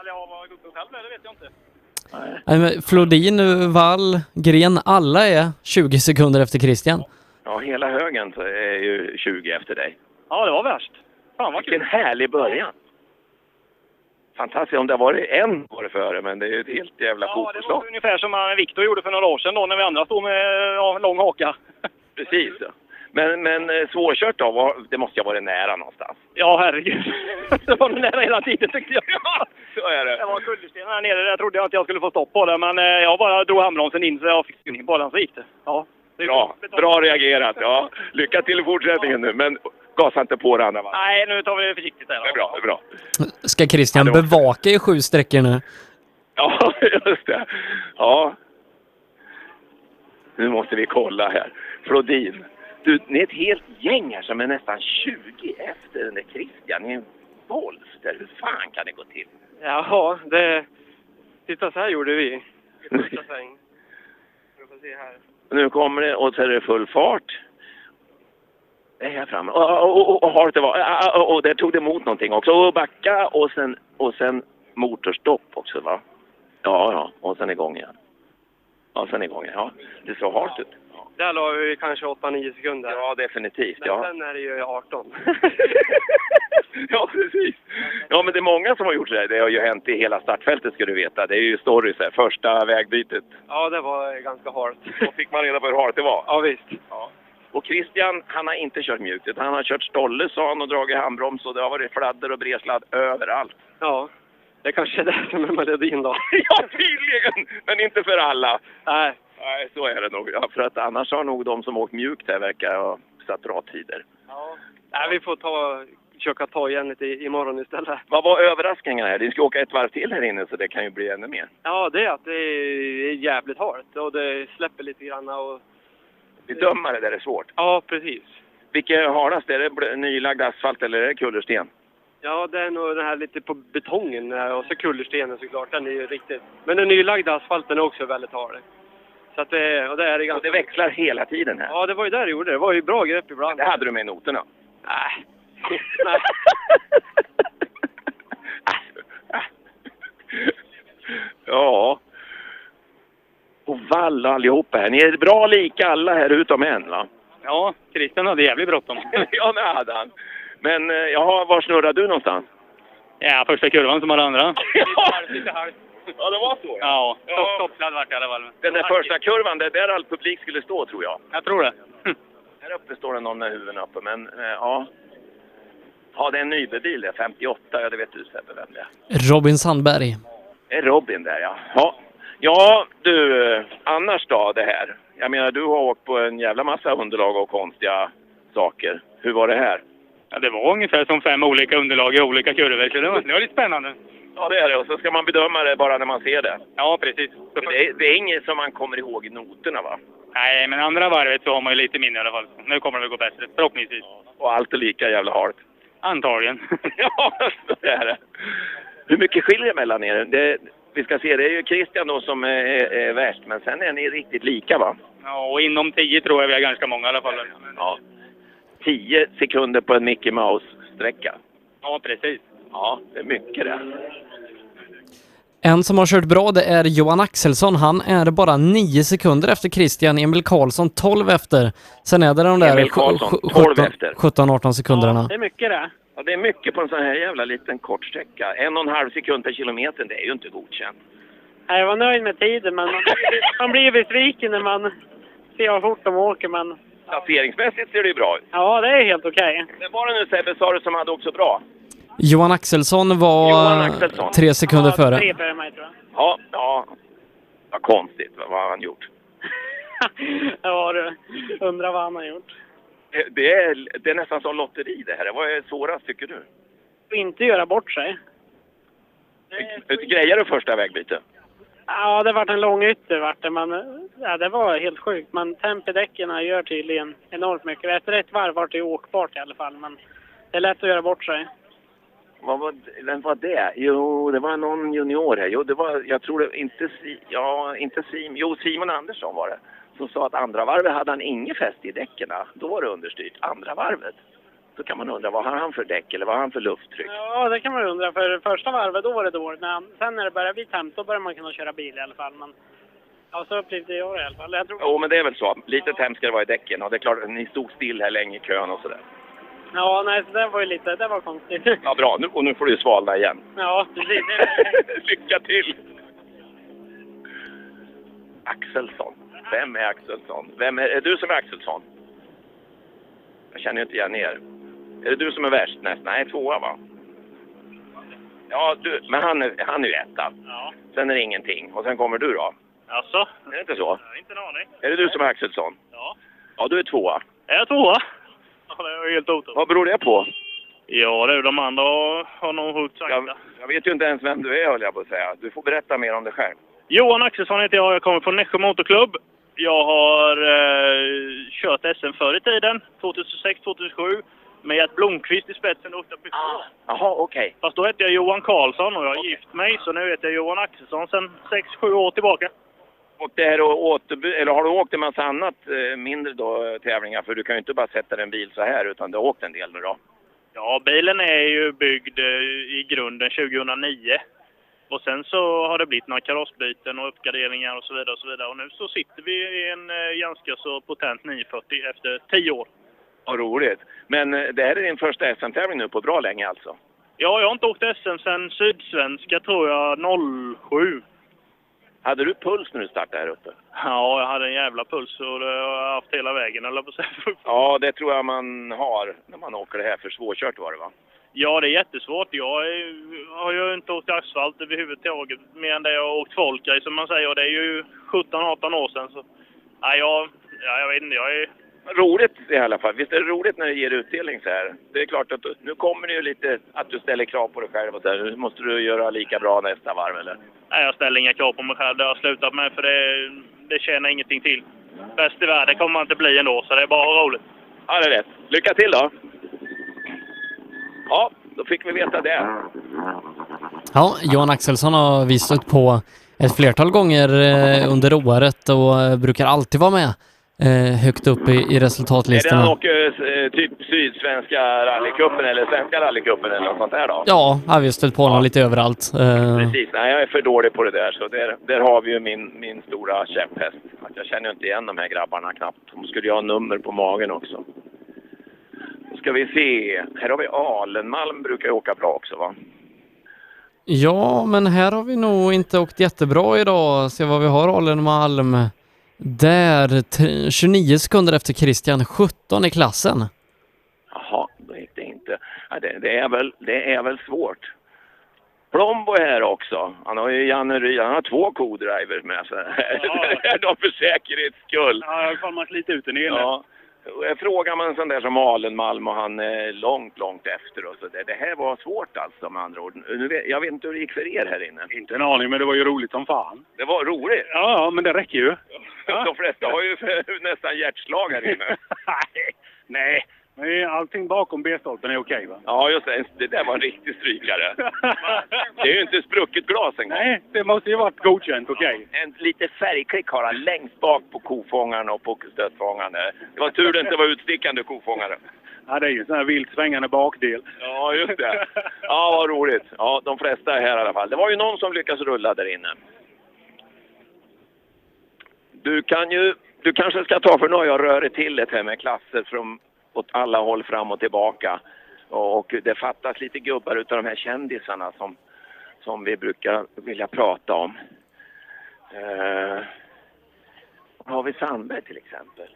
Eller ja, vad gubben själv det vet jag inte. Nej, men Flodin, Wall, Gren, alla är 20 sekunder efter Christian. Ja, hela högen är ju 20 efter dig. Ja, det var värst. Fan vad Vilken härlig början! Fantastiskt om det har varit en år före, men det är ju ett helt jävla Ja, det fotbollslag. var ungefär som eh, Viktor gjorde för några år sedan då när vi andra stod med ja, lång haka. Precis. Ja. Men, men eh, svårkört då? Var, det måste ju ha varit nära någonstans. Ja, herregud. [LAUGHS] det var nära hela tiden tyckte jag. Så är det. Det var kullersten här nere. Där trodde jag inte jag skulle få stopp på det. Men eh, jag bara drog handbromsen in så jag fick styrning på den så gick det. Ja. det Bra, bra reagerat. Ja. Lycka till i fortsättningen nu, men gasa inte på det andra va? Nej, nu tar vi det försiktigt där. Det är bra, det är bra. Ska Christian bevaka i sju sträckor nu? Ja, [LAUGHS] just det. Ja. Nu måste vi kolla här. Flodin. Du, ni är ett helt gäng här som är nästan 20 efter den där Christian. Ni är en bolster. Hur fan kan det gå till? Jaha, det... Titta så här gjorde vi. I första [LAUGHS] sväng. Här. Nu kommer det och så är det full fart. Här framme. Och, och, och, och, har det var, och, och där tog det emot någonting också. Och backa och sen, och sen motorstopp också va? Ja, ja. Och sen igång igen. Ja, sen igång igen. Ja, det såg halt ut. Där la vi kanske 8-9 sekunder. Ja, definitivt. Men Ja. sen är det ju 18. [LAUGHS] ja, precis. Ja, men det är många som har gjort det. Det har ju hänt i hela startfältet ska du veta. Det är ju stories här. Första vägbytet. ja, det var ganska halt. Då fick man reda på hur halt det var. Ja, visst. Ja. Och Christian, han har inte kört mjukt. utan Han har kört stolle, sa han, och dragit handbroms och det har varit fladder och bredsladd överallt. Ja, det kanske är det som är melodin då. [LAUGHS] ja, tydligen! Men inte för alla. Nej. Nej, så är det nog. Ja, för att annars har nog de som åkt mjukt här verkar ha satt bra tider. Ja. Nej, vi får ta, försöka ta igen lite imorgon istället. Vad var överraskningen här? Ni ska åka ett varv till här inne så det kan ju bli ännu mer. Ja, det är att det är jävligt halt och det släpper lite grann och... Bedömare där är svårt. Ja, precis. Vilket är hardast? Är det nylagd asfalt eller är det kullersten? Ja, det är nog den här lite på betongen eh, och så kullerstenen såklart. Den är ju riktigt... Men den nylagda asfalten är också väldigt hard. Så att det, och det är det ganska... det växlar hela tiden här. Ja, det var ju där det gjorde. Det var ju bra grepp ibland. Det hade du med i noterna? Nej. Nej. [LAUGHS] Ja. Och vall allihopa här. Ni är bra lika alla här utom en va? Ja, Christian hade jävligt bråttom. [LAUGHS] ja, det hade han. Men eh, jaha, var snurrar du någonstans? Ja, första kurvan som alla andra. [LAUGHS] Lite halvt. Ja, det var så? Ja, Ja. stopp, stoppsladd vart det i alla fall. Den där första kurvan, det är där all publik skulle stå tror jag. Jag tror det. [LAUGHS] Här uppe står det någon med huvuden uppe, men eh, ja. Ja, det är en Nybebil det. 58, ja det vet du Sebbe vem det är. Robin Sandberg. Det är Robin där ja. Ja, ja du, annars då det här? Jag menar, du har åkt på en jävla massa underlag och konstiga saker. Hur var det här? Ja, det var ungefär som fem olika underlag i olika kurvor, så det var, det var lite spännande. Ja, det är det. Och så ska man bedöma det bara när man ser det. Ja, precis. Så det, är, det är inget som man kommer ihåg i noterna va? Nej, men andra varvet så har man ju lite minne i alla fall. Nu kommer det väl gå bättre, förhoppningsvis. Och allt är lika jävla halt. Antagligen. [LAUGHS] ja, så är det. Hur mycket skiljer det mellan er? Det, vi ska se, det är ju Christian då som är, är, är värst, men sen är ni riktigt lika va? Ja, och inom tio tror jag vi är ganska många i alla fall. Ja. 10 sekunder på en Mickey Mouse-sträcka. Ja, precis. Ja, det är mycket det. En som har kört bra det är Johan Axelsson. Han är bara 9 sekunder efter Christian. Emil Karlsson 12 efter. Sen är det de där Emil Karlsson, sju- 12 17 efter. 17-18 sekunderna. Det är mycket det. Ja, det är mycket på en sån här jävla liten kort sträcka. En och en halv sekund per kilometer, det är ju inte godkänt. Nej, Jag var nöjd med tiden, men man, man blir besviken när man ser hur fort de åker. Men Placeringsmässigt ser det ju bra ut. ja, det är helt okej. Vem var det nu Sebbe, sa du, som hade också bra? Johan Axelsson var Johan Axelsson. tre sekunder före. Tre före mig, tror jag. Ja, ja. Vad konstigt. Vad har han gjort? [LAUGHS] Ja, du. Undrar vad han har gjort. Det- Det är, det är nästan som lotteri det här. Vad är svårast tycker du? Inte göra bort sig. Grejer du första vägbytet? Ja, det vart en lång ytter vart det, men ja, det var helt sjukt. Men tempedäcken gör tydligen enormt mycket. Efter ett varv vart det åkbart i alla fall, men det är lätt att göra bort sig. Vad var, vem var det? Jo, det var någon junior här. Jo, det var, jag tror det, inte, ja, inte Sim, jo, Simon Andersson var det. Som sa att andra varvet hade han inget fäste i däcken. Då var det understyrt. Andra varvet, då kan man undra vad har han för däck eller vad har han för lufttryck? Ja, det kan man undra. För första varvet då var det dåligt, men sen när det började bli temp då började man kunna köra bil i alla fall. Men Ja, så upplevde jag det i alla fall. Jag tror... Jo, men det är väl så. Lite hemskt ska det vara i däcken och det är klart ni stod still här länge i kön och sådär. Ja, nej, så det var ju lite, det var konstigt. Ja, bra. Nu, och nu får du svalna igen. Ja, precis. [LAUGHS] Lycka till! Axelsson. Vem är Axelsson? Vem är, är du som är Axelsson? Jag känner inte igen er. Är det du som är värst näst? Nej, tvåa va? Ja, du, men han är, han är ju etta. Ja. Sen är det ingenting. Och sen kommer du då? Alltså? Är det inte så? Inte en aning. Är det du som är Axelsson? Ja. Ja, du är tvåa. Är jag tvåa? Ja, det är helt otroligt. Vad beror det på? Ja, du, de andra har, nog huggit sakta. Jag, jag vet ju inte ens vem du är höll jag på att säga. Du får berätta mer om dig själv. Johan Axelsson heter jag. Jag kommer från Nässjö Motorklubb. Jag har eh, kört SM förr i tiden, 2006-2007, med Gert Blomqvist i spetsen och åkte Peugeot. Jaha, okej. Fast då hette jag Johan Karlsson och jag har gift mig, så nu heter jag Johan Axelsson sedan 6-7 år tillbaka. Och det här återby- eller har du åkt en massa annat eh, mindre då, eh, tävlingar? För du kan ju inte bara sätta en bil så här utan du har åkt en del nu då. Ja, bilen är ju byggd eh, i grunden 2009. Och sen så har det blivit några karossbyten och uppgraderingar och så vidare och så vidare. Och nu så sitter vi i en ganska så potent 940 efter 10 år. Vad roligt. Men det här är din första SM-tävling nu på bra länge alltså? Ja, jag har inte åkt SM sen Sydsvenska tror jag 07. Hade du puls när du startade här uppe? Ja, jag hade en jävla puls och det har jag haft hela vägen eller på. [LAUGHS] Ja, det tror jag man har när man åker det här. För svårkört var det va? Ja, det är jättesvårt. Jag är, har ju inte åkt asfalt överhuvudtaget mer än det jag har åkt folkrace som man säger. Och det är ju 17-18 år sedan. Så, nej, jag, ja, jag vet inte. Jag är, Roligt i alla fall. Visst är det roligt när det ger utdelning så här? Det är klart att du, nu kommer det ju lite att du ställer krav på dig själv och så här. Nu måste du göra lika bra nästa varv eller? nej, jag ställer inga krav på mig själv. Det har jag slutat med för det, det tjänar ingenting till. Bäst i världen kommer man inte bli ändå, så det är bara roligt. Ja, det är rätt. Lycka till då! Ja, då fick vi veta det. Ja, Johan Axelsson har vi stött på ett flertal gånger eh, under året och eh, brukar alltid vara med eh, högt upp i, i Är det han resultatlistorna. åker eh, typ Sydsvenska rallycupen eller Svenska rallycupen eller något sånt där då? Ja, har vi stött på honom lite överallt. Eh, Precis, nej jag är för dålig på det där så där, där har vi ju min, min stora käpphäst. Att jag känner inte igen de här grabbarna knappt. De skulle ju ha nummer på magen också. Då ska vi se, här har vi Alenmalm brukar ju åka bra också va? Ja, men här har vi nog inte åkt jättebra idag. Se vad vi har, Alenmalm. Där, t- 29 sekunder efter Christian, 17 i klassen. Jaha, då gick det inte. Ja, det, det, är väl, det är väl svårt. Plombo är här också. Han har ju Janne Ryd, han har två co-drivers med sig. De [LAUGHS] för säkerhets skull. Ja, jag har kollat lite ut den ena. Ja. Och Frågar man en sån där som Alenmalm och han är långt, långt efter och så det, det här var svårt alltså med andra ord. Vet, jag vet inte hur det gick för er här inne. Inte en aning, men det var ju roligt som fan. Det var roligt. Ja, ja, men det räcker ju. [LAUGHS] De flesta har ju [LAUGHS] nästan hjärtslag här inne. [LAUGHS] Nej, men allting bakom B-stolpen är okej va? Ja, just det. Det där var en riktig strykare. [LAUGHS] Det är ju inte sprucket glas en gång. Nej, det måste ju varit godkänt okej. En lite färgklick har han längst bak på kofångaren och på stötfångaren. Det var tur det inte var utstickande kofångare. Ja, det är ju en sån här vilt svängande bakdel. Ja, just det. Ja, vad roligt. Ja, de flesta är här i alla fall. Det var ju någon som lyckades rulla där inne. Du kan ju, du kanske ska ta, för nu har jag rörit till det här med klasser från åt alla håll fram och tillbaka. Och det fattas lite gubbar utav de här kändisarna som, som vi brukar vilja prata om. Eh, har vi Sandberg till exempel?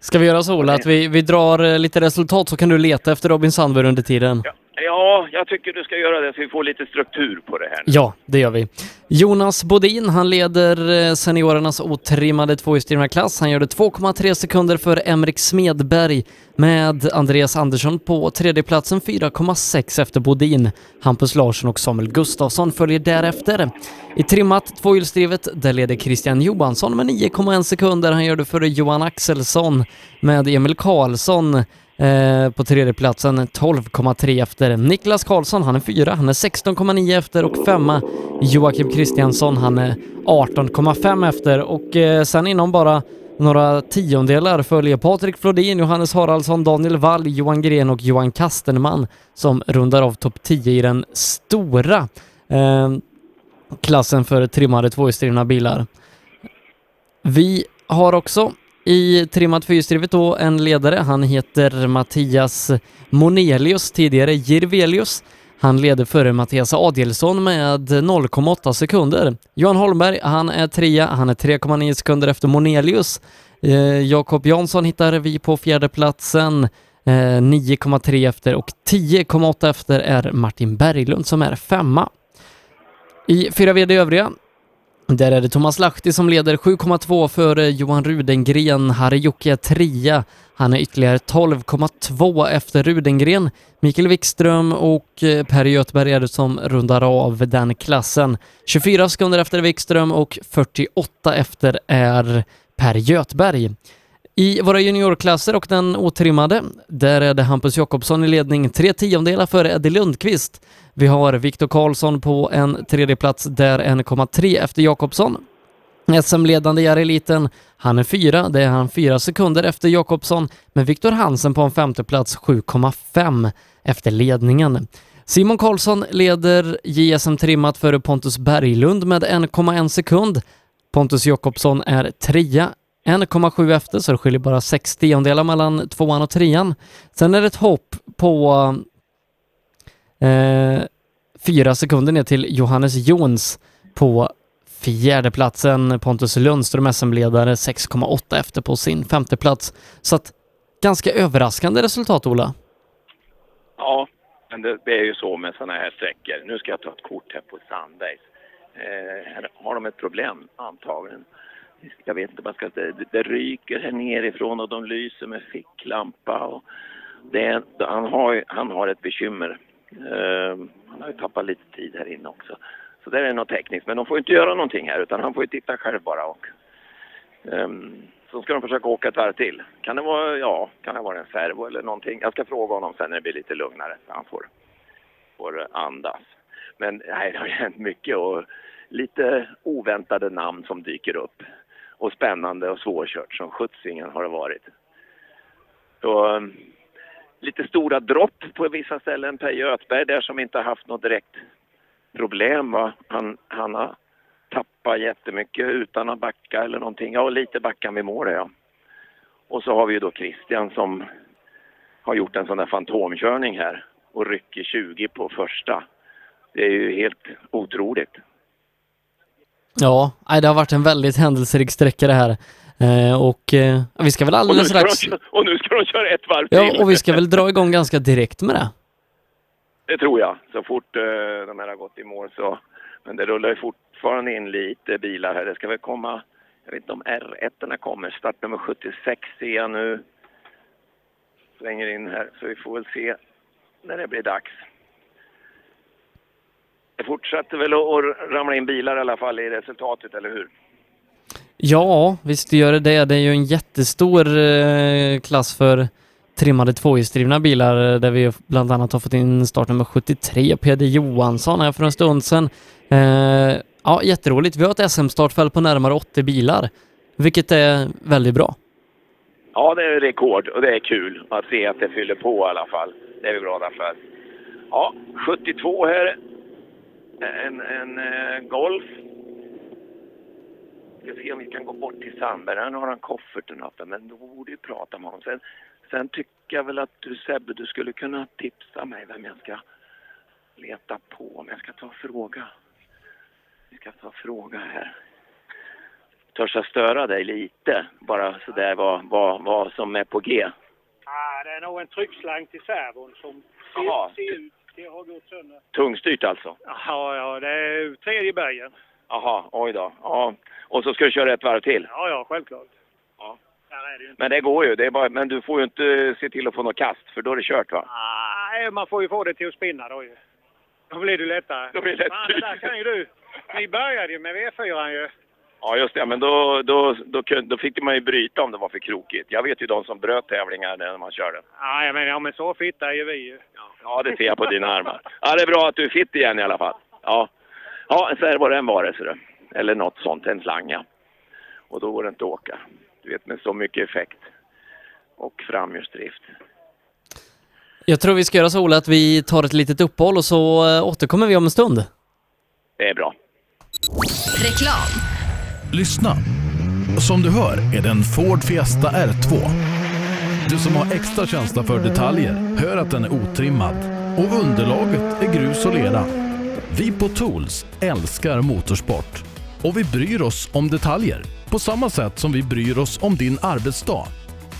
Ska vi göra så Ola, att vi, vi drar eh, lite resultat så kan du leta efter Robin Sandberg under tiden? Ja, Ja, jag tycker du ska göra det så vi får lite struktur på det här. Ja, det gör vi. Jonas Bodin, han leder eh, seniorernas otrimmade tvåhjulsdrivna klass. Han gör det 2,3 sekunder för Emrik Smedberg med Andreas Andersson på tredjeplatsen 4,6 efter Bodin. Hampus Larsson och Samuel Gustafsson följer därefter. I trimmat tvåhjulsdrivet, där leder Christian Johansson med 9,1 sekunder. Han gör det före Johan Axelsson med Emil Karlsson eh, på tredjeplatsen 12,3 efter. Niklas Karlsson, han är fyra, han är 16,9 efter och femma Joakim Kristiansson, han är 18,5 efter och eh, sen inom bara några tiondelar följer Patrik Flodin, Johannes Haraldsson, Daniel Wall, Johan Gren och Johan Kastenman som rundar av topp 10 i den stora eh, klassen för trimmade tvåhjulsdrivna bilar. Vi har också i trimmat fyrhjulsdrivet då en ledare. Han heter Mattias Monelius, tidigare Jirvelius. Han leder före Mattias Adielsson med 0,8 sekunder. Johan Holmberg, han är trea, han är 3,9 sekunder efter Monelius. Eh, Jakob Jansson hittar vi på fjärdeplatsen, eh, 9,3 efter och 10,8 efter är Martin Berglund som är femma. I fyra VD övriga, där är det Thomas Lahti som leder 7,2 före Johan Rudengren. Harry Jocke är trea. Han är ytterligare 12,2 efter Rudengren. Mikael Wikström och eh, Per Göthberg är det som rundar av den klassen. 24 sekunder efter Wikström och 48 efter är Per Göthberg. I våra juniorklasser och den otrimmade, där är det Hampus Jakobsson i ledning, tre tiondelar före Eddie Lundqvist. Vi har Viktor Karlsson på en tredje plats där 1,3 efter Jakobsson. SM-ledande i eliten, han är fyra, det är han fyra sekunder efter Jakobsson, men Viktor Hansen på en femte plats 7,5 efter ledningen. Simon Karlsson leder JSM trimmat före Pontus Berglund med 1,1 sekund. Pontus Jakobsson är trea, 1,7 efter, så det skiljer bara 6 tiondelar mellan tvåan och trean. Sen är det ett hopp på eh, fyra sekunder ner till Johannes Jons på fjärdeplatsen. Pontus Lundström, SM-ledare, 6,8 efter på sin femte plats. Så att ganska överraskande resultat, Ola. Ja, men det, det är ju så med sådana här sträckor. Nu ska jag ta ett kort här på Sandbergs. Eh, här har de ett problem, antagligen. Jag vet inte, man ska, det, det ryker här nerifrån och de lyser med ficklampa. Och det, han, har, han har ett bekymmer. Ehm, han har ju tappat lite tid här inne också. Så det är något tekniskt. Men de får ju inte göra någonting här utan han får ju titta själv bara. Och, um, så ska de försöka åka ett varv till. Kan det vara, ja, kan det vara en servo eller någonting? Jag ska fråga honom sen när det blir lite lugnare så han får, får andas. Men nej, det har ju hänt mycket och lite oväntade namn som dyker upp. Och spännande och svårkört som skjutsingen har det varit. Så, ehm, lite stora dropp på vissa ställen. Per Göthberg där som inte har haft något direkt problem. Va? Han, han har tappat jättemycket utan att backa eller någonting. Ja, lite backan vid mål ja. Och så har vi ju då Christian som har gjort en sån där fantomkörning här och rycker 20 på första. Det är ju helt otroligt. Ja, nej, det har varit en väldigt händelserik sträcka det här. Eh, och eh, vi ska väl alldeles strax... och nu ska de köra ett varv till. Ja, och vi ska väl dra igång ganska direkt med det. Det tror jag, så fort eh, de här har gått i mål så. Men det rullar ju fortfarande in lite bilar här. Det ska väl komma, jag vet inte om R1 kommer. Startnummer 76 ser jag nu. Svänger in här, så vi får väl se när det blir dags. Det fortsätter väl att ramla in bilar i alla fall i resultatet, eller hur? Ja, visst gör det det. Det är ju en jättestor eh, klass för trimmade tvåhjulsdrivna bilar eh, där vi bland annat har fått in startnummer 73, Peder Johansson här för en stund sedan. Eh, ja, jätteroligt. Vi har ett SM-startfält på närmare 80 bilar, vilket är väldigt bra. Ja, det är rekord och det är kul att se att det fyller på i alla fall. Det är vi glada för. Ja, 72 här. En, en eh, Golf. Ska se om vi kan gå bort till Sandberg. Han har han kofferten uppe, men då borde vi prata med honom. Sen, sen tycker jag väl att du Sebbe, du skulle kunna tipsa mig vem jag ska leta på. Om jag ska ta och fråga. Vi ska ta och fråga här. Törs jag störa dig lite? Bara sådär vad, vad, vad som är på G. Ah, det är nog en tryckslang till servon som ser, ser ut till att ha gått sönder. Tungstyrt alltså? Ja, ja, det är tredje bergen. Jaha, oj då. Ja. Och så ska du köra ett varv till? Ja, ja, självklart. Ja. Det. Men det går ju. Det är bara, men du får ju inte se till att få något kast, för då är det kört va? Nej, man får ju få det till att spinna då ju. Då blir det lättare. Då blir det lätt. Fan, det där kan ju du. Ni började ju med V4 ju. Ja, just det. Men då, då, då, då fick man ju bryta om det var för krokigt. Jag vet ju de som bröt tävlingar när man körde. Ja, jag menar, ja, men så fitta är ju vi ju. Ja, det ser jag på dina armar. Ja, det är bra att du är fit igen i alla fall. Ja, ja en servo den var det, ser du. Eller något sånt, en slang. Och då går det inte att åka. Du vet, med så mycket effekt. Och framhjulsdrift. Jag tror vi ska göra så Ola att vi tar ett litet uppehåll och så eh, återkommer vi om en stund. Det är bra. Reklam. Lyssna. Som du hör är det en Ford Fiesta R2. Du som har extra känsla för detaljer hör att den är otrimmad och underlaget är grus och lera. Vi på Tools älskar motorsport och vi bryr oss om detaljer på samma sätt som vi bryr oss om din arbetsdag.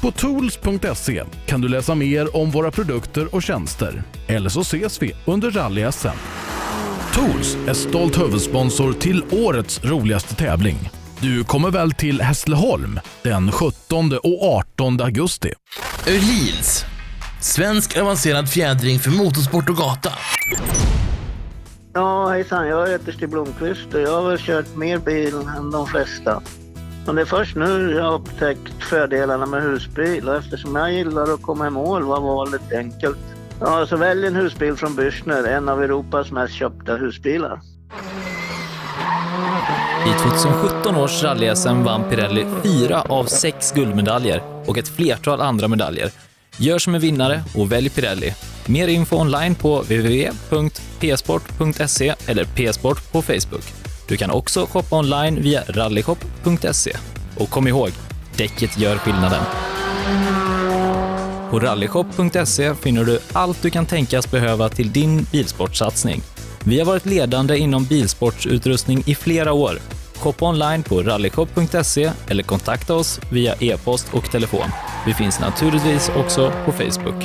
På tools.se kan du läsa mer om våra produkter och tjänster. Eller så ses vi under rally-SM. Tools är stolt huvudsponsor till årets roligaste tävling. Du kommer väl till Hässleholm den 17 och 18 augusti? Öhlins. Svensk avancerad fjädring för motorsport och gata. Ja, hejsan. Jag heter Stig Blomqvist och jag har väl kört mer bil än de flesta. Men det är först nu jag har upptäckt fördelarna med husbil och eftersom jag gillar att komma i mål var valet enkelt. Ja, så välj en husbil från Bürstner, en av Europas mest köpta husbilar. I 2017 års rally-SM vann Pirelli fyra av sex guldmedaljer och ett flertal andra medaljer. Gör som en vinnare och välj Pirelli. Mer info online på www.psport.se eller psport på Facebook. Du kan också shoppa online via rallyshop.se. Och kom ihåg, däcket gör skillnaden. På rallyshop.se finner du allt du kan tänkas behöva till din bilsportsatsning. Vi har varit ledande inom bilsportsutrustning i flera år. Shoppa online på rallyshop.se eller kontakta oss via e-post och telefon. Vi finns naturligtvis också på Facebook.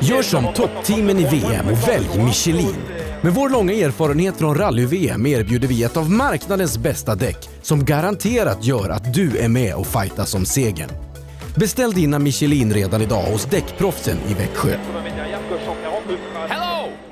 Gör som toppteamen i VM och välj Michelin. Med vår långa erfarenhet från rally-VM erbjuder vi ett av marknadens bästa däck som garanterat gör att du är med och fightas om segern. Beställ dina Michelin redan idag hos Däckproffsen i Växjö.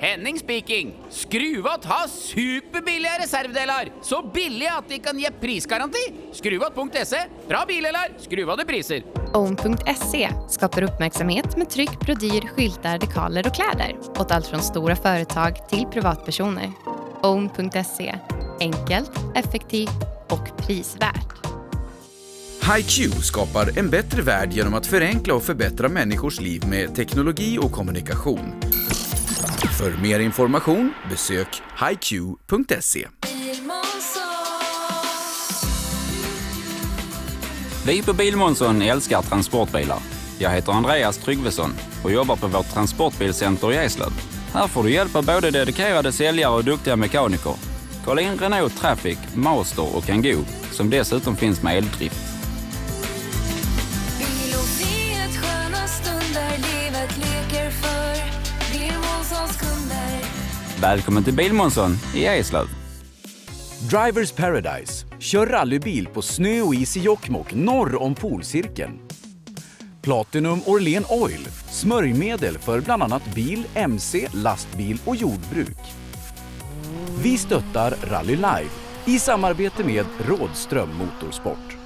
Henning speaking. Skruvat har superbilliga reservdelar. Så billiga att de kan ge prisgaranti. Skruvat.se. Bra bilar, skruvade priser. Own.se skapar uppmärksamhet med tryck, brodyr, skyltar, dekaler och kläder åt allt från stora företag till privatpersoner. Own.se enkelt, effektivt och prisvärt. HiQ skapar en bättre värld genom att förenkla och förbättra människors liv med teknologi och kommunikation. För mer information besök hiq.se. Vi på Bilmånsson älskar transportbilar. Jag heter Andreas Tryggvesson och jobbar på vårt transportbilcenter i Eslöv. Här får du hjälp av både dedikerade säljare och duktiga mekaniker. Kolla in Renault Traffic, Master och Kangoo som dessutom finns med eldrift. Välkommen till Bilmånsson i Eslöv. Drivers Paradise. Kör rallybil på snö och is i Jokkmokk norr om polcirkeln. Platinum Orlen Oil. Smörjmedel för bland annat bil, mc, lastbil och jordbruk. Vi stöttar Rally Live i samarbete med Rådström Motorsport.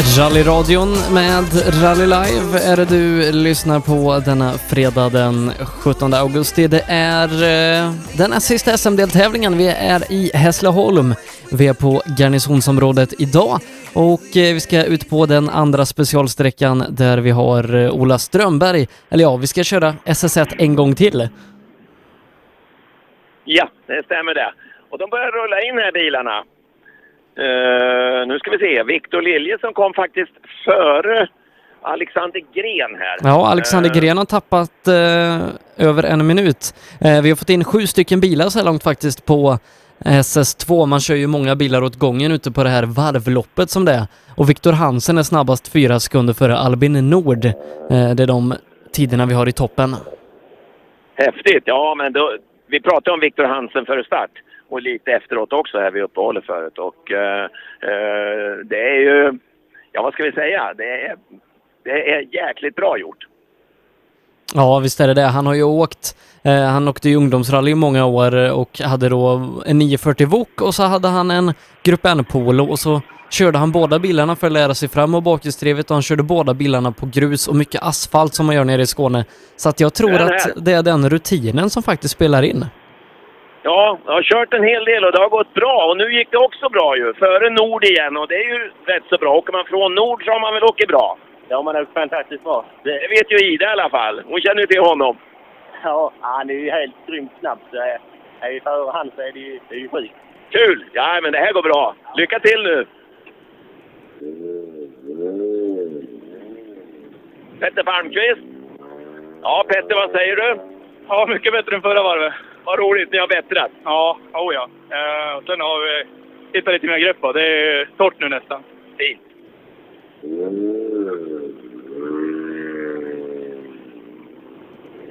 Rallyradion med Rally Live är det du lyssnar på denna fredag den 17 augusti. Det är eh, den här sista SM-deltävlingen. Vi är i Hässleholm. Vi är på garnisonsområdet idag och eh, vi ska ut på den andra specialsträckan där vi har eh, Ola Strömberg. Eller ja, vi ska köra SS1 en gång till. Ja, det stämmer det. Och de börjar rulla in här bilarna. Eh, nu ska vi se. Viktor Lilje som kom faktiskt före Alexander Gren här. Ja, Alexander Eh, Gren har tappat eh, över en minut. Eh, vi har fått in sju stycken bilar så här långt faktiskt på SS2. Man kör ju många bilar åt gången ute på det här varvloppet som det är. Och Viktor Hansen är snabbast fyra sekunder före Albin Nord. Eh, det är de tiderna vi har i toppen. Häftigt! Ja, men då, vi pratade om Viktor Hansen före start och lite efteråt också här vid uppehållet förut. Och eh, eh, det är ju, ja vad ska vi säga, det är, det är jäkligt bra gjort. Ja, visst är det det. Han har ju åkt, eh, han åkte ju ungdomsrally i många år eh, och hade då en 940 Wok och så hade han en Grupp N-polo och så körde han båda bilarna för att lära sig fram och bakhjulsdrivet och han körde båda bilarna på grus och mycket asfalt som man gör nere i Skåne. Så att jag tror Det att det är den rutinen som faktiskt spelar in. Ja, jag har kört en hel del och det har gått bra. Och nu gick det också bra ju. Före Nord igen och det är ju rätt så bra. Åker man från Nord så har man väl åkt bra? Ja, man är fantastiskt bra. Det vet ju Ida i alla fall. Hon känner ju till honom. Ja, han är ju helt grymt snabb. Så är är vi före han så är det ju, det är ju sjukt. Kul! Ja, men det här går bra. Lycka till nu! Petter Palmqvist. Ja, Petter, vad säger du? Ja, mycket bättre än förra varvet. Vad roligt, ni har bättrat. Ja, oh ja. Eh, och sen har vi hittat lite mer grepp på. Det är torrt nu nästan. Fint.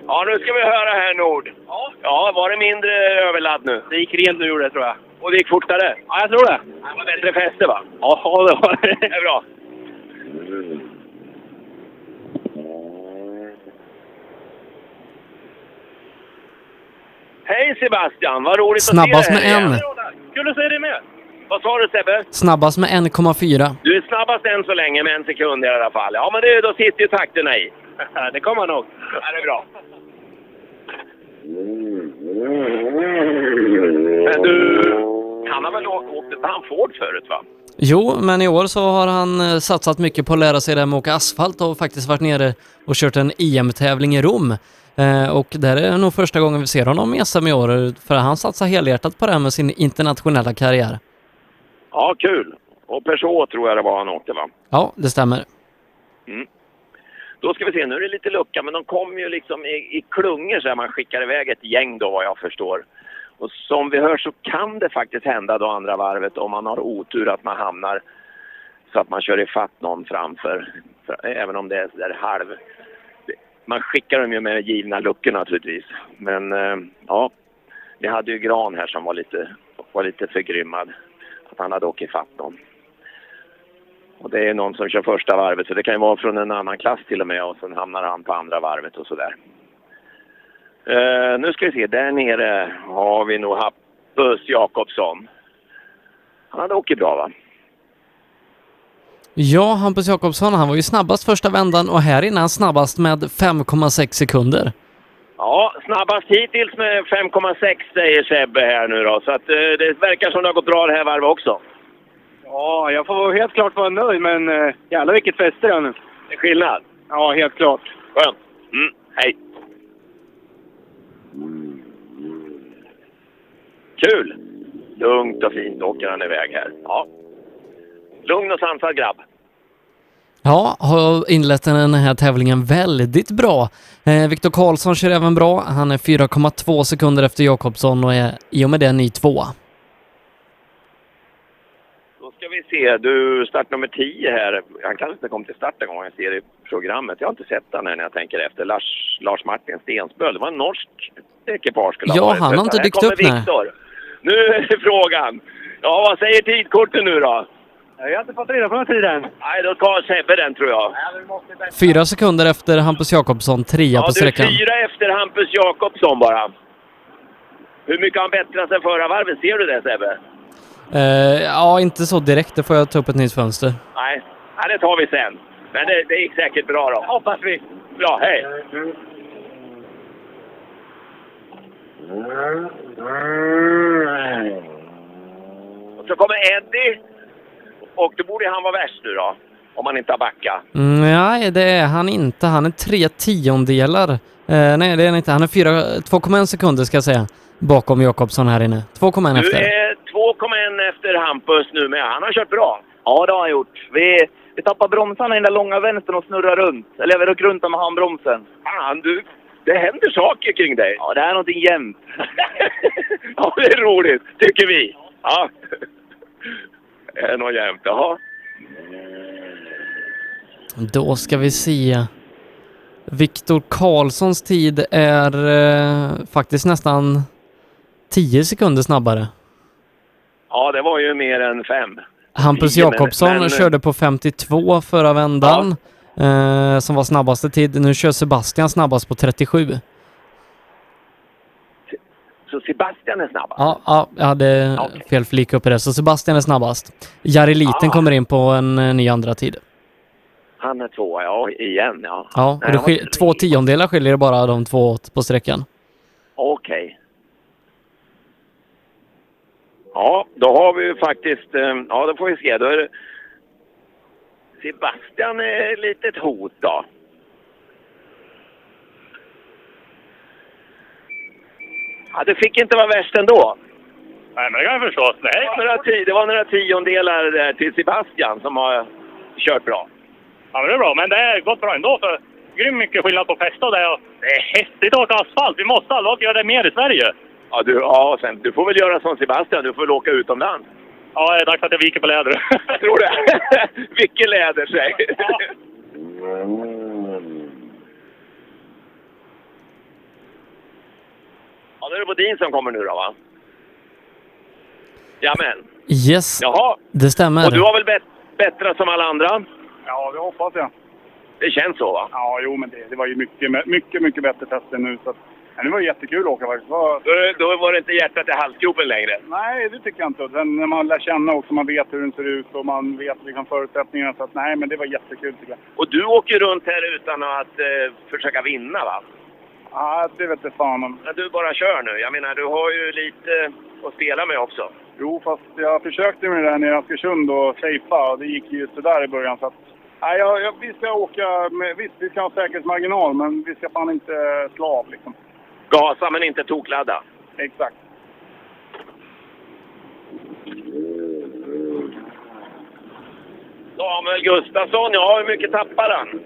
Ja, nu ska vi höra här Nord. Ja. Ja, var det mindre överladd nu? Det gick rent nu gjorde det tror jag. Och det gick fortare? Ja, jag tror det. Det var bättre fäste va? Ja, det var det. Det är bra. Hej Sebastian, vad roligt Snabbast att se dig med här en. Kul att se dig med. Vad sa du Sebbe? Snabbast med 1,4. Du är snabbast än så länge med en sekund i alla fall. Ja, men det, då sitter ju takterna i. [LAUGHS] det kommer nog. Ja, det är bra. Men du, han har väl åkt, åkt han Ford förut va? Jo, men i år så har han eh, satsat mycket på att lära sig det här med att åka asfalt och faktiskt varit nere och kört en EM-tävling i Rom. Eh, och det här är nog första gången vi ser honom i SM i år, för han satsar helhjärtat på det här med sin internationella karriär. Ja, kul. Och Peugeot tror jag det var han åkte va? Ja, det stämmer. Mm. Då ska vi se, nu är det lite lucka, men de kommer ju liksom i, i klungor så här, man skickar iväg ett gäng då vad jag förstår. Och som vi hör så kan det faktiskt hända då andra varvet om man har otur att man hamnar så att man kör ifatt någon framför, för, även om det är halv. Man skickar dem ju med givna luckor naturligtvis. Men eh, ja, vi hade ju Gran här som var lite, var lite förgrymmad att han hade åkt ifatt dem. Och det är någon som kör första varvet, så det kan ju vara från en annan klass till och med och sen hamnar han på andra varvet och sådär. Uh, nu ska vi se, där nere har vi nog Hampus Jakobsson. Han hade åkt bra va? Ja, Hampus Jakobsson, han var ju snabbast första vändan och här inne han snabbast med 5,6 sekunder. Ja, snabbast hittills med 5,6 säger Sebbe här nu då. Så att, eh, det verkar som det har gått bra det här varvet också. Ja, jag får helt klart vara nöjd, men uh, jävlar vilket fäste det är nu. Det är skillnad. Ja, helt klart. Skönt. Mm, hej. Kul! Lugnt och fint åker han iväg här. Ja. Lugn och sansad grabb. Ja, har inlett den här tävlingen väldigt bra. Eh, Viktor Karlsson kör även bra. Han är 4,2 sekunder efter Jakobsson och är i och med det ny tvåa. Då ska vi se. Du, start nummer 10 här. Han kanske inte kom till start en gång jag ser i programmet. Jag har inte sett den här när jag tänker efter. Lars, Lars Martin Stensböl. Det var en norsk ekipage skulle Ja, ha varit. han har inte Här dykt kommer upp, nej. Viktor. Nu är frågan. Ja, vad säger tidkorten nu då? Jag har inte fått reda på någon tid än. Nej, då tar Sebbe den tror jag. Fyra sekunder efter Hampus Jakobsson, trea Ja, på du är sträckan. fyra efter Hampus Jakobsson bara. Hur mycket har han bättrat sen förra varvet? Ser du det Sebbe? Eh, ja, inte så direkt. Det får jag ta upp ett nytt fönster. Nej, ja, det tar vi sen. Men det, det gick säkert bra då. Hoppas vi. Bra, hej! Och så kommer Eddie. Och då borde han vara värst nu då. Om han inte har backat. Mm, nej, det är han inte. Han är tre tiondelar. Eh, nej, det är han inte. Han är fyra- 2,1 sekunder ska jag säga. Bakom Jakobsson här inne. 2,1 Du efter. är 2,1 efter Hampus nu med. Han har kört bra. Ja, det har han gjort. Vi, vi tappar bromsarna i den där långa vänstern och snurrar runt. Eller jag gick runt med handbromsen. Fan, du. Det händer saker kring dig. Ja, det är någonting jämnt. [LAUGHS] ja, det är roligt, tycker vi. Ja. Det är nog jämnt. Jaha. Då ska vi se. Viktor Karlssons tid är eh, faktiskt nästan 10 sekunder snabbare. Ja, det var ju mer än fem. Hampus men- Jakobsson men- körde på 52 förra vändan, eh, som var snabbaste tid. Nu kör Sebastian snabbast på 37. Så Sebastian är snabb. Ja, ja jag hade fel flika upp i det, så Sebastian är snabbast. Jari Liten Ah. kommer in på en eh, ny andra tid. Han är tvåa, ja, igen ja. Ja, Nej, skil- två tiondelar skiljer det bara de två åt på sträckan. Okej. Ja, då har vi ju faktiskt... eh, Ja, då får vi se. Då är det... Sebastian är ett litet hot då. Ja, det fick inte vara värst ändå. Nej, men det kan jag förstå. Det var några, ti- det var några tiondelar där till Sebastian som har kört bra. Ja, men det är bra. Men det har gått bra ändå. För grym mycket skillnad på fäste och det. Och det är häftigt att åka asfalt. Vi måste alla göra det mer i Sverige. Ja, du, ja sen, du får väl göra som Sebastian. Du får väl åka utomlands. Ja, det är dags att jag viker på läder. Jag tror det. [LAUGHS] Vilken läder, säg. Ja, [LAUGHS] då är det Bodin som kommer nu då, va? Jamen. Yes, Jaha. det stämmer. Och du har väl bet- bättrat som alla andra? Ja, det hoppas jag. Det känns så, va? Ja, jo, men det, det var ju mycket, mycket, mycket bättre tester nu. Så att, ja, det var jättekul att åka faktiskt. Det var, Då, då var det inte hjärtat i halsgropen längre. nej, det tycker jag inte. Sen när man lär känna också, man vet hur den ser ut och man vet liksom förutsättningarna. Så att, nej, men det var jättekul tycker jag. Och du åker runt här utan att eh, försöka vinna, va? Ja, det vet jag fan om. Men du bara kör nu. Jag menar, du har ju lite att spela med också. Jo, fast jag försökte med det där nere i Askersund och safea och det gick ju sådär i början. Så att, nej, jag, jag, vi ska åka med, visst, vi ska ha säkerhetsmarginal, men vi ska fan inte slå av liksom. Gasa men inte tokladda. Exakt. Samuel Gustafsson, ja hur mycket tappar han?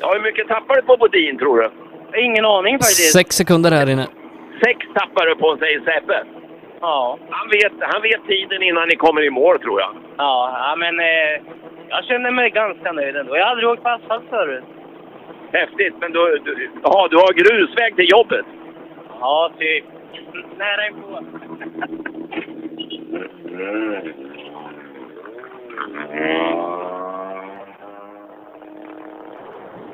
Ja, hur mycket tappar du på Bodin tror du? Ingen aning faktiskt. Sex sekunder här inne. Sex tappar du på, säger Seppe. Ja. Han vet, han vet tiden innan ni kommer i mål tror jag. Ja, ja men eh, jag känner mig ganska nöjd ändå. Jag har aldrig åkt på asfalt förut. Häftigt, men du, du, jaha, du har grusväg till jobbet? Ja, typ. Nära inpå. [LAUGHS]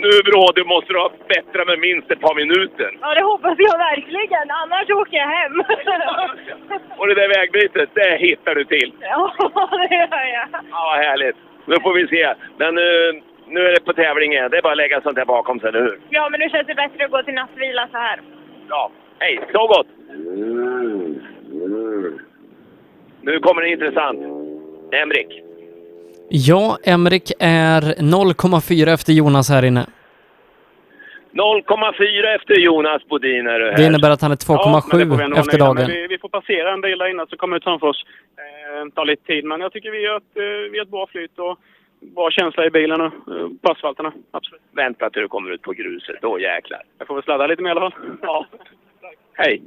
Nu bra, du måste ha bättre med minst ett par minuter. Ja, det hoppas jag verkligen. Annars åker jag hem. [LAUGHS] Och det där vägbytet, det hittar du till. ja, [LAUGHS] det gör jag. Ja, vad härligt. Nu får vi se. Men nu, nu är det på tävlingen. Det är bara att lägga sånt här bakom sig, eller hur? Ja, men nu känns det bättre att gå till nattvila så här. Ja. Hej, så gott! Nu kommer det intressant. Emrik. Ja, Emrik är 0,4 efter Jonas här inne. 0,4 efter Jonas Bodin är du här. Det innebär att han är Ja, men det får vi 2,7 ändå vara efter dagen. med. Vi, vi får passera en bil där inne så kommer ut framför oss. Eh, tar lite tid, men jag tycker vi har ett, eh, vi har ett bra flyt och bra känsla i bilen och eh, på asfalterna. Absolut. Vänta tills du kommer ut på gruset. Då jäklar. Jag får väl sladda lite mer i alla fall. Ja. Hej!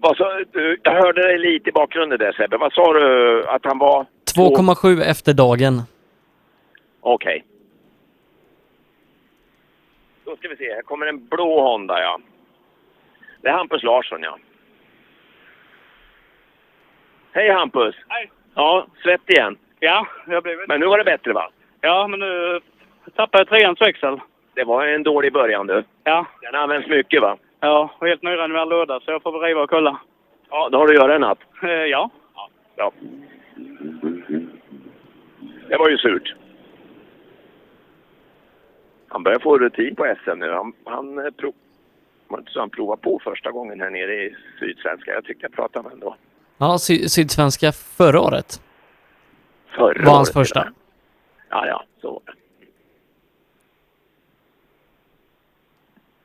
Vad sa du? Jag hörde dig lite i bakgrunden där Sebbe. Vad sa du att han var? 2,7 efter dagen. Okej. Då ska vi se. Här kommer en blå Honda, ja. Det är Hampus Larsson, ja. Hej Hampus! Hej! Ja, svett igen. Ja, jag blev Men nu var det bättre va? Ja, men nu tappade jag treans växel. Det var en dålig början du. Ja. Den används mycket va? Ja, och helt nöjd med all låda så jag får väl riva och kolla. Ja, då har du göra en natt. Eh, ja. Ja. Det var ju surt. Han börjar få rutin på SM nu. Han, han, eh, prov, var det inte så han provade på första gången här nere i Sydsvenska. Jag tyckte jag pratade med honom då. Ja, sy Sydsvenska förra året Förra var hans året, första. Ja, ja, så var det.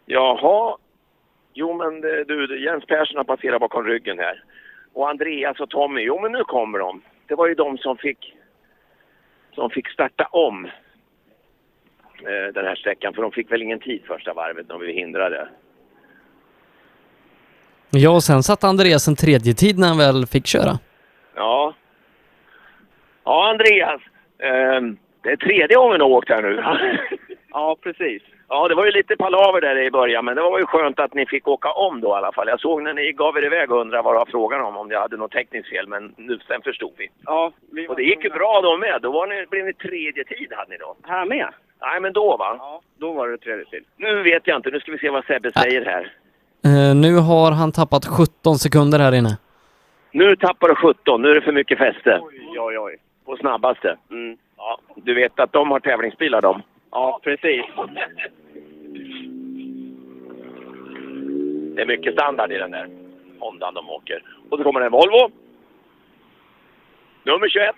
Jaha. Jo, men det- du, Jens Persson har passerat bakom ryggen här. Och Andreas och Tommy, jo men nu kommer de. Det var ju de som fick, som fick starta om eh, den här sträckan. För de fick väl ingen tid första varvet när vi hindrade. Ja, och sen satte Andreas en tredje tid när han väl fick köra. Ja. Ja, Andreas. ehm, det är tredje gången du har åkt här nu. Ja, precis. Ja, det var ju lite palaver där i början, men det var ju skönt att ni fick åka om då i alla fall. Jag såg när ni gav er iväg och undrade vad det var frågan om, om ni hade något tekniskt fel, men nu, sen förstod vi. Ja, vi Och det gick ju bra då med. Då var ni, blev ni tredje tid hade ni då. Här med? Nej, men då va? Ja, då var det tredje tid. Nu vet jag inte. Nu ska vi se vad Sebbe säger här. Eh, nu har han tappat 17 sekunder här inne. Nu tappar du 17. Nu är det för mycket fäste. Oj, oj, oj. På snabbaste. Mm. Ja, du vet att de har tävlingsbilar de. Ja, precis. Det är mycket standard i den där Hondan de åker. Och så kommer en Volvo. Nummer 21.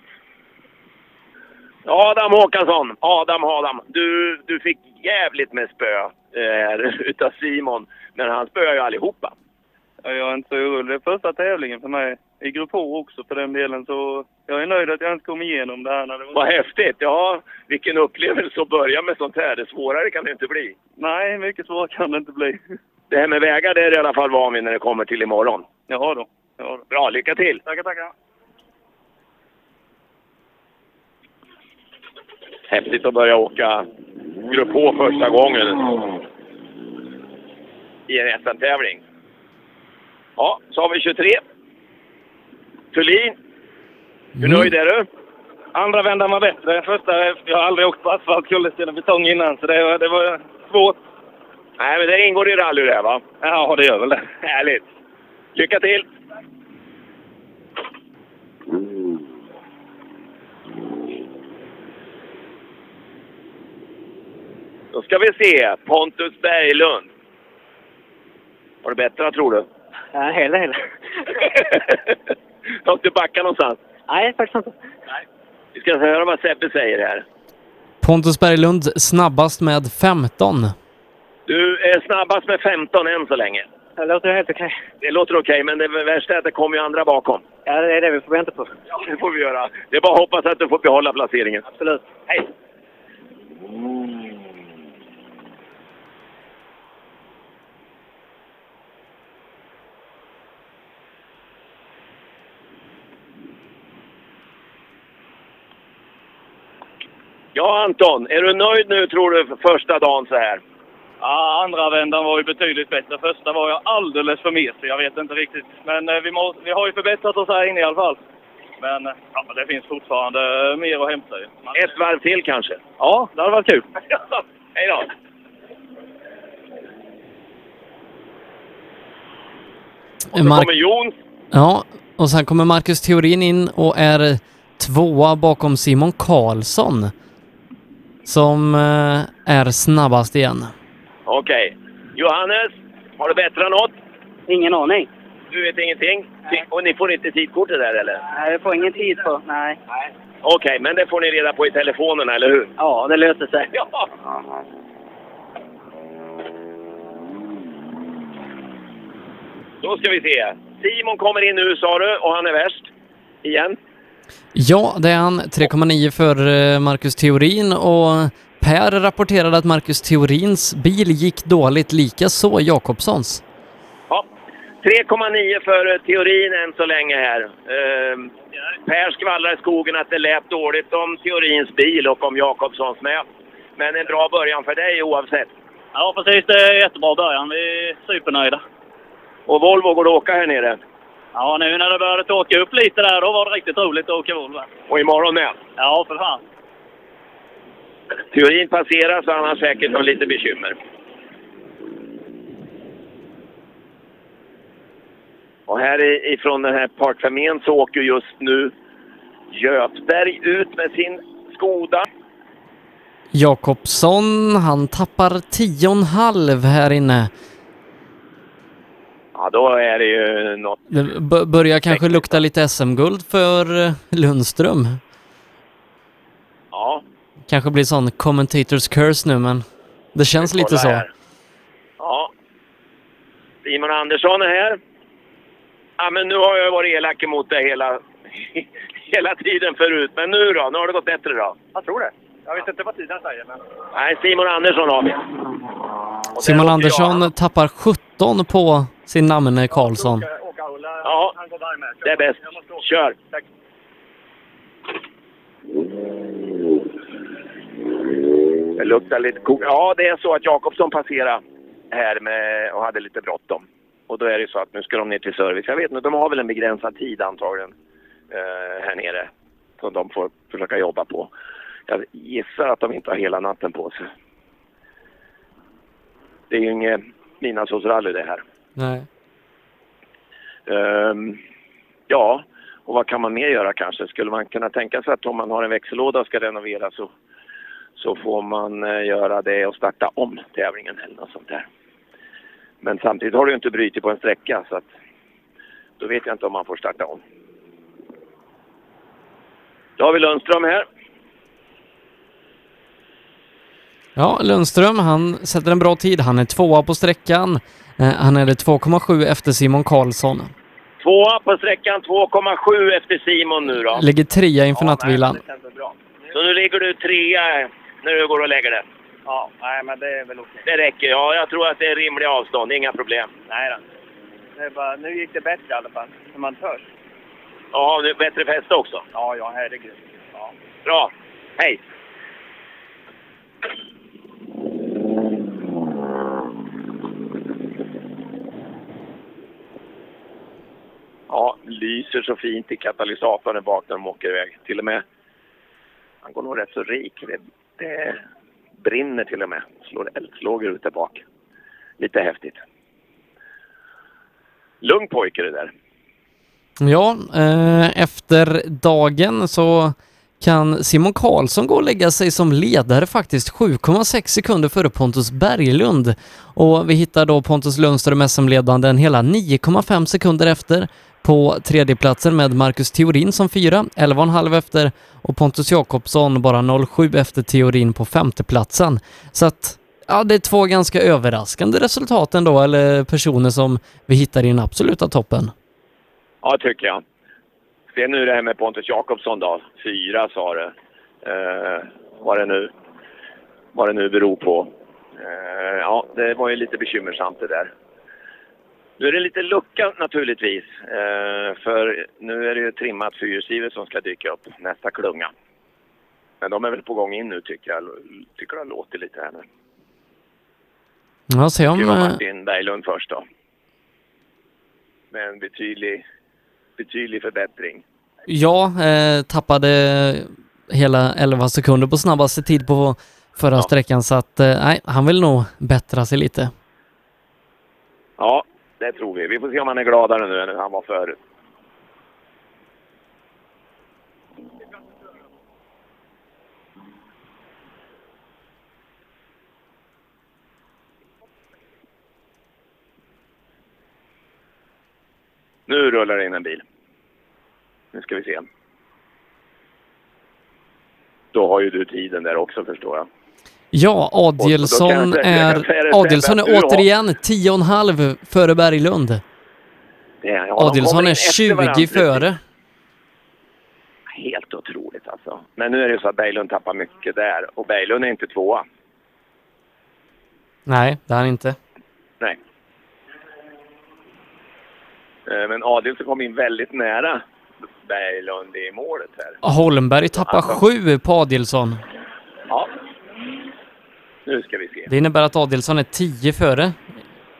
Adam Håkansson. Adam, Adam. Du, du fick jävligt med spö eh, [LAUGHS] utav Simon. Men han spöar ju allihopa. Jag är inte så orolig. Det är första tävlingen för mig. I grupp H också för den delen. Så jag är nöjd att jag inte kom igenom det här. När det var... Vad häftigt! Ja, vilken upplevelse att börja med sånt här. Det svårare kan det inte bli. Nej, mycket svårare kan det inte bli. Det här med vägar, det är i alla fall van vid när det kommer till imorgon. Jaha då. Ja, då. Bra, lycka till! Tackar, tackar. Häftigt att börja åka Grupp H första gången i en SM-tävling. Ja, så har vi 23. Thulin. Hur nöjd är du? Andra vändan var bättre. Första, jag har aldrig åkt på asfalt, kullersten och betong innan, så det var, det var svårt. Nej, men det ingår i rally det va? Ja, det gör väl det. Härligt! Lycka till! Då ska vi se. Pontus Berglund. Har du bättre tror du? Ja, hela, hela. [LAUGHS] Har inte backa någonstans? Nej, faktiskt inte. Vi ska höra vad Sebbe säger här. Pontus Berglund snabbast med 15. Du är snabbast med 15 än så länge. Det låter helt okej. Det låter okej, men det värsta är att det kommer ju andra bakom. Ja, det är det vi får vänta på. Ja, det får vi göra. Det är bara att hoppas att du får behålla placeringen. Absolut. Hej! Ja, Anton. Är du nöjd nu, tror du, för första dagen så här? Ja, andra vändan var ju betydligt bättre. Första var jag alldeles för mesig. Jag vet inte riktigt. Men eh, vi, må, vi har ju förbättrat oss här inne i alla fall. Men eh, ja, det finns fortfarande eh, mer att hämta ju. Man- Ett varv till kanske? Ja, det hade varit kul. [LAUGHS] Hej då! Och så Mark- kommer Jon. Ja, och sen kommer Marcus Theorin in och är tvåa bakom Simon Karlsson. Som eh, är snabbast igen. Okej. Johannes, har du bättre något? Ingen aning. Du vet ingenting? Och ni får inte tidkortet där eller? Nej, jag får ingen tid på. Nej. Okej, men det får ni reda på i telefonerna, eller hur? Ja, det löser sig. Ja. Då ska vi se. Simon kommer in nu sa du och han är värst. Igen. Ja, det är han. 3,9 för eh, Marcus Theorin och Per rapporterade att Marcus Theorins bil gick dåligt, likaså Jakobssons. Ja. 3,9 för eh, teorin än så länge här. Ehm, per skvallrar i skogen att det lät dåligt om teorins bil och om Jakobssons med. Men en bra början för dig oavsett. Ja, precis. Det är jättebra början. Vi är supernöjda. Och Volvo går att åka här nere. Ja, nu när det började torka upp lite där, då var det riktigt roligt att åka Volvo. Och imorgon med. Ja, för fan. Teorin passerar så han har säkert något lite bekymmer. Och här ifrån den här parkterminen så åker just nu Götberg ut med sin Skoda. Jakobsson, han tappar 10,5 här inne. Ja, då är det ju något. Det börjar kanske lukta lite SM-guld för eh, Lundström. Ja, Kanske blir sån commentators curse nu, men det känns lite så. här. Ja. Simon Andersson är här. Ja, men nu har jag varit elak emot dig hela, [LAUGHS] hela tiden förut. Men nu då? Nu har det gått bättre då? Jag tror det. Jag vet inte vad tiden säger, men... Nej, Simon Andersson har vi. Simon Andersson tappar 17 på sin namne Karlsson. Ja, det är bäst. Kör! Det luktar lite kok. Ja, det är så att Jakobsson passerade här med, och hade lite bråttom. Och då är det så att nu ska de ner till service. Jag vet inte, de har väl en begränsad tid antagligen eh, här nere som de får försöka jobba på. Jag gissar att de inte har hela natten på sig. Det är ju inget midnattssolsrally det här. Nej. Um, ja, och vad kan man mer göra kanske? Skulle man kunna tänka sig att om man har en växellåda och ska renovera så, så får man eh, göra det och starta om tävlingen eller något sånt där. Men samtidigt har du ju inte brutit på en sträcka så att då vet jag inte om man får starta om. Då har vi Lundström här. Ja, Lundström, han sätter en bra tid. Han är tvåa på sträckan. Eh, Han är det 2,7 efter Simon Karlsson. Tvåa på sträckan, 2,7 efter Simon nu då. Ligger trea inför nattvilan. Så nu ligger du trea när du går och lägger det. Ja, nej men det är väl okej. Det räcker. Ja, jag tror att det är rimliga avstånd. Inga problem. Nej då. Det är bara, nu gick det bättre i alla fall, när man törs. Ja, det är bättre fäste också. Ja, ja, herregud. Ja. Bra. Hej! Ja, lyser så fint i katalysatorn bak när de åker iväg. Till och med, han går nog rätt så rik. Det, det brinner till och med. Slår eldslågor ut där bak. Lite häftigt. Lugn pojke det där. Ja, eh, efter dagen så kan Simon Karlsson gå och lägga sig som ledare faktiskt 7,6 sekunder före Pontus Berglund. Och vi hittar då Pontus Lundström SM-ledande en hela 9,5 sekunder efter på tredjeplatsen med Marcus Theorin som fyra, 11,5 efter och Pontus Jakobsson bara 0,7 efter Theorin på femteplatsen. Så att Ja, det är två ganska överraskande resultat ändå, eller personer som vi hittar i den absoluta toppen. Ja, tycker jag. Se nu det här med Pontus Jakobsson då. Fyra sa det. Eh, vad det nu, vad det nu beror på. Eh, ja, det var ju lite bekymmersamt det där. Nu är det lite lucka naturligtvis. Eh, för nu är det ju trimmat fyrhjulsdrivet som ska dyka upp nästa klunga. Men de är väl på gång in nu tycker jag. Tycker det låter lite här nu. Ja, se om... Det var eh, Martin Berglund först då. Med en betydlig, betydlig förbättring. Ja, eh, tappade hela 11 sekunder på snabbaste tid på förra sträckan så att eh, nej, han vill nog bättra sig lite. Ja, det tror vi. Vi får se om han är gladare nu än han var förut. Nu rullar det in en bil. Nu ska vi se. Då har ju du tiden där också förstår jag. Ja, jag Adielsson jag är, du är återigen 10,5 före Berglund. Ja, Adielsson är efter 20 varandra. före. Helt otroligt alltså. Men nu är det så att Berglund tappar mycket där och Berglund är inte tvåa. Nej, det är han inte. Nej. Eh, Men Adielsson kom in väldigt nära Berglund i målet här. Holmberg tappar 7 på Adielsson. Ja. Nu ska vi se. Det innebär att Adielsson är 10 före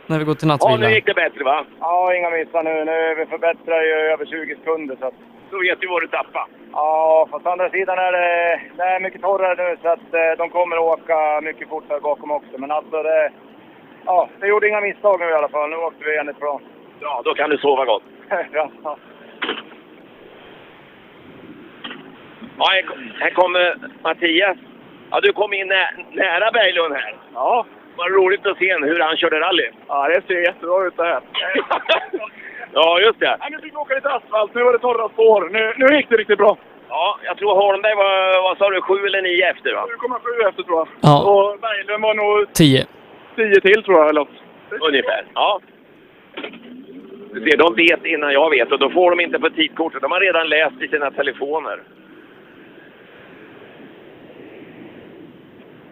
när vi går till Ja, nattvila. nu gick det bättre va? Ja, inga missar nu. Nu vi förbättrar ju över 20 sekunder. Så att... Då vet vi vad du tappar. Ja, fast å andra sidan är det, det är mycket torrare nu så att eh, de kommer att åka mycket fortare bakom också. Men alltså det... Ja, det gjorde inga misstag nu i alla fall. Nu åkte vi enligt plan. Ja, då kan du sova gott. [LAUGHS] ja. Ja, här, här kommer Mattias. Ja, du kom in nä nära Berglund här. Ja. Vad roligt att se hur han körde rally. Ja, det ser jättebra ut det här. [LAUGHS] ja, just det. Nej, nu fick vi åka lite asfalt. Nu var det torra spår. Nu, nu gick det riktigt bra. Ja, jag tror Holmberg var, vad sa du, sju eller nio efter va? 7,7 efter tror jag. Ja. Och Berglund var nog 10. 10 till tror jag. Eller. Ungefär, ja. Du ser, de vet innan jag vet och då får de inte på tidkortet. De har redan läst i sina telefoner.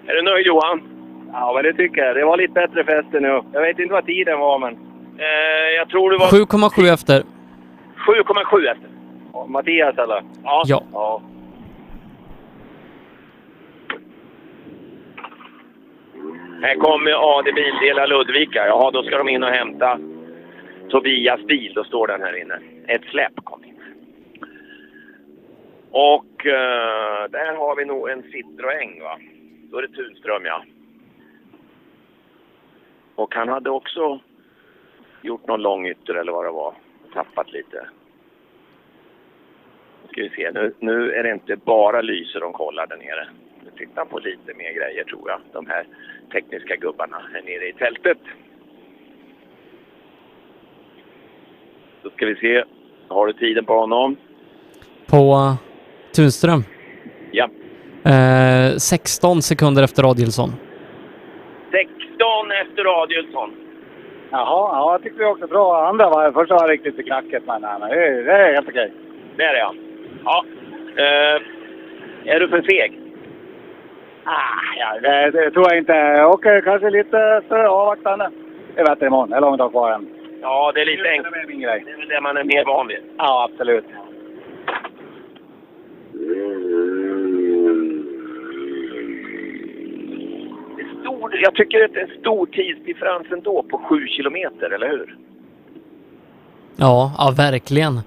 Är du nöjd Johan? Ja, men det tycker jag. Det var lite bättre fäste nu. Jag vet inte vad tiden var, men... Eh, jag tror det var... 7,7 efter. 7,7 efter? Mattias eller? Ja. ja. ja. Här kommer AD Bildelar Ludvika. Ja, då ska de in och hämta Tobias bil. Då står den här inne. Ett släpp kom in. Och uh, där har vi nog en Citroën va? Då är det Tunström ja. Och han hade också gjort någon lång ytter eller vad det var. Tappat lite. Nu ska vi se, nu, nu är det inte bara lyser de kollar där nere. Nu tittar på lite mer grejer tror jag. De här tekniska gubbarna här nere i tältet. Då ska vi se. Har du tiden på honom? På Tunström. Ja. Eh, 16 sekunder efter Adielsson. 16 efter Adielsson. Jaha, ja, jag tyckte var också bra. Andra var, första var riktigt för knackigt, men nej, men det, är- helt okej. Det är det ja. Ja. Eh, är du för feg? Ah, ja, det, det tror jag inte. Jag åker kanske lite för avvaktande. Det är bättre imorgon. Det är långt dag kvar än. Ja, det är lite enkelt. grej. Det är väl det man är mer van vid. Ja, absolut. Det är stor, jag tycker att det är en stor tidsdifferens ändå på 7 kilometer, eller hur? Ja, ja verkligen.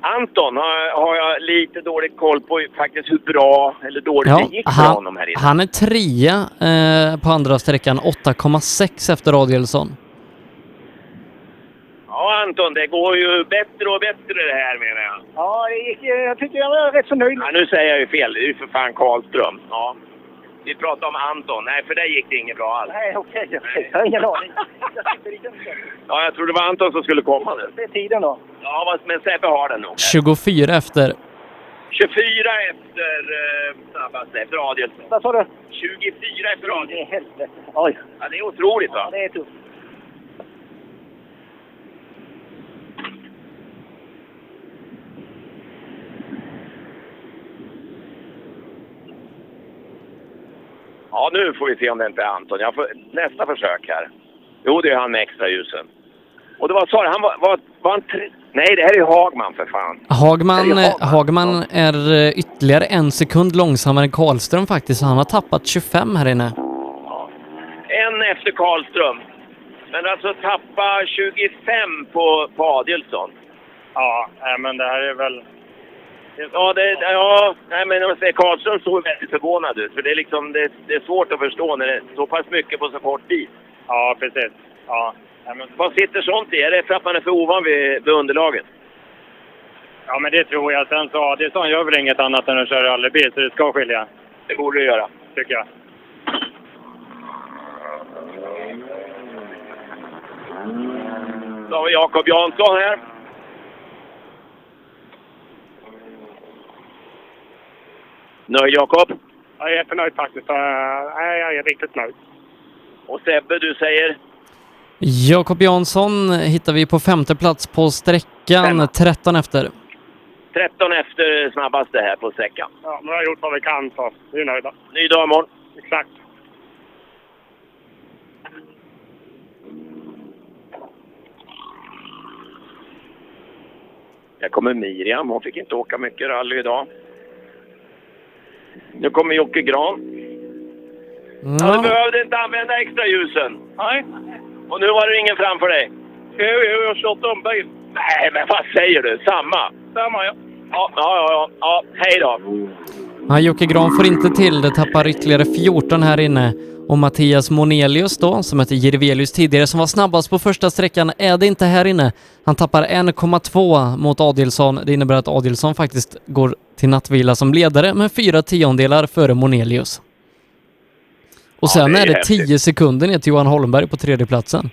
Anton har, har jag lite dålig koll på faktiskt hur bra eller dåligt Ja, det gick för han, honom här inne. han är trea eh, på andra sträckan, 8,6 efter Adielsson. Ja, Anton, det går ju bättre och bättre det här menar jag. Ja, det gick, jag tycker jag var rätt så nöjd. Ja, nu säger jag ju fel. Det är ju för fan Karlström. Ja. Vi pratar om Anton. Nej, för dig gick det inget bra alls. Nej, okej, okej. Jag har ingen aning. Ja, jag tror det var Anton som skulle komma nu. Det är tiden då. Ja, vad- men Sebbe har den nog. 24 efter. 24 efter eh, snabbaste, efter Adielsson. Vad sa du? 24 efter Adielsson. Helvete. Oj. Ja, det är otroligt va? Ja, det är tufft. Ja, nu får vi se om det inte är Anton. Jag får, nästa försök här. Jo, det är han med extra ljusen. Och det var, du, han var, var, var han tre... Nej, det här är ju Hagman för fan. Hagman, är eh, Hagman är eh, ytterligare en sekund långsammare än Karlström faktiskt, så han har tappat 25 här inne. En efter Karlström. Men alltså tappa 25 på, på Adielsson. Ja, men det här är väl... Ja, det, ja, nej men om man säger Karlström såg väldigt förvånad ut. För det är liksom, det, det är svårt att förstå när det är så pass mycket på så kort tid. Ja, precis. Ja. Nej, men, Vad sitter sånt i? Är det för att man är för ovan vid, vid underlaget? ja, men det tror jag. Sen så Adielsson gör väl inget annat än att köra rallybil, så det ska skilja. Det borde det göra. Tycker jag. Då har vi Jakob Jansson här. Nöjd Jakob? Jag är jättenöjd faktiskt. Jag är riktigt nöjd. Och Sebbe, du säger? Jakob Jansson hittar vi på femte plats på sträckan, 13 efter. 13 efter snabbaste här på sträckan. Ja, men vi har gjort vad vi kan, så vi är nöjda. Ny dag imorgon. Exakt. Här kommer Miriam. Hon fick inte åka mycket rally idag. Nu kommer Jocke Gran. Ja, du behövde inte använda extra ljusen. Nej. Och nu var det ingen framför dig. Jo, jo, jag har kört om bil. Nej, men vad säger du? Samma? Samma, ja. Ja, ja, ja. ja. hej då. Ja, Jocke Gran får inte till det, tappar ytterligare 14 här inne. Och Mattias Monelius då, som hette Jirvelius tidigare, som var snabbast på första sträckan, är det inte här inne. Han tappar 1,2 mot Adilsson. Det innebär att Adilsson faktiskt går till nattvila som ledare med fyra tiondelar före Monelius. Och sen det är är det. 10 sekunder ner till Johan Holmberg på tredjeplatsen.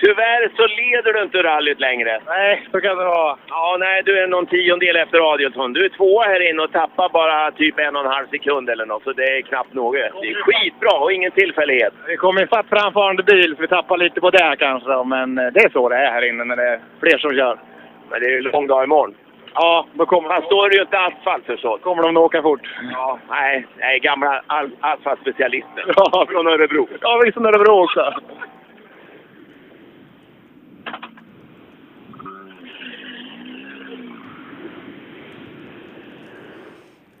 Tyvärr så leder du inte rallyt längre. Nej, så kan det vara. Ja, nej, du är någon tiondel efter Adielsson. Du är tvåa här inne och tappar bara typ en och en halv sekund eller något, så det är knappt något. Det är skitbra och ingen tillfällighet. Vi kommer ifatt framfarande bil, så vi tappar lite på det kanske. Men eh, det är så det är här inne när det är fler som kör. Men det är ju lång dag imorgon. Ja, då kommer Fast då är det ju inte asfalt förstås. kommer de att åka fort. Ja, nej, nej gamla al- asfaltspecialisten. Ja. Från Örebro. Ja, vi är från Örebro också.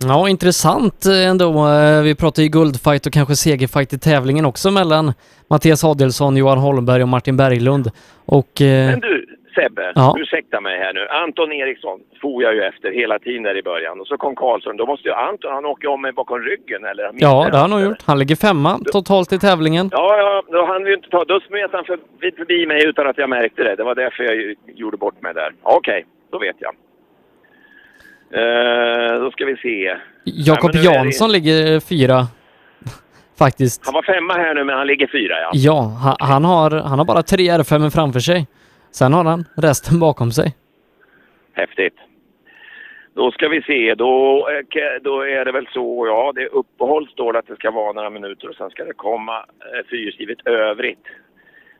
Ja, intressant eh, ändå. Eh, Vi pratar ju guldfight och kanske segerfight i tävlingen också mellan Mattias Adelsson, Johan Holmberg och Martin Berglund. Och... eh, Men du, Sebbe, Ja. ursäkta mig här nu. Anton Eriksson for jag ju efter hela tiden där i början. Och så kom Karlsson. Då måste ju Anton, han åker om mig bakom ryggen eller? Ja, det har han nog gjort. Han ligger femma totalt i tävlingen. Ja, ja, då hann vi inte ta... Då smet han för, förbi mig utan att jag märkte det. Det var därför jag gjorde bort mig där. Okej, då vet jag. Eh, då ska vi se. Jakob nu är det- Jansson ligger fyra, [LAUGHS] faktiskt. Han var femma här nu, men han ligger fyra ja. Ja, han, han, har, han har bara tre R5 framför sig. Sen har han resten bakom sig. Häftigt. Då ska vi se, då, eh, då är det väl så, ja, det är uppehåll står det att det ska vara några minuter och sen ska det komma eh, fyrhjulet övrigt.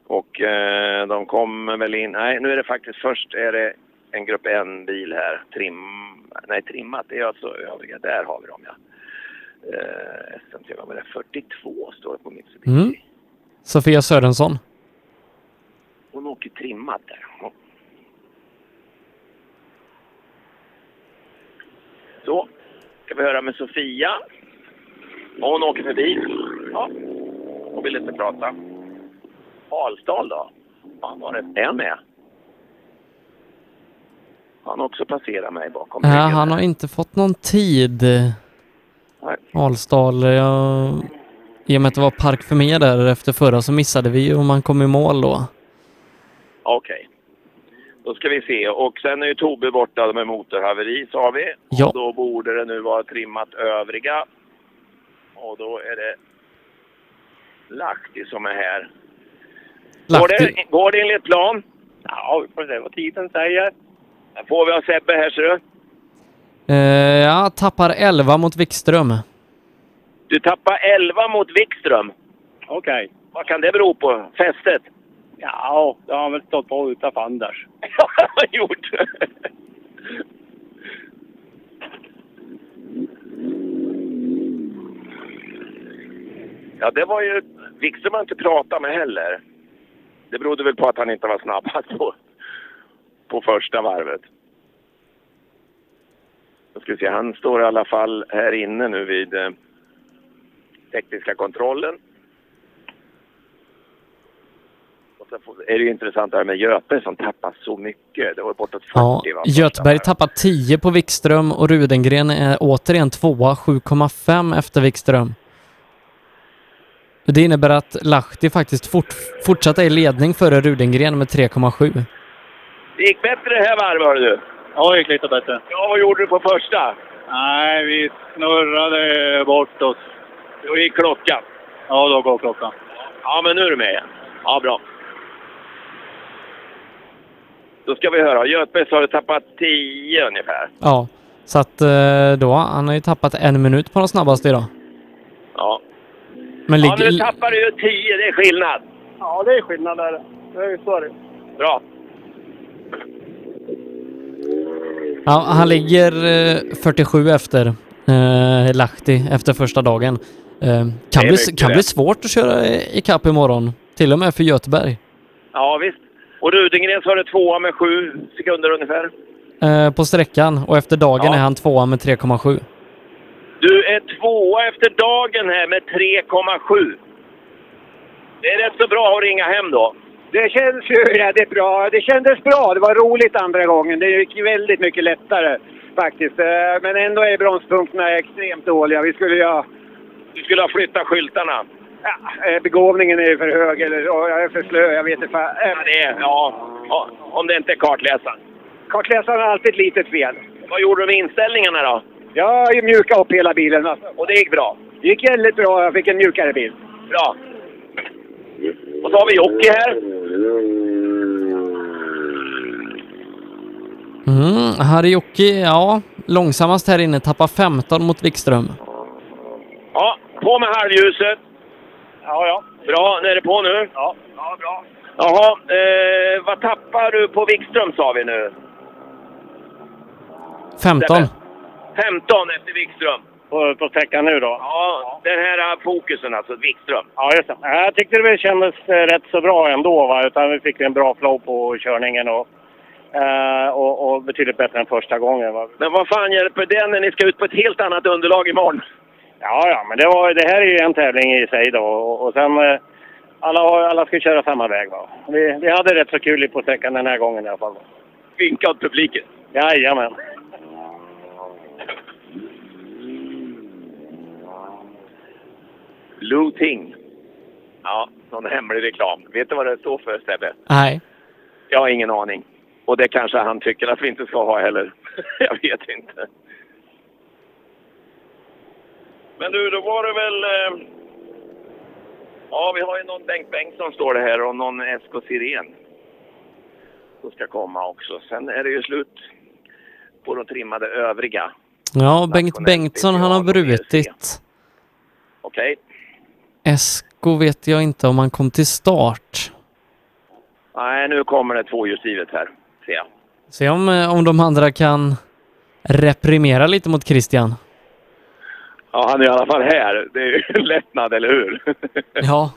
Och eh, de kommer väl in, nej nu är det faktiskt först är det en grupp en-bil här, trim, nej trimmat, det är alltså övriga, där har vi dem ja. Eh, SMT, vad var det, 42 står det på Mitsubishi. Mm. Sofia Sörensson. Hon åker trimmat där. Så, ska vi höra med Sofia. Hon åker förbi. Ja, hon vill inte prata. Alsdal då? Fan var det en med? Han också passerat mig bakom Ja, han har inte fått någon tid. Nej. Alsdal. Jag... I och med att det var park för mer där efter förra så missade vi ju om man kom i mål då. Okej. Då ska vi se. Och sen är ju Tobbe borta med motorhaveri sa vi. Ja. Och då borde det nu vara trimmat övriga. Och då är det Lahti som är här. Går det, går det enligt plan? Ja, vi får se vad tiden säger. Får vi av Sebbe här ser du. Eh, ja, tappar 11 mot Wikström. Du tappar 11 mot Wikström. Okej. Vad kan det bero på? Fästet? Ja, det har han väl stått på utanför Anders. Ja, [LAUGHS] gjort. Ja, det var ju... Wikström har inte pratat med heller. Det berodde väl på att han inte var snabbast på, på första varvet. Då ska vi se, han står i alla fall här inne nu vid eh, tekniska kontrollen. Och sen får, är det ju intressant det här med Göte som tappar så mycket. Det var bortåt 40 Ja, va? Göteberg tappar 10 på Wikström och Rudengren är återigen tvåa, 7,5 efter Wikström. Det innebär att Lahti faktiskt fort, fortsatt är i ledning före Rudengren med 3,7. Det gick bättre det här varvet hörde du. Ja, det gick lite bättre. Ja, vad gjorde du på första? Nej, vi snurrade bort oss. Då gick klockan. Ja, då går klockan. Ja, men nu är du med igen. Ja, bra. Då ska vi höra. Göteborg har du tappat 10 ungefär. Ja, så att eh, då, han har ju tappat en minut på de snabbaste idag. Ja. Men Ja, ligger... nu tappar du ju 10. Det är skillnad. Ja, det är skillnad där. Det är ju så det. Bra. Ja, han ligger eh, 47 efter eh, Lahti efter första dagen. Eh, kan Det är bli, kan det. bli svårt att köra i kapp imorgon. Till och med för Göteberg. Ja, visst. Och Rudengren så har du tvåa med 7 sekunder ungefär. Eh, på sträckan och efter dagen Ja. är han tvåa med 3,7. Du är tvåa efter dagen här med 3,7. Det är rätt så bra att ringa hem då. Det känns ju [LAUGHS] jävligt bra. Det kändes bra. Det var roligt andra gången. Det gick väldigt mycket lättare faktiskt. Eh, Men ändå är bromspunkterna extremt dåliga. Vi skulle ju ha... Du skulle ha flyttat skyltarna. Ja, eh, begåvningen är för hög eller ja, jag är för slö. Jag vet inte. Eh, Ja, det är, ja, ja, om det inte är kartläsaren. Kartläsaren har alltid ett litet fel. Vad gjorde du med inställningarna då? Jag mjukade upp hela bilen. Alltså. Och det gick bra? Det gick väldigt bra. Jag fick en mjukare bil. Bra. Och så har vi Jocke här. Mm, Harjoki, ja, långsammast här inne, tappar 15 mot Wikström. Ja, på med halvljuset. Ja, ja. Bra, är det på nu? Ja, ja bra. Jaha, eh, vad tappar du på Wikström sa vi nu? 15. 15 efter Wikström. På, på sträckan nu då? Ja, den här eh, fokusen alltså, Wikström. Ja, just det. Jag tyckte det kändes eh, rätt så bra ändå. Va? Utan vi fick en bra flow på körningen och Eh, och, och betydligt bättre än första gången. Va? Men vad fan hjälper det när ni ska ut på ett helt annat underlag imorgon? Ja, ja, men det, var, det här är ju en tävling i sig då. Och, och sen, alla, alla ska köra samma väg. Va? Vi, vi hade rätt så kul på sträckan den här gången i alla fall. Vinka åt publiken. Jajamän. Blue Ting. Ja, någon hemlig reklam. Vet du vad det står för, Sebbe? Nej. Jag har ingen aning. Och det kanske han tycker att vi inte ska ha heller. [LAUGHS] Jag vet inte. Men du, då var det väl... Eh... Ja, vi har ju någon Bengt Bengtsson står det här och någon SK Siren. Som ska komma också. Sen är det ju slut på de trimmade övriga. Ja, Bengt Bengtsson han har brutit. Okej? Esko vet jag inte om han kom till start. Nej, nu kommer det tvåhjulsdrivet här. Ser jag. Se om, eh, om de andra kan reprimera lite mot Christian. Ja, han är i alla fall här. Det är ju en lättnad, eller hur? [LAUGHS] Ja.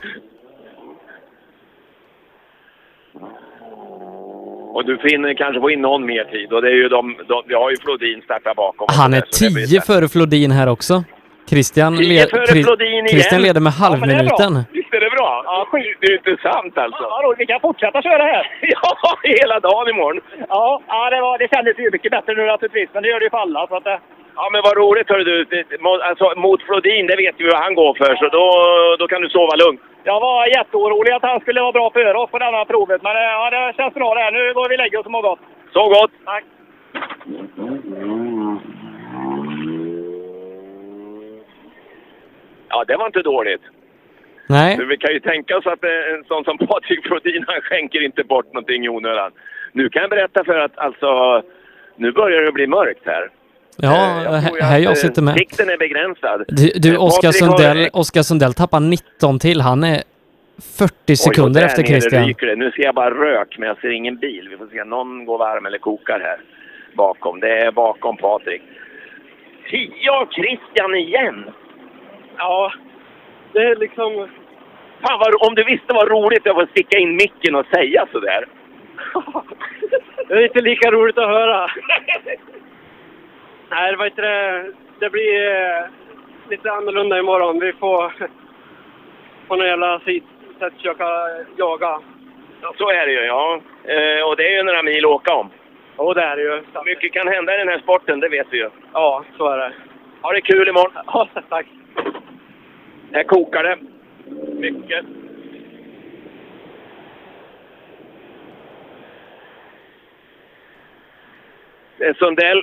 Och du finner kanske få in någon mer tid. Och det är ju de, de vi har ju Flodin startar bakom. Han är tio före Flodin här också. Christian, led. Christian leder med Ja, det halvminuten. Visst är det bra? Ja, det är ju inte sant alltså. Ja, vi kan fortsätta köra här. [LAUGHS] ja, hela dagen imorgon. Ja, ja det, var, det kändes ju mycket bättre nu naturligtvis, men det gör det ju för alla. Så att, eh, Ja, men vad roligt hörru du. Det- det- mo- Alltså, mot Flodin, det vet vi vad han går för. Så då, då kan du sova lugnt. jag var jätteorolig att han skulle vara bra före oss på denna provet, men eh, ja, det känns bra det här. Nu går vi och lägger oss och mår gott. Så gott! Tack! Ja, det var inte dåligt. Nej. Men vi kan ju tänka oss att eh, en sån som Patrik Flodin, han skänker inte bort någonting i onödan. Nu kan jag berätta för att alltså, nu börjar det bli mörkt här. Ja, Eh, jag här att, jag eh, sitter med. Sikten är begränsad. Du, du Oskar Sundell, Oskar Sundell tappar 19 till. Han är 40 Oj, och sekunder där efter Christian. ryker det. Nu ser jag bara rök, men jag ser ingen bil. Vi får se. Någon går varm eller kokar här bakom. Det är bakom Patrik. Tio av Christian igen! Ja, det är liksom... Fan, vad, om du visste vad roligt det var att sticka in micken och säga sådär. [LAUGHS] Det är inte lika roligt att höra. [LAUGHS] Nej, det var inte det. Det blir eh, lite annorlunda imorgon. Vi får [LAUGHS] på någon jävla sätt försöka jaga. Ja, så är det ju, ja. Eh, och det är ju några mil att åka om. Jo, det är det ju. Mycket kan hända i den här sporten, det vet vi ju. Ja, så är det. Ha det kul imorgon! Ja, tack! Här kokar det. Mycket. Det är Sundell.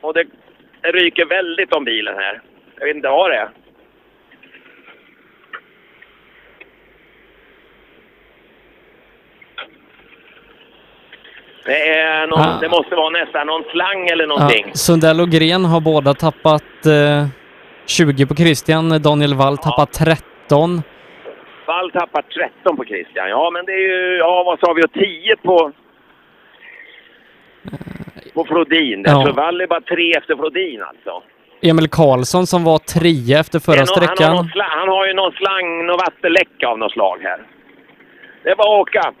Och det ryker väldigt om bilen här. Jag vet inte vad det är. Det, är någon, Ah. det måste vara nästan någon slang eller någonting. Ja, Sundell och Gren har båda tappat eh, 20 på Christian. Daniel Wall tappat 13. Wall tappar 13 på Christian. Ja, men det är ju, ja vad sa vi, och 10 på... På Flodin. Ja. Så Wall är bara tre efter Flodin alltså. Emil Karlsson som var trea efter förra är nå- han, har sträckan. någon slang, han har ju någon slang, någon vattenläcka av något slag här. Det är bara att åka.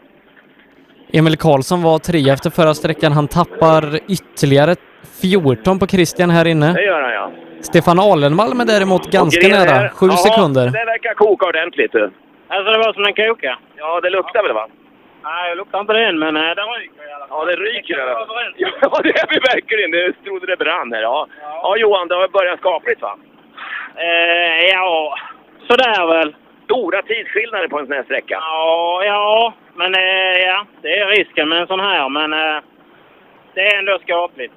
Emil Karlsson var trea efter förra sträckan. Han tappar ytterligare 14 på Christian här Det inne. gör han ja. Stefan Alenmalm är däremot ganska nära. Sju Jaha, sekunder. Det verkar koka ordentligt du. Alltså det var som en koka? Ja, det luktar väl va? Nej, jag luktar inte det än, men eh, den ryker i alla Ja, det ryker över. Ja, det är vi verkligen. Det trodde det brann här. Ja. ja, Johan, det har börjat skapligt va? Eh, ja, sådär väl. Stora tidsskillnader på en sån här sträcka. Ja, ja, men eh, ja, det är risken med en sån här, men eh, det är ändå skapligt.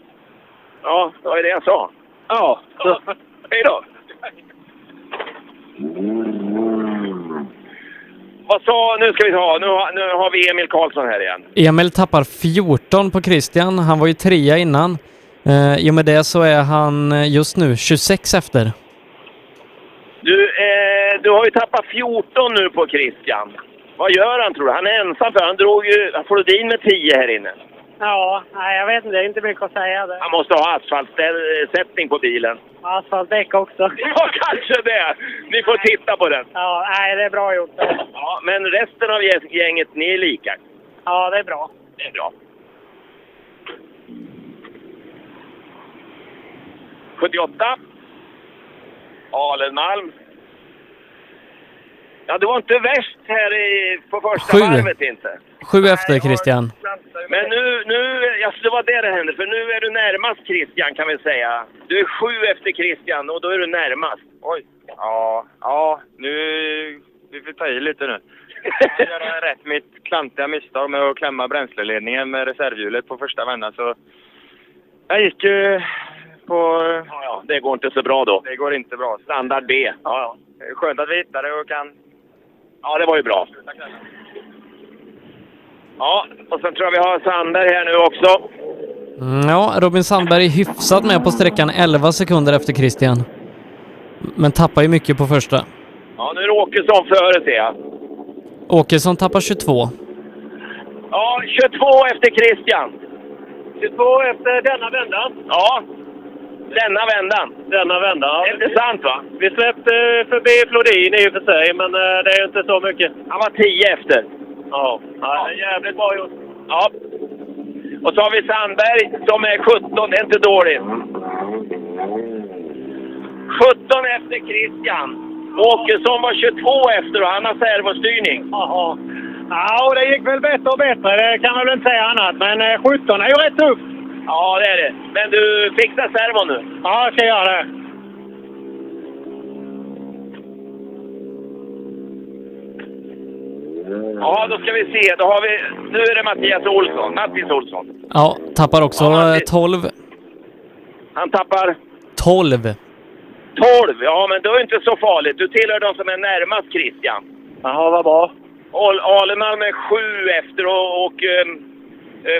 Ja, det var det jag sa. Ja. Så. Hej då! Vad sa, nu ska vi ta, nu har, nu har vi Emil Karlsson här igen. Emil tappar 14 på Christian. Han var ju trea innan. Eh, I och med det så är han eh, just nu 26 efter. Du, eh, du har ju tappat 14 nu på Christian. Vad gör han tror du? Han är ensam för han drog ju Flodin med 10 här inne. Ja, nej jag vet inte. Det är inte mycket att säga. Det. Han måste ha asfaltsättning på bilen. Asfaltdäck också. [LAUGHS] Ja, kanske det! Ni får nej. titta på den. Ja, nej det är bra gjort. Ja, men resten av gänget, ni är lika? Ja, det är bra. Det är bra. 78. Alenmalm. Ja, det var inte värst här i, på första Sju. varvet inte. Sju efter Christian. Men nu, nu, alltså det var det det hände, för nu är du närmast Christian kan vi säga. Du är sju efter Christian och då är du närmast. Oj. Ja, ja, nu... Vi får ta i lite nu. Jag gjorde rätt mitt klantiga misstag med att klämma bränsleledningen med reservhjulet på första vändan så... Jag gick ju på... Ja, ja, det går inte så bra då. Det går inte bra. Standard B. Ja, ja. Skönt att vi hittade det och kan... Ja, det var ju bra. Ja, och sen tror jag vi har Sandberg här nu också. Mm, Ja, Robin Sandberg är hyfsat med på sträckan 11 sekunder efter Christian. Men tappar ju mycket på första. Ja, nu är Åkesson före ser jag. Åkesson tappar 22. Ja, 22 efter Christian. 22 efter denna vändan. Ja, denna vändan. Denna vändan, ja. Intressant va? Vi släppte förbi Flodin i och för sig, men eh, det är ju inte så mycket. Han var 10 efter. Ja, ja. det är jävligt bra gjort. Ja. Och så har vi Sandberg som är 17, det är inte dåligt. 17 efter Christian. Åkesson var 22 efter och han har servostyrning. Jaha. Ja, och det gick väl bättre och bättre. Det kan man väl inte säga annat. Men eh, 17 är ju rätt tufft. Ja, det är det. Men du fixar servon nu? Ja, jag ska göra det. Ja, då ska vi se. Då har vi... Nu är det Mattias Olsson. Mattis Olsson. Ja, tappar också Ja, eh, det- 12. Han tappar 12. 12. Ja, men då är det inte så farligt. Du tillhör de som är närmast Christian. Jaha, vad bra. Al- Alemalm är sju efter och, och eh,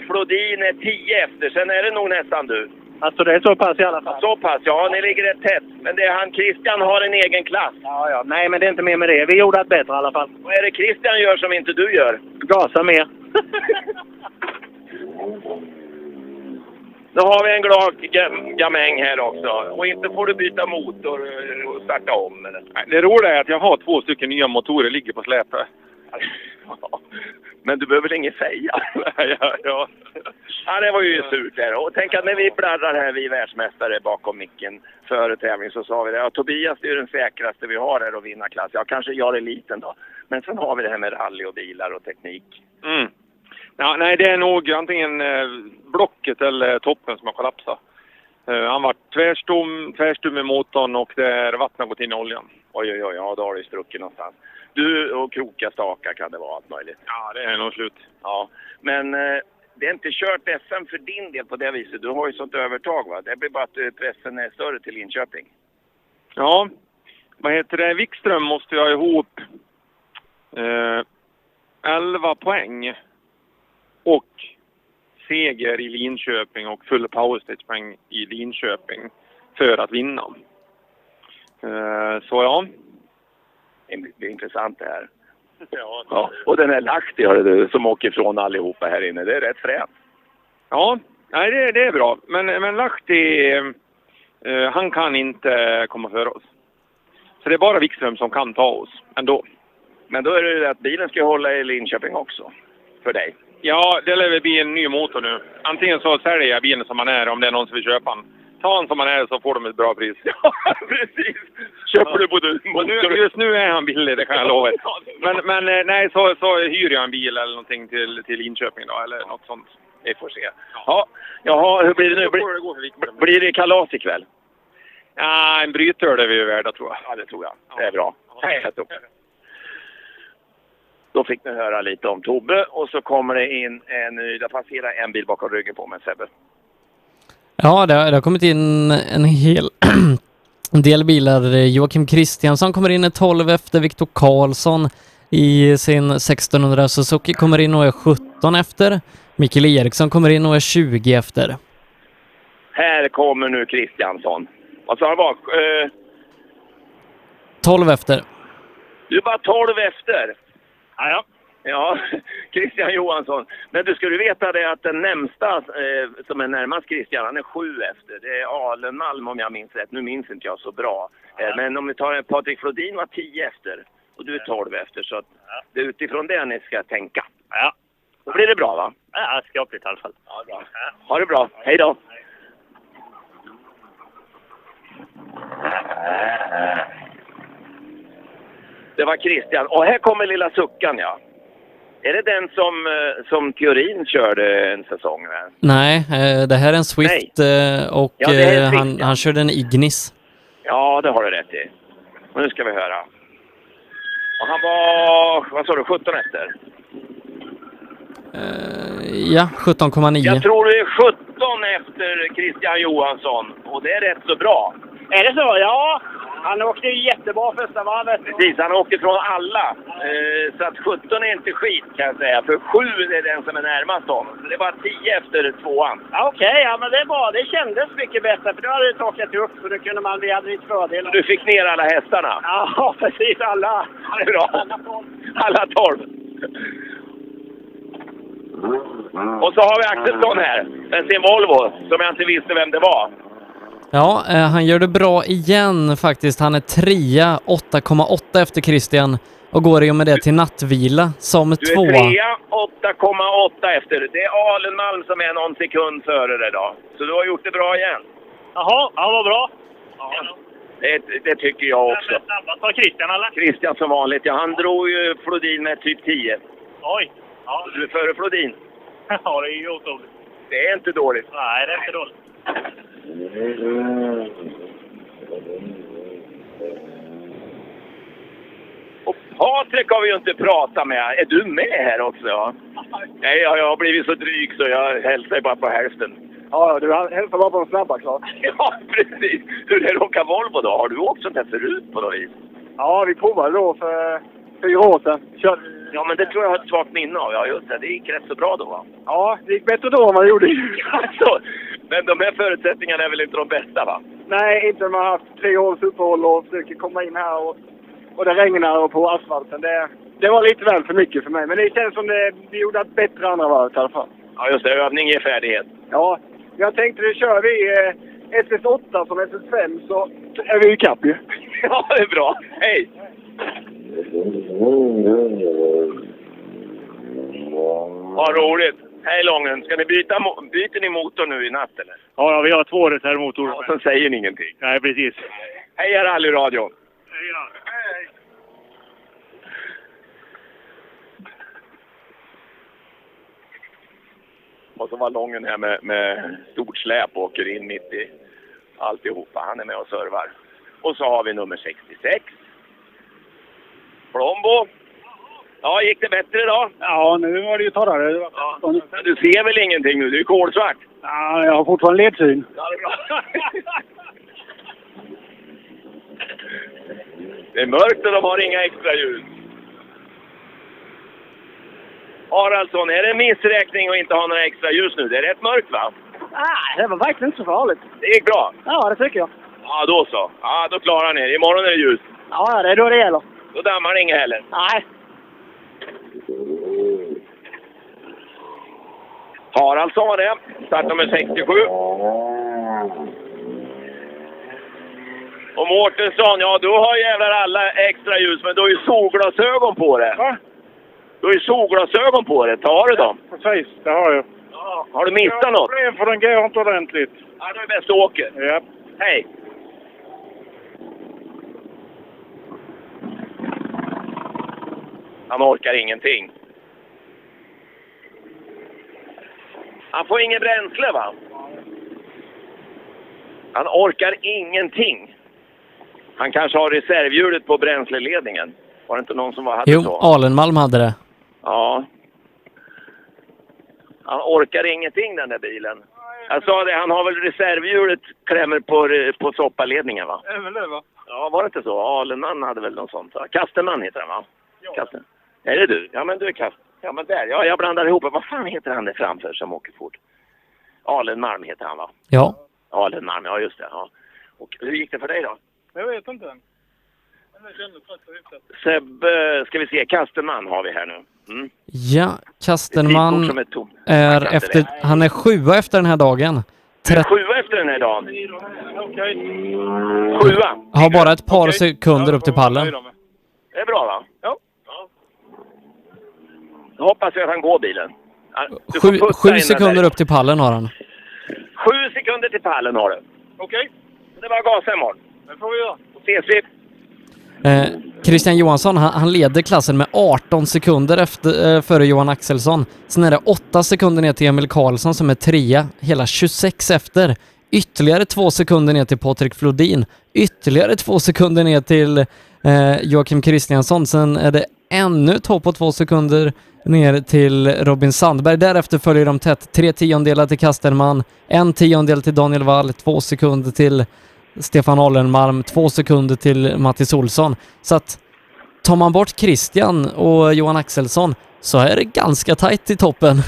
Flodin är tio efter. Sen är det nog nästan du. Alltså det är så pass i alla fall. Så pass, ja. Ni ligger rätt tätt. Men det är han Christian har en egen klass. Ja, ja. Nej, men det är inte mer med det. Vi gjorde det bättre i alla fall. Vad är det Christian gör som inte du gör? Gasa mer. [LAUGHS] Nu har vi en glad ga- gamäng här också. Och inte får du byta motor eh, och starta om. Eller? Det roliga är att jag har två stycken nya motorer ligger på släpet. [LAUGHS] [LAUGHS] Men du behöver väl inget säga? [LAUGHS] ja, ja. Ja, det var ju surt där. Och tänk att när vi bladdrar här, vi är världsmästare bakom micken före tävling, så sa vi det. Ja, Tobias är ju den säkraste vi har här att vinna klass. Ja, kanske jag är liten då. Men sen har vi det här med rally och bilar och teknik. Mm. Ja, nej, det är nog antingen eh, blocket eller toppen som har kollapsat. Eh, han var tvärstum, tvärstum i motorn och där vattnet har gått in i oljan. Oj, oj, oj, ja då har det spruckit någonstans. Du och kroka stakar kan det vara allt möjligt. Ja, det är nog slut. Ja, men eh, det är inte kört SM för din del på det viset. Du har ju sånt övertag va? Det blir bara att eh, pressen är större till Linköping. Ja, vad heter det? Wikström måste ha ihop eh, 11 poäng och seger i Linköping och full powerstage-poäng i Linköping för att vinna. Eh, så ja. Det är intressant det här. [LAUGHS] Ja, och den här Lahti du, som åker ifrån allihopa här inne. Det är rätt fränt. Ja, nej, det, det är bra. Men, men Lahti, eh, han kan inte komma före oss. Så det är bara Wikström som kan ta oss ändå. Men då är det att bilen ska hålla i Linköping också. För dig. Ja, det lär väl bli en ny motor nu. Antingen så säljer jag bilen som man är om det är någon som vill köpa den. Ta den som man är så får de ett bra pris. [LAUGHS] Ja, precis. Köper du både nu, just nu är han billig, det kan jag lova [LAUGHS] er. Men, men eh, nej, så, så hyr jag en bil eller någonting till, till Linköping då, eller något sånt. Vi får se. Ja, jaha, hur blir det nu? Blir, blir det kalas ikväll? Ja, en brytöl är vi ju värda tror jag. Ja, det tror jag. Det är bra. Upp. Då fick ni höra lite om Tobbe och så kommer det in en ny, där passerar en bil bakom ryggen på mig, Sebbe. Ja, det har, det har kommit in en hel [CLEARS THROAT] del bilar. Joakim Kristiansson kommer in i 12 efter, Viktor Karlsson i sin 1600 Suzuki kommer in och är 17 efter. Mikael Eriksson kommer in och är 20 efter. Här kommer nu Kristiansson. Vad sa han var? Eh, 12 efter. du är bara 12 efter. Ja, ja. Ja, [LAUGHS] Christian Johansson. Men du ska du veta det att den närmsta eh, som är närmast Christian, han är sju efter. Det är Alenmalm om jag minns rätt. Nu minns inte jag så bra. Eh, men om vi tar en Patrik Flodin var tio efter och du är tolv efter. Så att det är utifrån det ni ska tänka. Ja. Då blir det bra va? Ja, skapligt i alla fall. Ja, bra. Ha det bra. Hej då! Det var Christian. Och här kommer lilla Suckan, ja. Är det den som, eh, som Theorin körde en säsong med? Nej, eh, det här är en Swift eh, och Ja, Swift, han, ja. han körde en Ignis. Ja, det har du rätt i. Och nu ska vi höra. Och han var, vad sa du, 17 efter? Eh, Ja, 17,9. Jag tror det är 17 efter Christian Johansson. Och det är rätt så bra. Är det så? Ja. Han åkte ju jättebra första varvet. Precis, han åker från alla. Eh, så att 17 är inte skit kan jag säga. För 7 är den som är närmast honom. Så det är bara 10 efter tvåan. Ja, Okej, ja men det är bra. Det kändes mycket bättre för då hade det torkat upp och då kunde man, vi hade lite fördel. Du fick ner alla hästarna. Ja, [LAUGHS] precis. Alla. Det är bra. Alla 12. Och så har vi Axelsson här med sin Volvo som jag inte visste vem det var. Ja, eh, han gör det bra igen faktiskt. Han är trea, 8,8 efter Christian och går i och med det till nattvila som Du är tvåa. trea, 8,8 efter. Det är Alenmalm som är någon sekund före dig då. Så du har gjort det bra igen. Jaha, ja vad bra. Det, det tycker jag också. Snabbast var Christian eller? Christian som vanligt. Ja, han drog ju Flodin med typ 10. Oj. Ja. Du är före Flodin. [LAUGHS] ja, det är ju otroligt. Det är inte dåligt. Nej, det är inte dåligt. Och Patrik har vi ju inte pratat med. Är du med här också? Nej, jag, har blivit så dryg så jag hälsar bara på hälften. Ja, du hälsar bara på de snabba klart. [LAUGHS] Ja, precis. Hur är det att åka Volvo då? Har du åkt sånt här förut på något vis? Ja, vi provade då för fyra år sedan. Kör... Ja, men det tror jag har ett svagt minne av. Ja, just det. Det gick rätt så bra då va? Ja, det gick bättre då än vad det gjorde. [LAUGHS] Alltså, men de här förutsättningarna är väl inte de bästa va? Nej, inte när man har haft tre års uppehåll och försöker komma in här och, och det regnar och på asfalten. Det, det var lite väl för mycket för mig. Men det känns som det, vi gjorde ett bättre andra varvet i alla fall. Ja, just det. Övning ger färdighet. Ja, jag tänkte nu kör vi eh, SS8 som SS5 så är vi ikapp ju. [LAUGHS] Ja, det är bra. Hej! Vad roligt. Hej Lången. Ska ni byta byter ni motor nu i natt eller? Ja, ja, vi har två reservmotorer. Och sen säger ni ingenting. Nej, precis. Hej rallyradion. Och så var Lången här med, med stort släp och åker in mitt i alltihopa. Han är med och servar. Och så har vi nummer 66. Plombo. Ja, gick det bättre då? Ja, nu var det ju torrare. Ja. Men du ser väl ingenting nu? Du är kolsvart. Ja, jag har fortfarande ledsyn. Ja, det är bra. Det är mörkt och de har inga extra ljus. Haraldsson, är det en missräkning att inte ha några extra ljus nu? Det är rätt mörkt va? Ah, det var verkligen inte så farligt. Det gick bra? Ja, det tycker jag. Ja, då så. Ja, då klarar ni er. Imorgon är det ljus. Ja, det är då det gäller. Då dammar det inget heller. Nej. Haraldsson var det. Startnummer 67. Och Mårtensson, ja du har jävlar alla extra ljus, men du har ju solglasögon på dig. Va? Du har ju solglasögon på dig. Tar du dem? Precis, det har jag. Har du missat något? problem för den går inte ordentligt. Ja, då är bäst att åka. Ja. Hej! Han orkar ingenting. Han får inget bränsle va? Han orkar ingenting. Han kanske har reservhjulet på bränsleledningen. Var det inte någon som var, hade Jo, så? Alenmalm hade det. Ja. Han orkar ingenting den där bilen. Jag sa det, han har väl reservhjulet klämmer på, på soppaledningen va? Väl det va? Ja, var det inte så? Alenman hade väl något sånt? va? Kastenman heter han va? Ja. Kasten. Är det du? Ja men du är Kast... Ja men där, ja jag blandar ihop det. Vad fan heter han där framför som åker fort? Alenmalm heter han va? Ja. Alenmalm, ja just det. Ja. Och hur gick det för dig då? Jag vet inte än. Sebbe, ska vi se, Kastenman har vi här nu. Mm. Ja, Kastenman är tom. är inte efter, han är sjua efter den här dagen. Trett- Sjua efter den här dagen. Okej. Sjua. har bara ett par sekunder upp till pallen. Det är bra va? Då hoppas jag att han går bilen. Sju, sju sekunder upp till pallen har han. Sju sekunder till pallen har du. Okej. Det är bara att gasa imorgon. Det får vi göra. Då ses vi. Eh, Christian Johansson, han, han leder klassen med 18 sekunder efter, eh, före Johan Axelsson. Sen är det 8 sekunder ner till Emil Karlsson som är trea, hela 26 efter. Ytterligare två sekunder ner till Patrik Flodin. Ytterligare två sekunder ner till eh, Joakim Kristiansson. Sen är det ännu ett hopp på två sekunder ner till Robin Sandberg. Därefter följer de tätt. Tre tiondelar till Kasterman, en tiondel till Daniel Wall, två sekunder till Stefan Allenmalm, två sekunder till Mattis Olsson. Så att tar man bort Christian och Johan Axelsson så är det ganska tajt i toppen. [LAUGHS]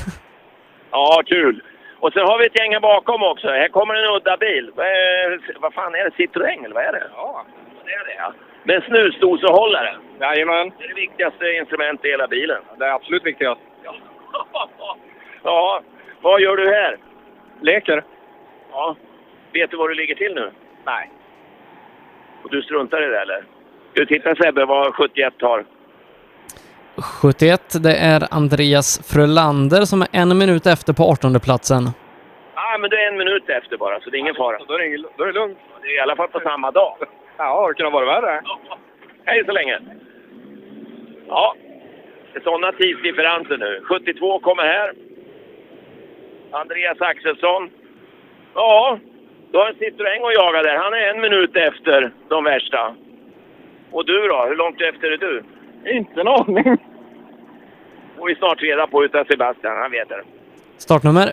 Ja, kul. Och sen har vi ett gäng här bakom också. Här kommer en udda bil. Vad, är, vad fan är det? Citroën eller vad är det? Ja, det är det ja. Med snusdosehållare. Jajamän. Det är det viktigaste instrumentet i hela bilen. Det är absolut viktigast. [LAUGHS] Ja, vad gör du här? Leker. Ja. Vet du var du ligger till nu? Nej. Och du struntar i det eller? Du, titta Sebbe vad 71 har. 71, det är Andreas Frölander som är en minut efter på 18 platsen. ah, men du är en minut efter bara, så det är ingen fara. Då är det, då är det lugnt. Det är i alla fall på samma dag. Ja, det kunde vara värre. Hej så länge! Ja, det är sådana tidsdifferenser nu. 72 kommer här. Andreas Axelsson. Ja, du har en Citroën att jaga där. Han är en minut efter de värsta. Och du då? Hur långt efter är du? Inte en aning. får vi snart reda på utav Sebastian. Han vet det. Startnummer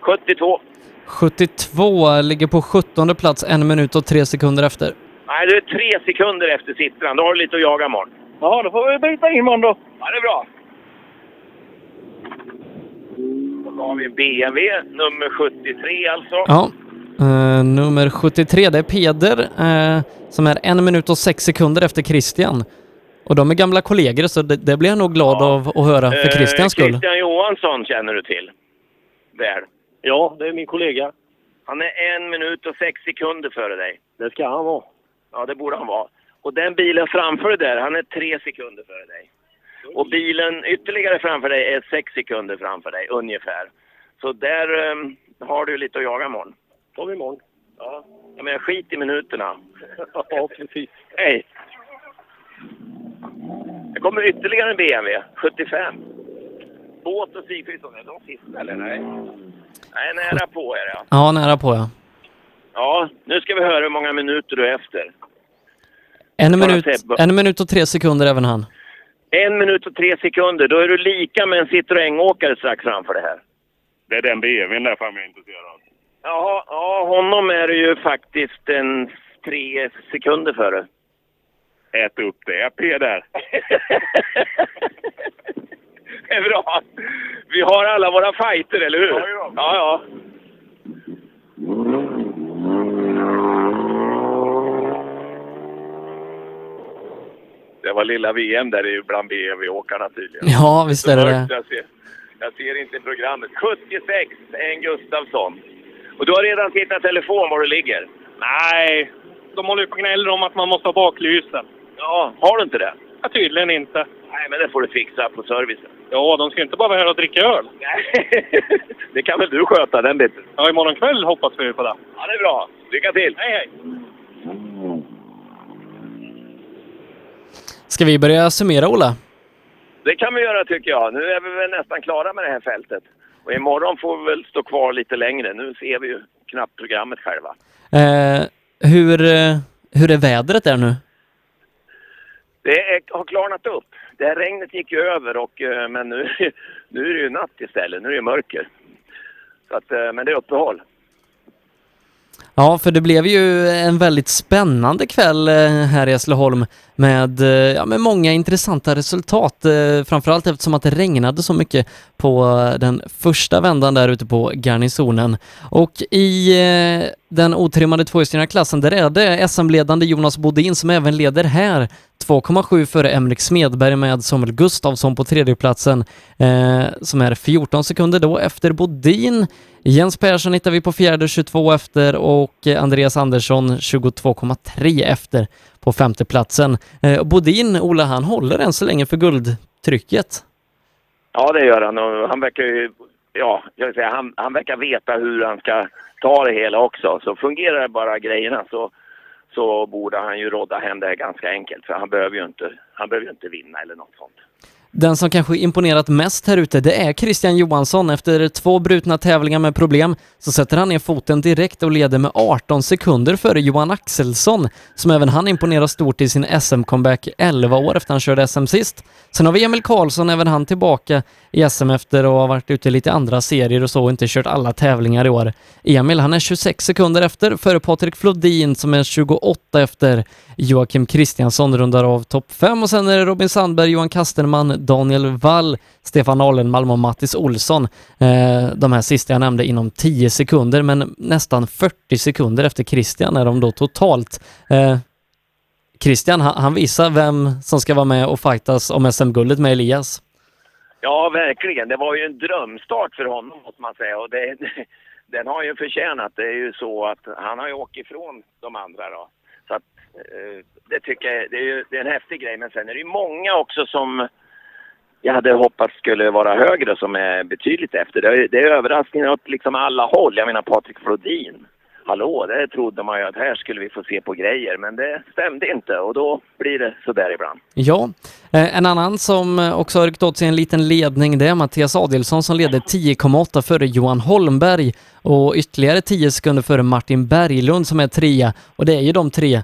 72. 72 ligger på 17 plats, en minut och tre sekunder efter. Nej, du är tre sekunder efter Citran. Då har du lite att jaga imorgon. Ja, då får vi byta in imorgon då. Ja, det är bra. Då har vi en BMW, nummer 73 alltså. Ja. Eh, nummer 73, det är Peder eh, som är en minut och sex sekunder efter Christian. Och de är gamla kollegor så det, det blir jag nog glad av att höra för Eh, Christians skull. Christian Johansson känner du till? Väl? Ja, det är min kollega. Han är en minut och sex sekunder före dig. Det ska han vara. Ja, det borde han vara. Och den bilen framför dig där, han är tre sekunder före dig. Och bilen ytterligare framför dig är sex sekunder framför dig, ungefär. Så där ehm, har du lite att jaga imorgon. tar vi imorgon. Ja. Jag menar, skit i minuterna. [LAUGHS] Ja, precis. Hej! Det kommer ytterligare en BMW, 75. Båt och Sigfridsson, är de sista eller? Nej. Nej, nära på är det. Ja, nära på ja. Ja, nu ska vi höra hur många minuter du är efter. En minut, en minut och tre sekunder även han. En minut och tre sekunder, då är du lika med en Citroën-åkare strax framför det här. Det är den BMWn där framme jag är intresserad av. Jaha, ja, honom är du ju faktiskt en tre sekunder före. Ät upp det, Peder. [LAUGHS] det är bra. Vi har alla våra fighter, eller hur? Ja, ja. Det var lilla VM där är bland BMW-åkarna tydligen. Ja, visst är det det. Jag ser, jag ser inte programmet. 76, en Gustafsson. Och du har redan tittat telefon var du ligger? Nej, de håller ju på och gnäller om att man måste ha baklysen. Ja, har du inte det? Ja, tydligen inte. Nej, men det får du fixa på servicen. Ja, de ska inte bara vara här och dricka öl. [LAUGHS] Det kan väl du sköta den biten? Ja, imorgon kväll hoppas vi på det. Ja, det är bra. Lycka till! Hej, hej! Ska vi börja summera, Ola? Det kan vi göra tycker jag. Nu är vi väl nästan klara med det här fältet. Och imorgon får vi väl stå kvar lite längre. Nu ser vi ju knappt programmet själva. Eh, hur, eh, hur är vädret där nu? Det är, har klarnat upp. Det här regnet gick ju över, och, eh, men nu, [LAUGHS] nu är det ju natt istället. Nu är det mörker. Så att, eh, men det är uppehåll. Ja, för det blev ju en väldigt spännande kväll eh, här i Hässleholm med, eh, ja, med många intressanta resultat, eh, framförallt eftersom att det regnade så mycket på den första vändan där ute på garnisonen. Och i eh, den otrimmade tvåhjulsdrivna klassen, där är det SM-ledande Jonas Bodin som även leder här 2,7 före Emrik Smedberg med Samuel Gustafsson på tredjeplatsen eh, som är 14 sekunder då efter Bodin. Jens Persson hittar vi på fjärde 22 efter och Andreas Andersson 22,3 efter på femteplatsen. Eh, Bodin, Ola, han håller än så länge för guldtrycket. Ja, det gör han. Och han verkar ju... Ja, jag vill säga, han, han verkar veta hur han ska ta det hela också. Så fungerar bara grejerna så, så borde han ju rodda hem det här ganska enkelt. För han behöver ju inte, han behöver ju inte vinna eller något sånt. Den som kanske imponerat mest här ute, det är Christian Johansson. Efter två brutna tävlingar med problem så sätter han ner foten direkt och leder med 18 sekunder före Johan Axelsson, som även han imponerar stort i sin SM-comeback 11 år efter han körde SM sist. Sen har vi Emil Karlsson, även han tillbaka i SM efter att ha varit ute i lite andra serier och så och inte kört alla tävlingar i år. Emil, han är 26 sekunder efter före Patrik Flodin som är 28 efter. Joakim Kristiansson rundar av topp 5 och sen är det Robin Sandberg, Johan Kasterman, Daniel Wall, Stefan Alenmalm och Mattis Olsson. Eh, de här sista jag nämnde inom 10 sekunder, men nästan 40 sekunder efter Christian är de då totalt. Eh, Christian, han, han visar vem som ska vara med och fightas om SM-guldet med Elias. Ja, verkligen. Det var ju en drömstart för honom måste man säga. Och det, [LAUGHS] den har ju förtjänat. Det är ju så att han har ju åkt ifrån de andra då. Eh, det tycker jag det är, ju, det är en häftig grej. Men sen är det ju många också som jag hade hoppats skulle vara högre som är betydligt efter. Det är, det är överraskningar åt liksom alla håll. Jag menar Patrik Flodin. Hallå, det trodde man ju att här skulle vi få se på grejer. Men det stämde inte och då blir det sådär ibland. Ja, eh, en annan som eh, också har ryckt åt sig en liten ledning, det är Mattias Adilsson som leder 10,8 före Johan Holmberg och ytterligare 10 sekunder före Martin Berglund som är trea. Och det är ju de tre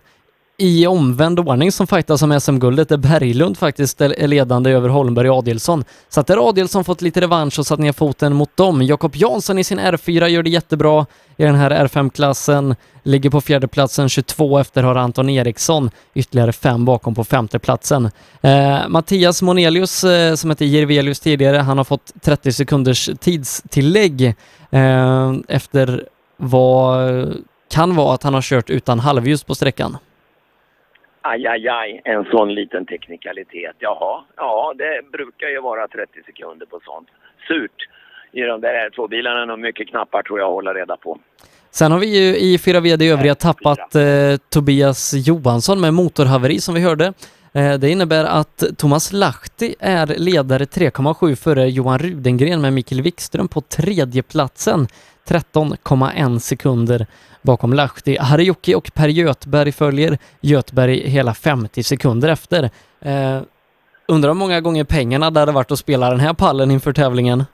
i omvänd ordning som fightas om SM-guldet där Berglund faktiskt är ledande över Holmberg och Adelsson. Så att där har Adilsson fått lite revansch och satt ner foten mot dem. Jakob Jansson i sin R4 gör det jättebra i den här R5-klassen. Ligger på fjärdeplatsen, 22 efter har Anton Eriksson, ytterligare fem bakom på femteplatsen. Eh, Mattias Monelius, eh, som hette Jirvelius tidigare, han har fått 30 sekunders tidstillägg eh, efter vad kan vara att han har kört utan halvljus på sträckan. Aj, aj, aj, en sån liten teknikalitet. Jaha, ja det brukar ju vara 30 sekunder på sånt. Surt. I de där två bilarna är nog mycket knappar tror jag hålla reda på. Sen har vi ju i fyra VD övriga tappat eh, Tobias Johansson med motorhaveri som vi hörde. Eh, det innebär att Thomas Lahti är ledare 3,7 före Johan Rudengren med Mikael Wikström på tredje platsen 13,1 sekunder bakom Lahti. Harjoki och Per Götberg följer Götberg hela 50 sekunder efter. Eh, undrar hur många gånger pengarna det hade varit att spela den här pallen inför tävlingen? [LAUGHS]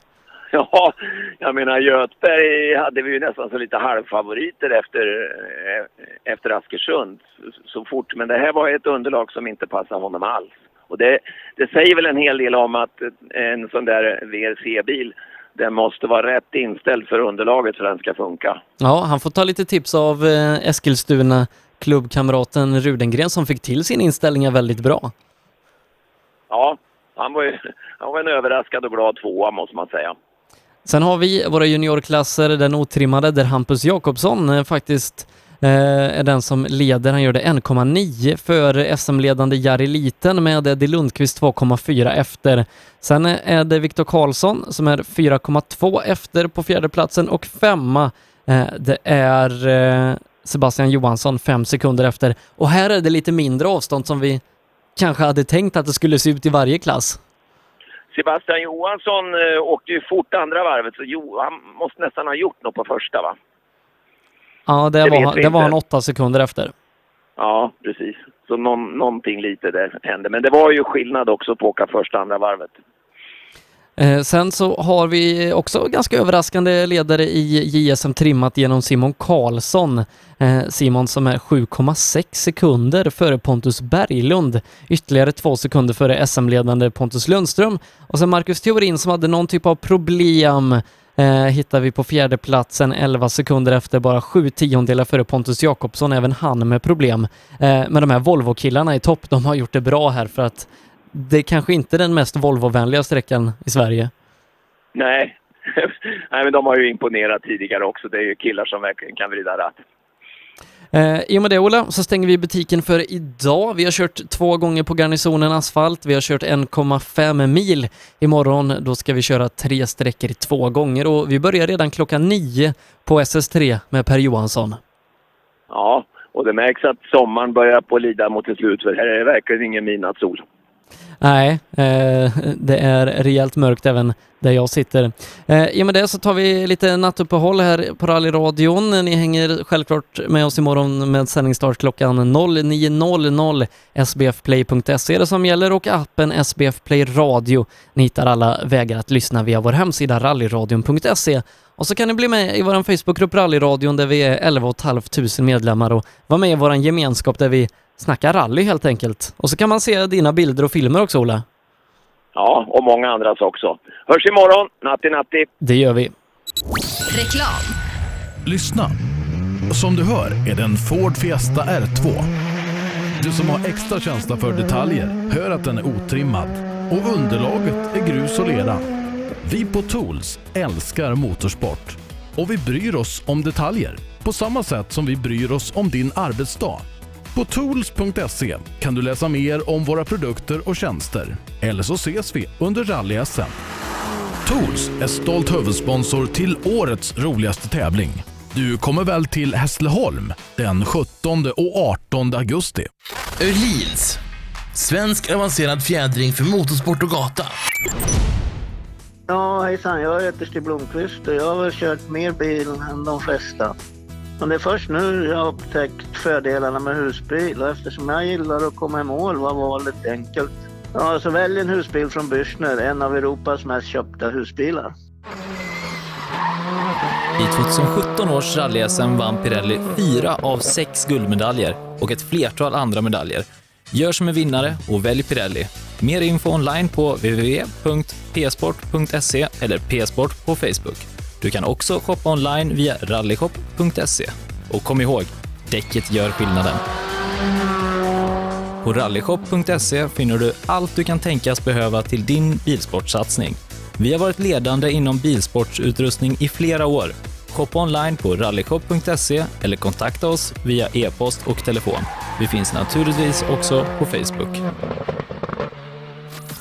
Ja, jag menar Götberg hade vi ju nästan så lite halvfavoriter efter, eh, efter Askersund så fort. Men det här var ett underlag som inte passade honom alls. Och det, det säger väl en hel del om att en sån där VRC-bil den måste vara rätt inställd för underlaget för att den ska funka. Ja, han får ta lite tips av eh, Eskilstuna klubbkamraten Rudengren som fick till sin inställning väldigt bra. Ja, han var, ju, han var en överraskad och glad tvåa måste man säga. Sen har vi våra juniorklasser, den otrimmade, där Hampus Jakobsson eh, faktiskt Eh, är den som leder. Han gör det 1,9 för SM-ledande Jari Liten med Eddie Lundqvist 2,4 efter. Sen är det Viktor Karlsson som är 4,2 efter på fjärdeplatsen och femma eh, det är eh, Sebastian Johansson fem sekunder efter. Och här är det lite mindre avstånd som vi kanske hade tänkt att det skulle se ut i varje klass. Sebastian Johansson eh, åkte ju fort andra varvet, så jo, han måste nästan ha gjort något på första va? Ja, det, Det var, han- det var han åtta sekunder efter. Ja, precis. Så någon, någonting lite där hände. Men det var ju skillnad också på att åka första andra varvet. Eh, sen så har vi också ganska överraskande ledare i JSM trimmat genom Simon Karlsson. Eh, Simon som är 7,6 sekunder före Pontus Berglund, ytterligare två sekunder före SM-ledande Pontus Lundström. Och sen Marcus Theorin som hade någon typ av problem eh, hittar vi på fjärde platsen 11 sekunder efter, bara sju tiondelar före Pontus Jakobsson, även han med problem. Eh, men de här Volvo-killarna i topp, de har gjort det bra här för att det är kanske inte är den mest Volvo-vänliga sträckan i Sverige. Nej. [LAUGHS] Nej, men de har ju imponerat tidigare också. Det är ju killar som verkligen kan vrida ratt. Eh, I och med det Ola, så stänger vi butiken för idag. Vi har kört två gånger på Garnisonen asfalt. Vi har kört 1,5 mil. Imorgon då ska vi köra tre sträckor två gånger och vi börjar redan klockan nio på SS3 med Per Johansson. Ja, och det märks att sommaren börjar på att lida mot ett slut för här är det verkligen ingen midnattssol. Nej, eh, det är rejält mörkt även där jag sitter. Eh, I och med det så tar vi lite nattuppehåll här på rallyradion. Ni hänger självklart med oss imorgon med sändningsstart klockan 09.00. sbfplay.se är det som gäller och appen SBF Play Radio. Ni hittar alla vägar att lyssna via vår hemsida rallyradion.se och så kan ni bli med i vår Facebookgrupp Rallyradion där vi är 11 500 medlemmar och vara med i vår gemenskap där vi snackar rally helt enkelt. Och så kan man se dina bilder och filmer också Ola. Ja, och många andras också. Hörs imorgon. Natti, natti. Det gör vi. Reklam. Lyssna! Som du hör är det en Ford Fiesta R2. Du som har extra känsla för detaljer hör att den är otrimmad och underlaget är grus och lera. Vi på Tools älskar motorsport och vi bryr oss om detaljer på samma sätt som vi bryr oss om din arbetsdag. På tools.se kan du läsa mer om våra produkter och tjänster. Eller så ses vi under rally-SM. Tools är stolt huvudsponsor till årets roligaste tävling. Du kommer väl till Hässleholm den 17 och 18 augusti? Öhlins. Svensk avancerad fjädring för motorsport och gata. Ja, hejsan. Jag heter Stig Blomqvist och jag har väl kört mer bil än de flesta. Men det är först nu jag har upptäckt fördelarna med husbil och eftersom jag gillar att komma i mål var valet enkelt. Ja, så välj en husbil från Bürstner, en av Europas mest köpta husbilar. I 2017 års rally vann Pirelli fyra av sex guldmedaljer och ett flertal andra medaljer. Gör som en vinnare och välj Pirelli. Mer info online på www.psport.se eller psport på Facebook. Du kan också shoppa online via rallyshop.se. Och kom ihåg, däcket gör skillnaden. På rallyshop.se finner du allt du kan tänkas behöva till din bilsportsatsning. Vi har varit ledande inom bilsportsutrustning i flera år. Shoppa online på rallyshop.se eller kontakta oss via e-post och telefon. Vi finns naturligtvis också på Facebook.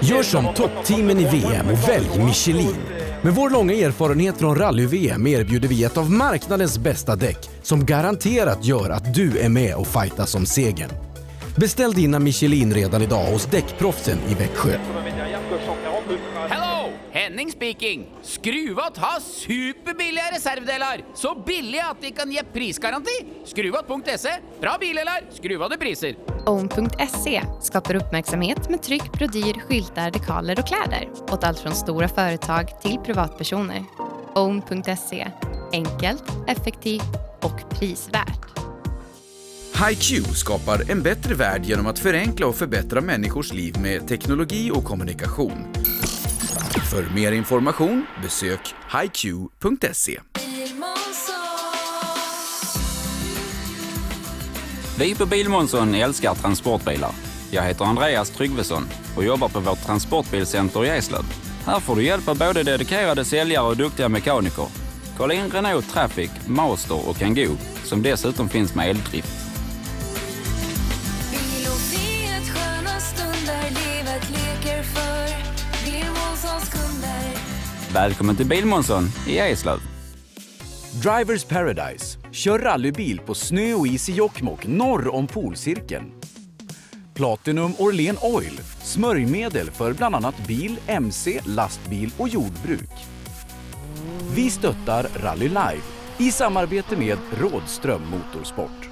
Gör som toppteamen i VM och välj Michelin. Med vår långa erfarenhet från rally-VM erbjuder vi ett av marknadens bästa däck som garanterat gör att du är med och fightas om segern. Beställ dina Michelin redan idag hos Däckproffsen i Växjö. Henning speaking! Skruvat har superbilliga reservdelar! Så billiga att de kan ge prisgaranti! Skruvat.se. Bra bilar, skruvade priser. Own.se skapar uppmärksamhet med tryck, brodyr, skyltar, dekaler och kläder åt allt från stora företag till privatpersoner. Own.se enkelt, effektivt och prisvärt. HiQ skapar en bättre värld genom att förenkla och förbättra människors liv med teknologi och kommunikation. För mer information besök hiq.se. Vi på Bilmånsson älskar transportbilar. Jag heter Andreas Tryggvesson och jobbar på vårt transportbilcenter i Eslöv. Här får du hjälp av både dedikerade säljare och duktiga mekaniker. Kolla in Renault Traffic, Master och Kangoo som dessutom finns med eldrift. Välkommen till Bilmånsson i Eslöv. Drivers Paradise. Kör rallybil på snö och is i Jokkmokk norr om polcirkeln. Platinum Orlen Oil. Smörjmedel för bland annat bil, mc, lastbil och jordbruk. Vi stöttar Rally Live i samarbete med Rådström Motorsport.